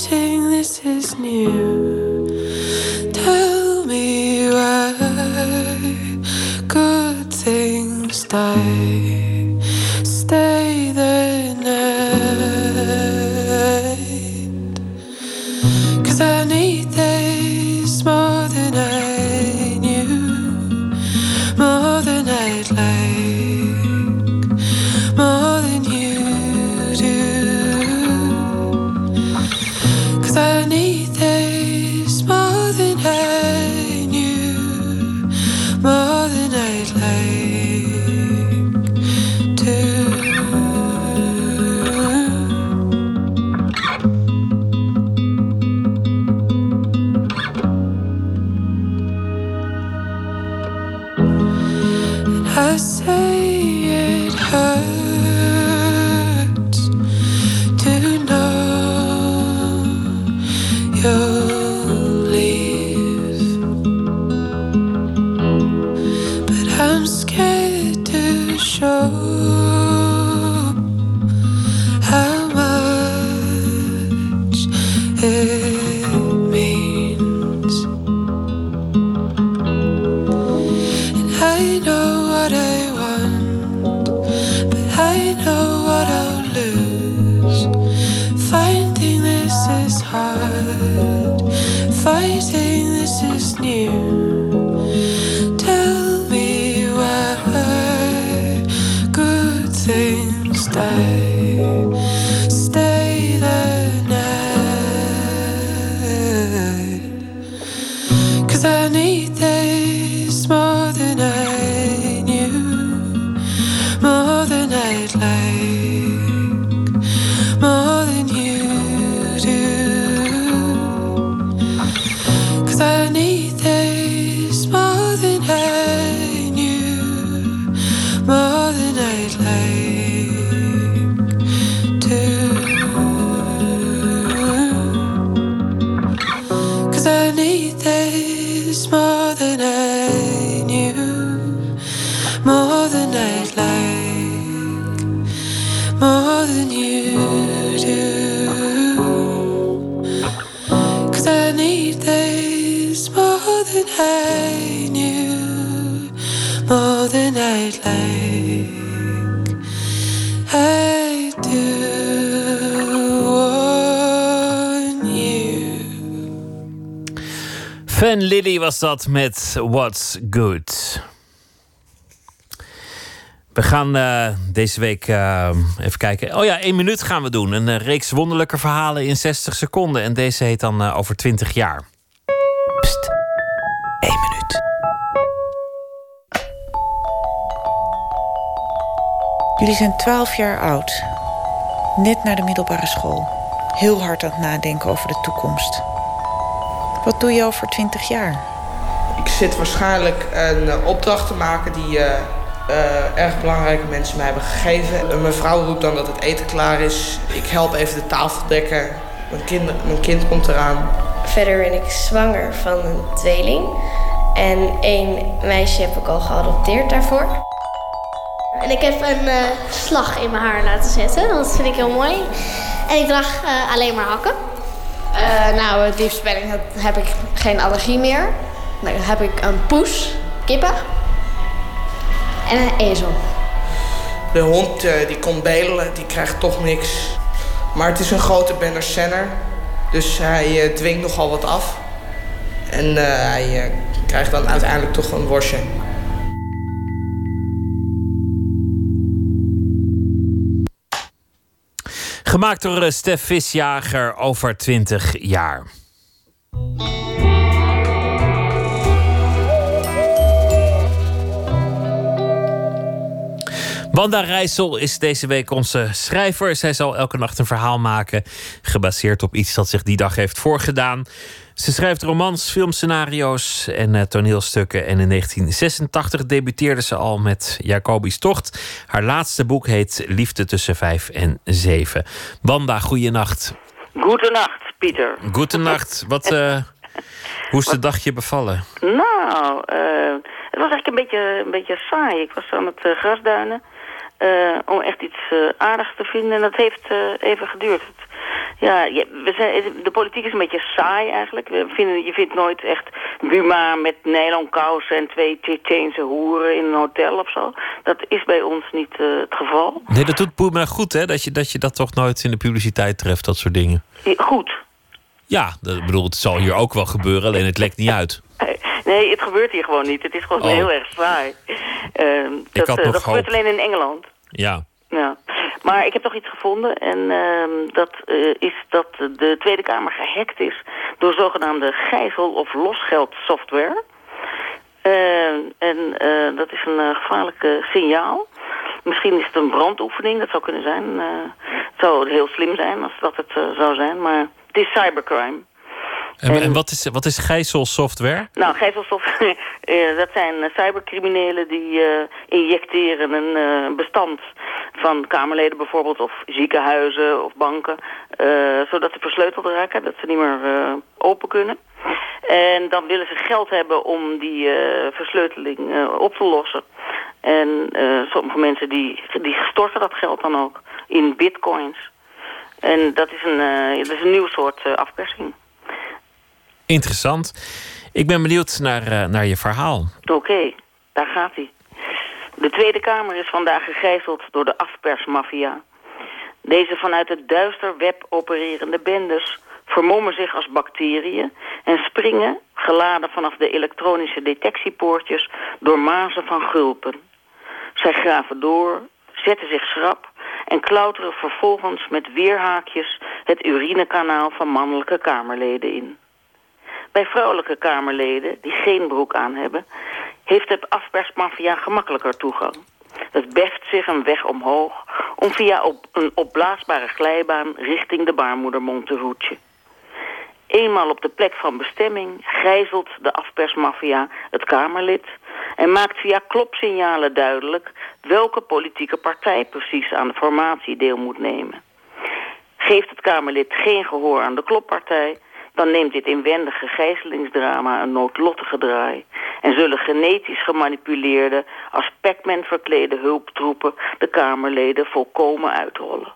dat met What's Good. We gaan eh, deze week eh, even kijken. Oh ja, één minuut gaan we doen. Een eh, reeks wonderlijke verhalen in 60 seconden. En deze heet dan over 20 jaar. Pst, minuut. Jullie zijn 12 jaar oud. Net naar de middelbare school. Heel hard aan het nadenken over de toekomst. Wat doe je over 20 jaar? Ik zit waarschijnlijk een eh, opdracht te maken die eh, eh, erg belangrijke mensen mij hebben gegeven. En mijn vrouw roept dan dat het eten klaar is. Ik help even de tafel dekken. Mijn kind, mijn kind komt eraan. Verder ben ik zwanger van een tweeling. En één meisje heb ik al geadopteerd daarvoor. En ik heb een eh, slag in mijn haar laten zetten. Dat vind ik heel mooi. En ik draag eh, alleen maar hakken. Eh, nou, het liefstspelling heb ik geen allergie meer. Dan heb ik een poes, kippen. En een ezel. De hond eh, die komt bedelen, die krijgt toch niks. Maar het is een grote Benner Senner. Dus hij eh, dwingt nogal wat af. En eh, hij eh, krijgt dan uiteindelijk toch een worstje. Gemaakt door Stef Visjager over 20 jaar. Wanda Rijssel is deze week onze schrijver. Zij zal elke nacht een verhaal maken, gebaseerd op iets dat zich die dag heeft voorgedaan. Ze schrijft romans, filmscenario's en eh, toneelstukken. En in 1986 debuteerde ze al met Jacobi's Tocht. Haar laatste boek heet Liefde tussen vijf en zeven. Wanda, goeienacht. Goedenacht, Pieter. Goedenacht. Wat, eh, hoe is de dag je bevallen? Nou, eh, het was eigenlijk een beetje, een beetje saai. Ik was aan het grasduinen eh, om echt iets eh, aardigs te vinden. En dat heeft eh, even geduurd. Het- ja, je- we zijn, de politiek is een beetje saai eigenlijk. We vinden, je vindt nooit echt Buma met nylonkousen en twee Tsjetsjeense hoeren in een hotel of zo. Dat is bij ons niet het geval. Nee, dat doet Boema goed, hè? Dat je, dat je dat toch nooit in de publiciteit treft, dat soort dingen. Goed. Ja, dat, ik bedoel, het zal hier ook wel gebeuren, alleen het lekt niet uit. Nee, het gebeurt hier gewoon niet. Het is gewoon Oh. heel erg saai. Ehm, dat dat gebeurt alleen in Engeland. Ja. Ja. Maar ik heb toch iets gevonden. En ehm, dat eh, is dat de Tweede Kamer gehackt is door zogenaamde gijzel- of losgeldsoftware. Ehm, en eh, dat is een eh, gevaarlijk signaal. Misschien is het een brandoefening, dat zou kunnen zijn. Het zou heel slim zijn als dat het zou zijn, maar het is cybercrime. En, en wat is, wat is gijzelsoftware? Nou, gijzelsoftware, eh, dat zijn eh, cybercriminelen die eh, injecteren een bestand van Kamerleden bijvoorbeeld, of ziekenhuizen of banken, zodat ze versleuteld raken, dat ze niet meer open kunnen. En dan willen ze geld hebben om die versleuteling op te lossen. En sommige mensen die, die storten dat geld dan ook in bitcoins. En dat is een, dat is een nieuw soort afpersing. Interessant. Ik ben benieuwd naar, eh, naar je verhaal. Oké, daar gaat hij. De Tweede Kamer is vandaag gegijzeld door de afpersmafia. Deze vanuit het duister web opererende bendes vermommen zich als bacteriën en springen, geladen vanaf de elektronische detectiepoortjes, door mazen van gulpen. Zij graven door, zetten zich schrap en klauteren vervolgens met weerhaakjes het urinekanaal van mannelijke Kamerleden in. Bij vrouwelijke Kamerleden, die geen broek aan hebben, heeft het afpersmafia gemakkelijker toegang. Het beft zich een weg omhoog om via op een opblaasbare glijbaan richting de baarmoedermond te roetjen. Eenmaal op de plek van bestemming gijzelt de afpersmafia het Kamerlid en maakt via klopsignalen duidelijk welke politieke partij precies aan de formatie deel moet nemen. Geeft het Kamerlid geen gehoor aan de kloppartij, dan neemt dit inwendige gijzelingsdrama een noodlottige draai. En zullen genetisch gemanipuleerde, als Pac-Man verklede hulptroepen de Kamerleden volkomen uitrollen.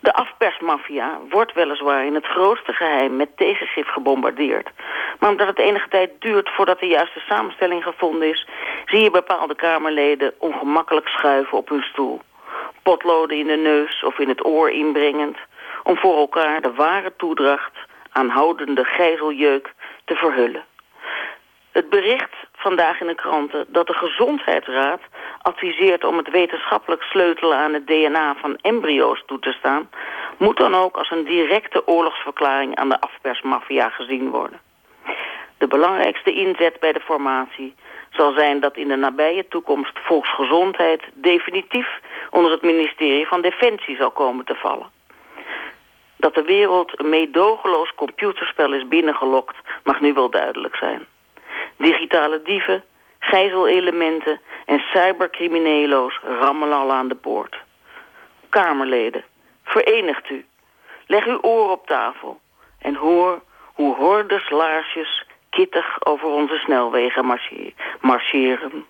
De afpersmafia wordt weliswaar in het grootste geheim met tegengif gebombardeerd. Maar omdat het enige tijd duurt voordat de juiste samenstelling gevonden is... zie je bepaalde Kamerleden ongemakkelijk schuiven op hun stoel. Potloden in de neus of in het oor inbrengend... om voor elkaar de ware toedracht aanhoudende gijzeljeuk te verhullen. Het bericht vandaag in de kranten dat de Gezondheidsraad adviseert om het wetenschappelijk sleutelen aan het DNA van embryo's toe te staan, moet dan ook als een directe oorlogsverklaring aan de afpersmafia gezien worden. De belangrijkste inzet bij de formatie zal zijn dat in de nabije toekomst volksgezondheid definitief onder het ministerie van Defensie zal komen te vallen. Dat de wereld een meedogenloos computerspel is binnengelokt mag nu wel duidelijk zijn. Digitale dieven, gijzelelementen en cybercriminelo's rammelen al aan de poort. Kamerleden, verenigt u. Leg uw oor op tafel en hoor hoe hordes laarsjes kittig over onze snelwegen marche- marcheren.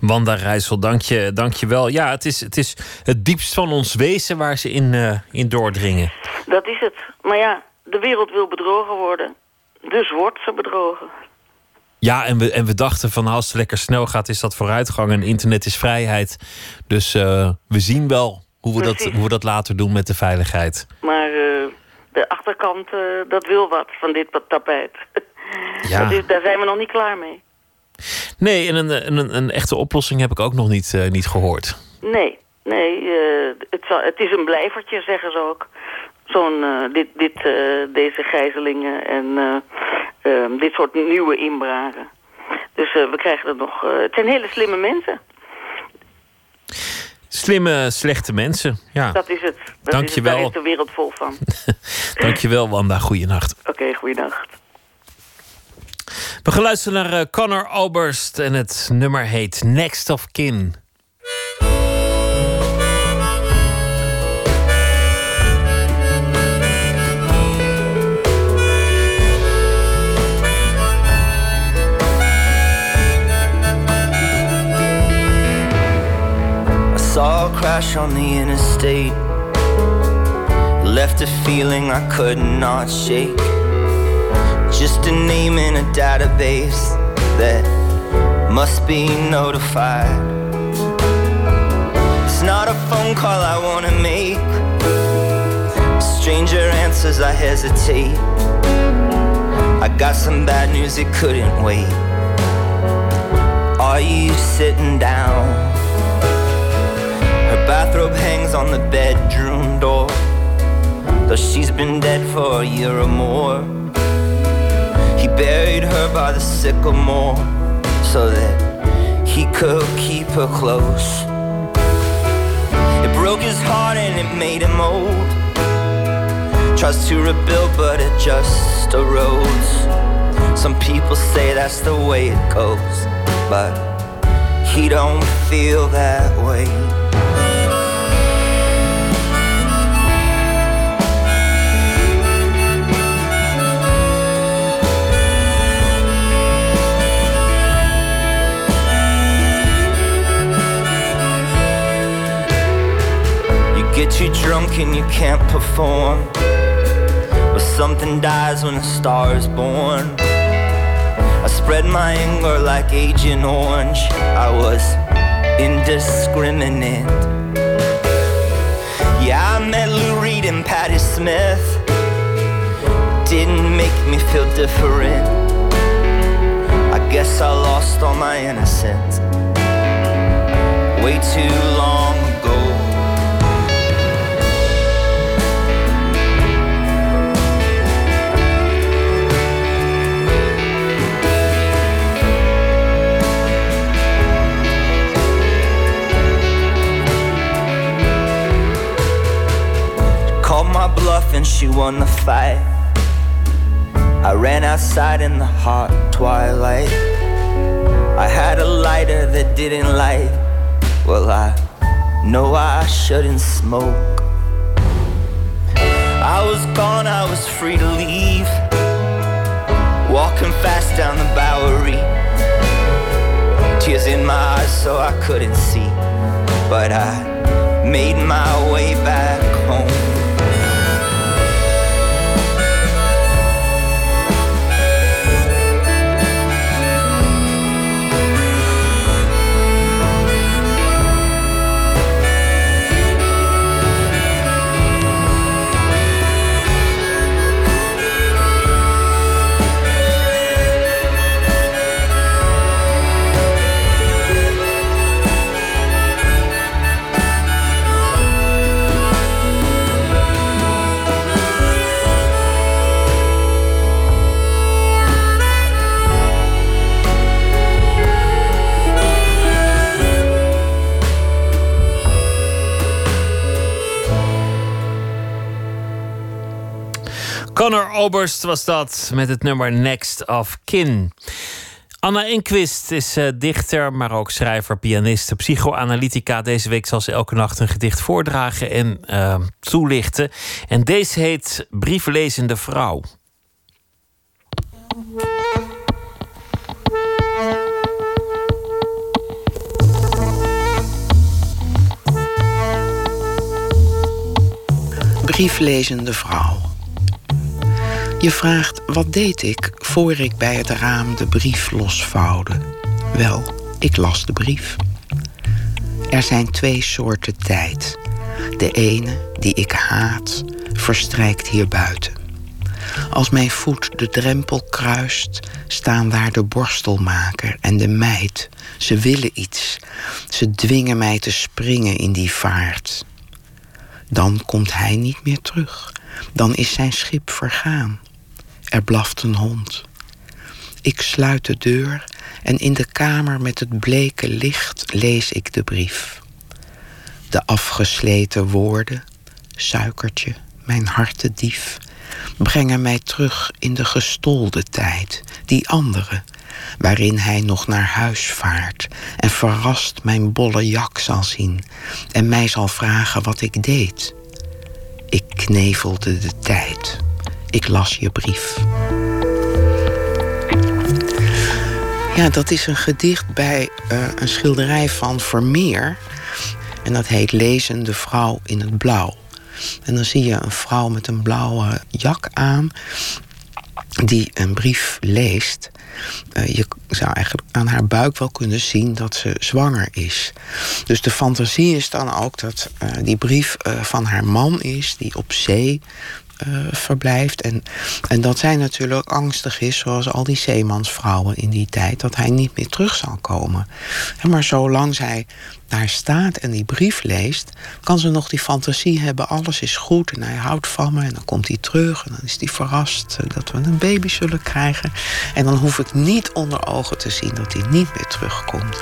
Wanda Rijssel, dank je, dank je wel. Ja, het is, het is het diepst van ons wezen waar ze in, eh, in doordringen. Dat is het. Maar ja, de wereld wil bedrogen worden. Dus wordt ze bedrogen. Ja, en we, en we dachten van als het lekker snel gaat, is dat vooruitgang. En internet is vrijheid. Dus eh, we zien wel hoe we, dat, hoe we dat later doen met de veiligheid. Maar eh, de achterkant, dat wil wat van dit tapijt. Ja. Is, daar zijn we nog niet klaar mee. Nee, en een, een, een echte oplossing heb ik ook nog niet, eh, niet gehoord. Nee, nee. eh, het, zal, het is een blijvertje, zeggen ze ook. Zo'n, eh, dit, dit, eh, deze gijzelingen en eh, ehm, dit soort nieuwe inbraken. Dus eh, we krijgen er nog... eh, het zijn hele slimme mensen. Slimme, slechte mensen. Ja. Dat is het. Dat Dank is je het. Daar wel. is de wereld vol van. Dankjewel, Wanda. Goeienacht. Oké, goeienacht. We gaan luisteren naar eh, Connor Oberst en het nummer heet Next of Kin. Saw a crash on the interstate. Left a feeling I could not shake. Just a name in a database that must be notified. It's not a phone call I wanna make. Stranger answers, I hesitate. I got some bad news, it couldn't wait. Are you sitting down? Her bathrobe hangs on the bedroom door. Though she's been dead for a year or more. Buried her by the sycamore so that he could keep her close. It broke his heart and it made him old. Tries to rebuild, but it just erodes. Some people say that's the way it goes, but he don't feel that way. Get too drunk and you can't perform. Or something dies when a star is born. I spread my anger like Agent Orange. I was indiscriminate. Yeah, I met Lou Reed and Patti Smith. Didn't make me feel different. I guess I lost all my innocence way too long my bluff and she won the fight. I ran outside in the hot twilight. I had a lighter that didn't light. Well, I know I shouldn't smoke. I was gone, I was free to leave. Walking fast down the Bowery. Tears in my eyes, so I couldn't see. But I made my way back home. Connor Oberst was dat met het nummer Next of Kin. Anna Inquist is uh, dichter, maar ook schrijver, pianiste, psychoanalytica. Deze week zal ze elke nacht een gedicht voordragen en uh, toelichten. En deze heet Brieflezende Vrouw. Brieflezende Vrouw. Je vraagt, wat deed ik voor ik bij het raam de brief losvouwde? Wel, ik las de brief. Er zijn twee soorten tijd. De ene, die ik haat, verstrijkt hier buiten. Als mijn voet de drempel kruist, staan daar de borstelmaker en de meid. Ze willen iets. Ze dwingen mij te springen in die vaart. Dan komt hij niet meer terug. Dan is zijn schip vergaan. Er blaft een hond. Ik sluit de deur en in de kamer met het bleke licht lees ik de brief. De afgesleten woorden, suikertje, mijn hartedief, brengen mij terug in de gestolde tijd, die andere, waarin hij nog naar huis vaart en verrast mijn bolle jak zal zien en mij zal vragen wat ik deed. Ik knevelde de tijd. Ik las je brief. Ja, dat is een gedicht bij uh, een schilderij van Vermeer. En dat heet Lezende vrouw in het blauw. En dan zie je een vrouw met een blauwe jak aan die een brief leest. Uh, je zou eigenlijk aan haar buik wel kunnen zien dat ze zwanger is. Dus de fantasie is dan ook dat uh, die brief van haar man is, die op zee verblijft. En, en dat zij natuurlijk angstig is, zoals al die zeemansvrouwen in die tijd, dat hij niet meer terug zal komen. maar zolang zij daar staat en die brief leest, kan ze nog die fantasie hebben: alles is goed en hij houdt van me. En dan komt hij terug en dan is hij verrast eh, dat we een baby zullen krijgen. En dan hoef ik niet onder ogen te zien dat hij niet meer terugkomt.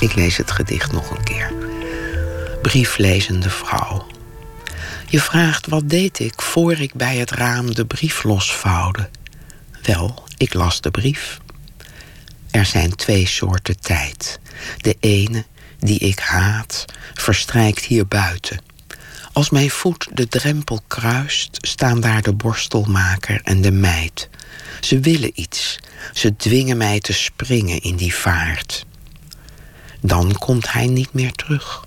Ik lees het gedicht nog een keer. Brieflezende vrouw. Je vraagt wat deed ik voor ik bij het raam de brief losvouwde. Wel, ik las de brief. Er zijn twee soorten tijd. De ene, die ik haat, verstrijkt hier buiten. Als mijn voet de drempel kruist, staan daar de borstelmaker en de meid. Ze willen iets. Ze dwingen mij te springen in die vaart. Dan komt hij niet meer terug.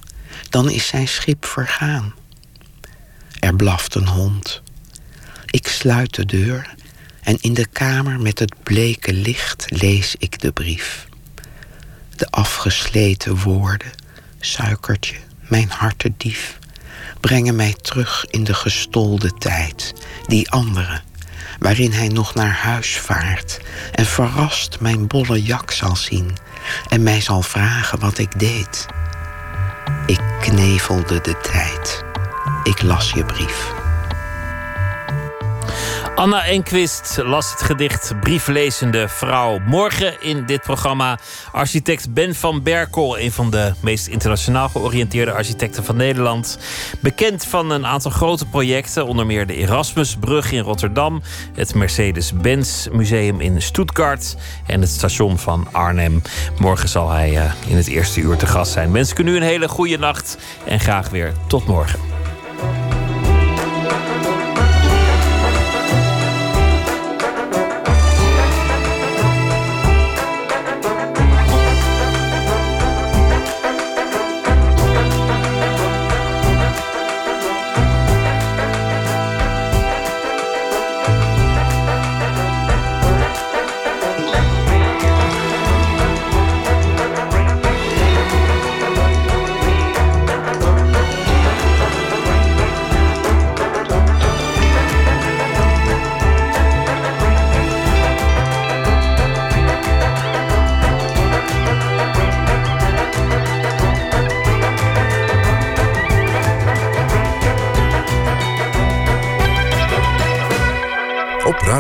Dan is zijn schip vergaan. Er blaft een hond. Ik sluit de deur en in de kamer met het bleke licht lees ik de brief. De afgesleten woorden, suikertje, mijn hartedief, brengen mij terug in de gestolde tijd, die andere, waarin hij nog naar huis vaart en verrast mijn bolle jak zal zien en mij zal vragen wat ik deed. Ik knevelde de tijd. Ik las je brief. Anna Enquist las het gedicht Brieflezende Vrouw. Morgen in dit programma architect Ben van Berkel, een van de meest internationaal georiënteerde architecten van Nederland. Bekend van een aantal grote projecten, onder meer de Erasmusbrug in Rotterdam, het Mercedes-Benz Museum in Stuttgart en het station van Arnhem. Morgen zal hij eh, in het eerste uur te gast zijn. Wens ik u een hele goede nacht en graag weer tot morgen. Op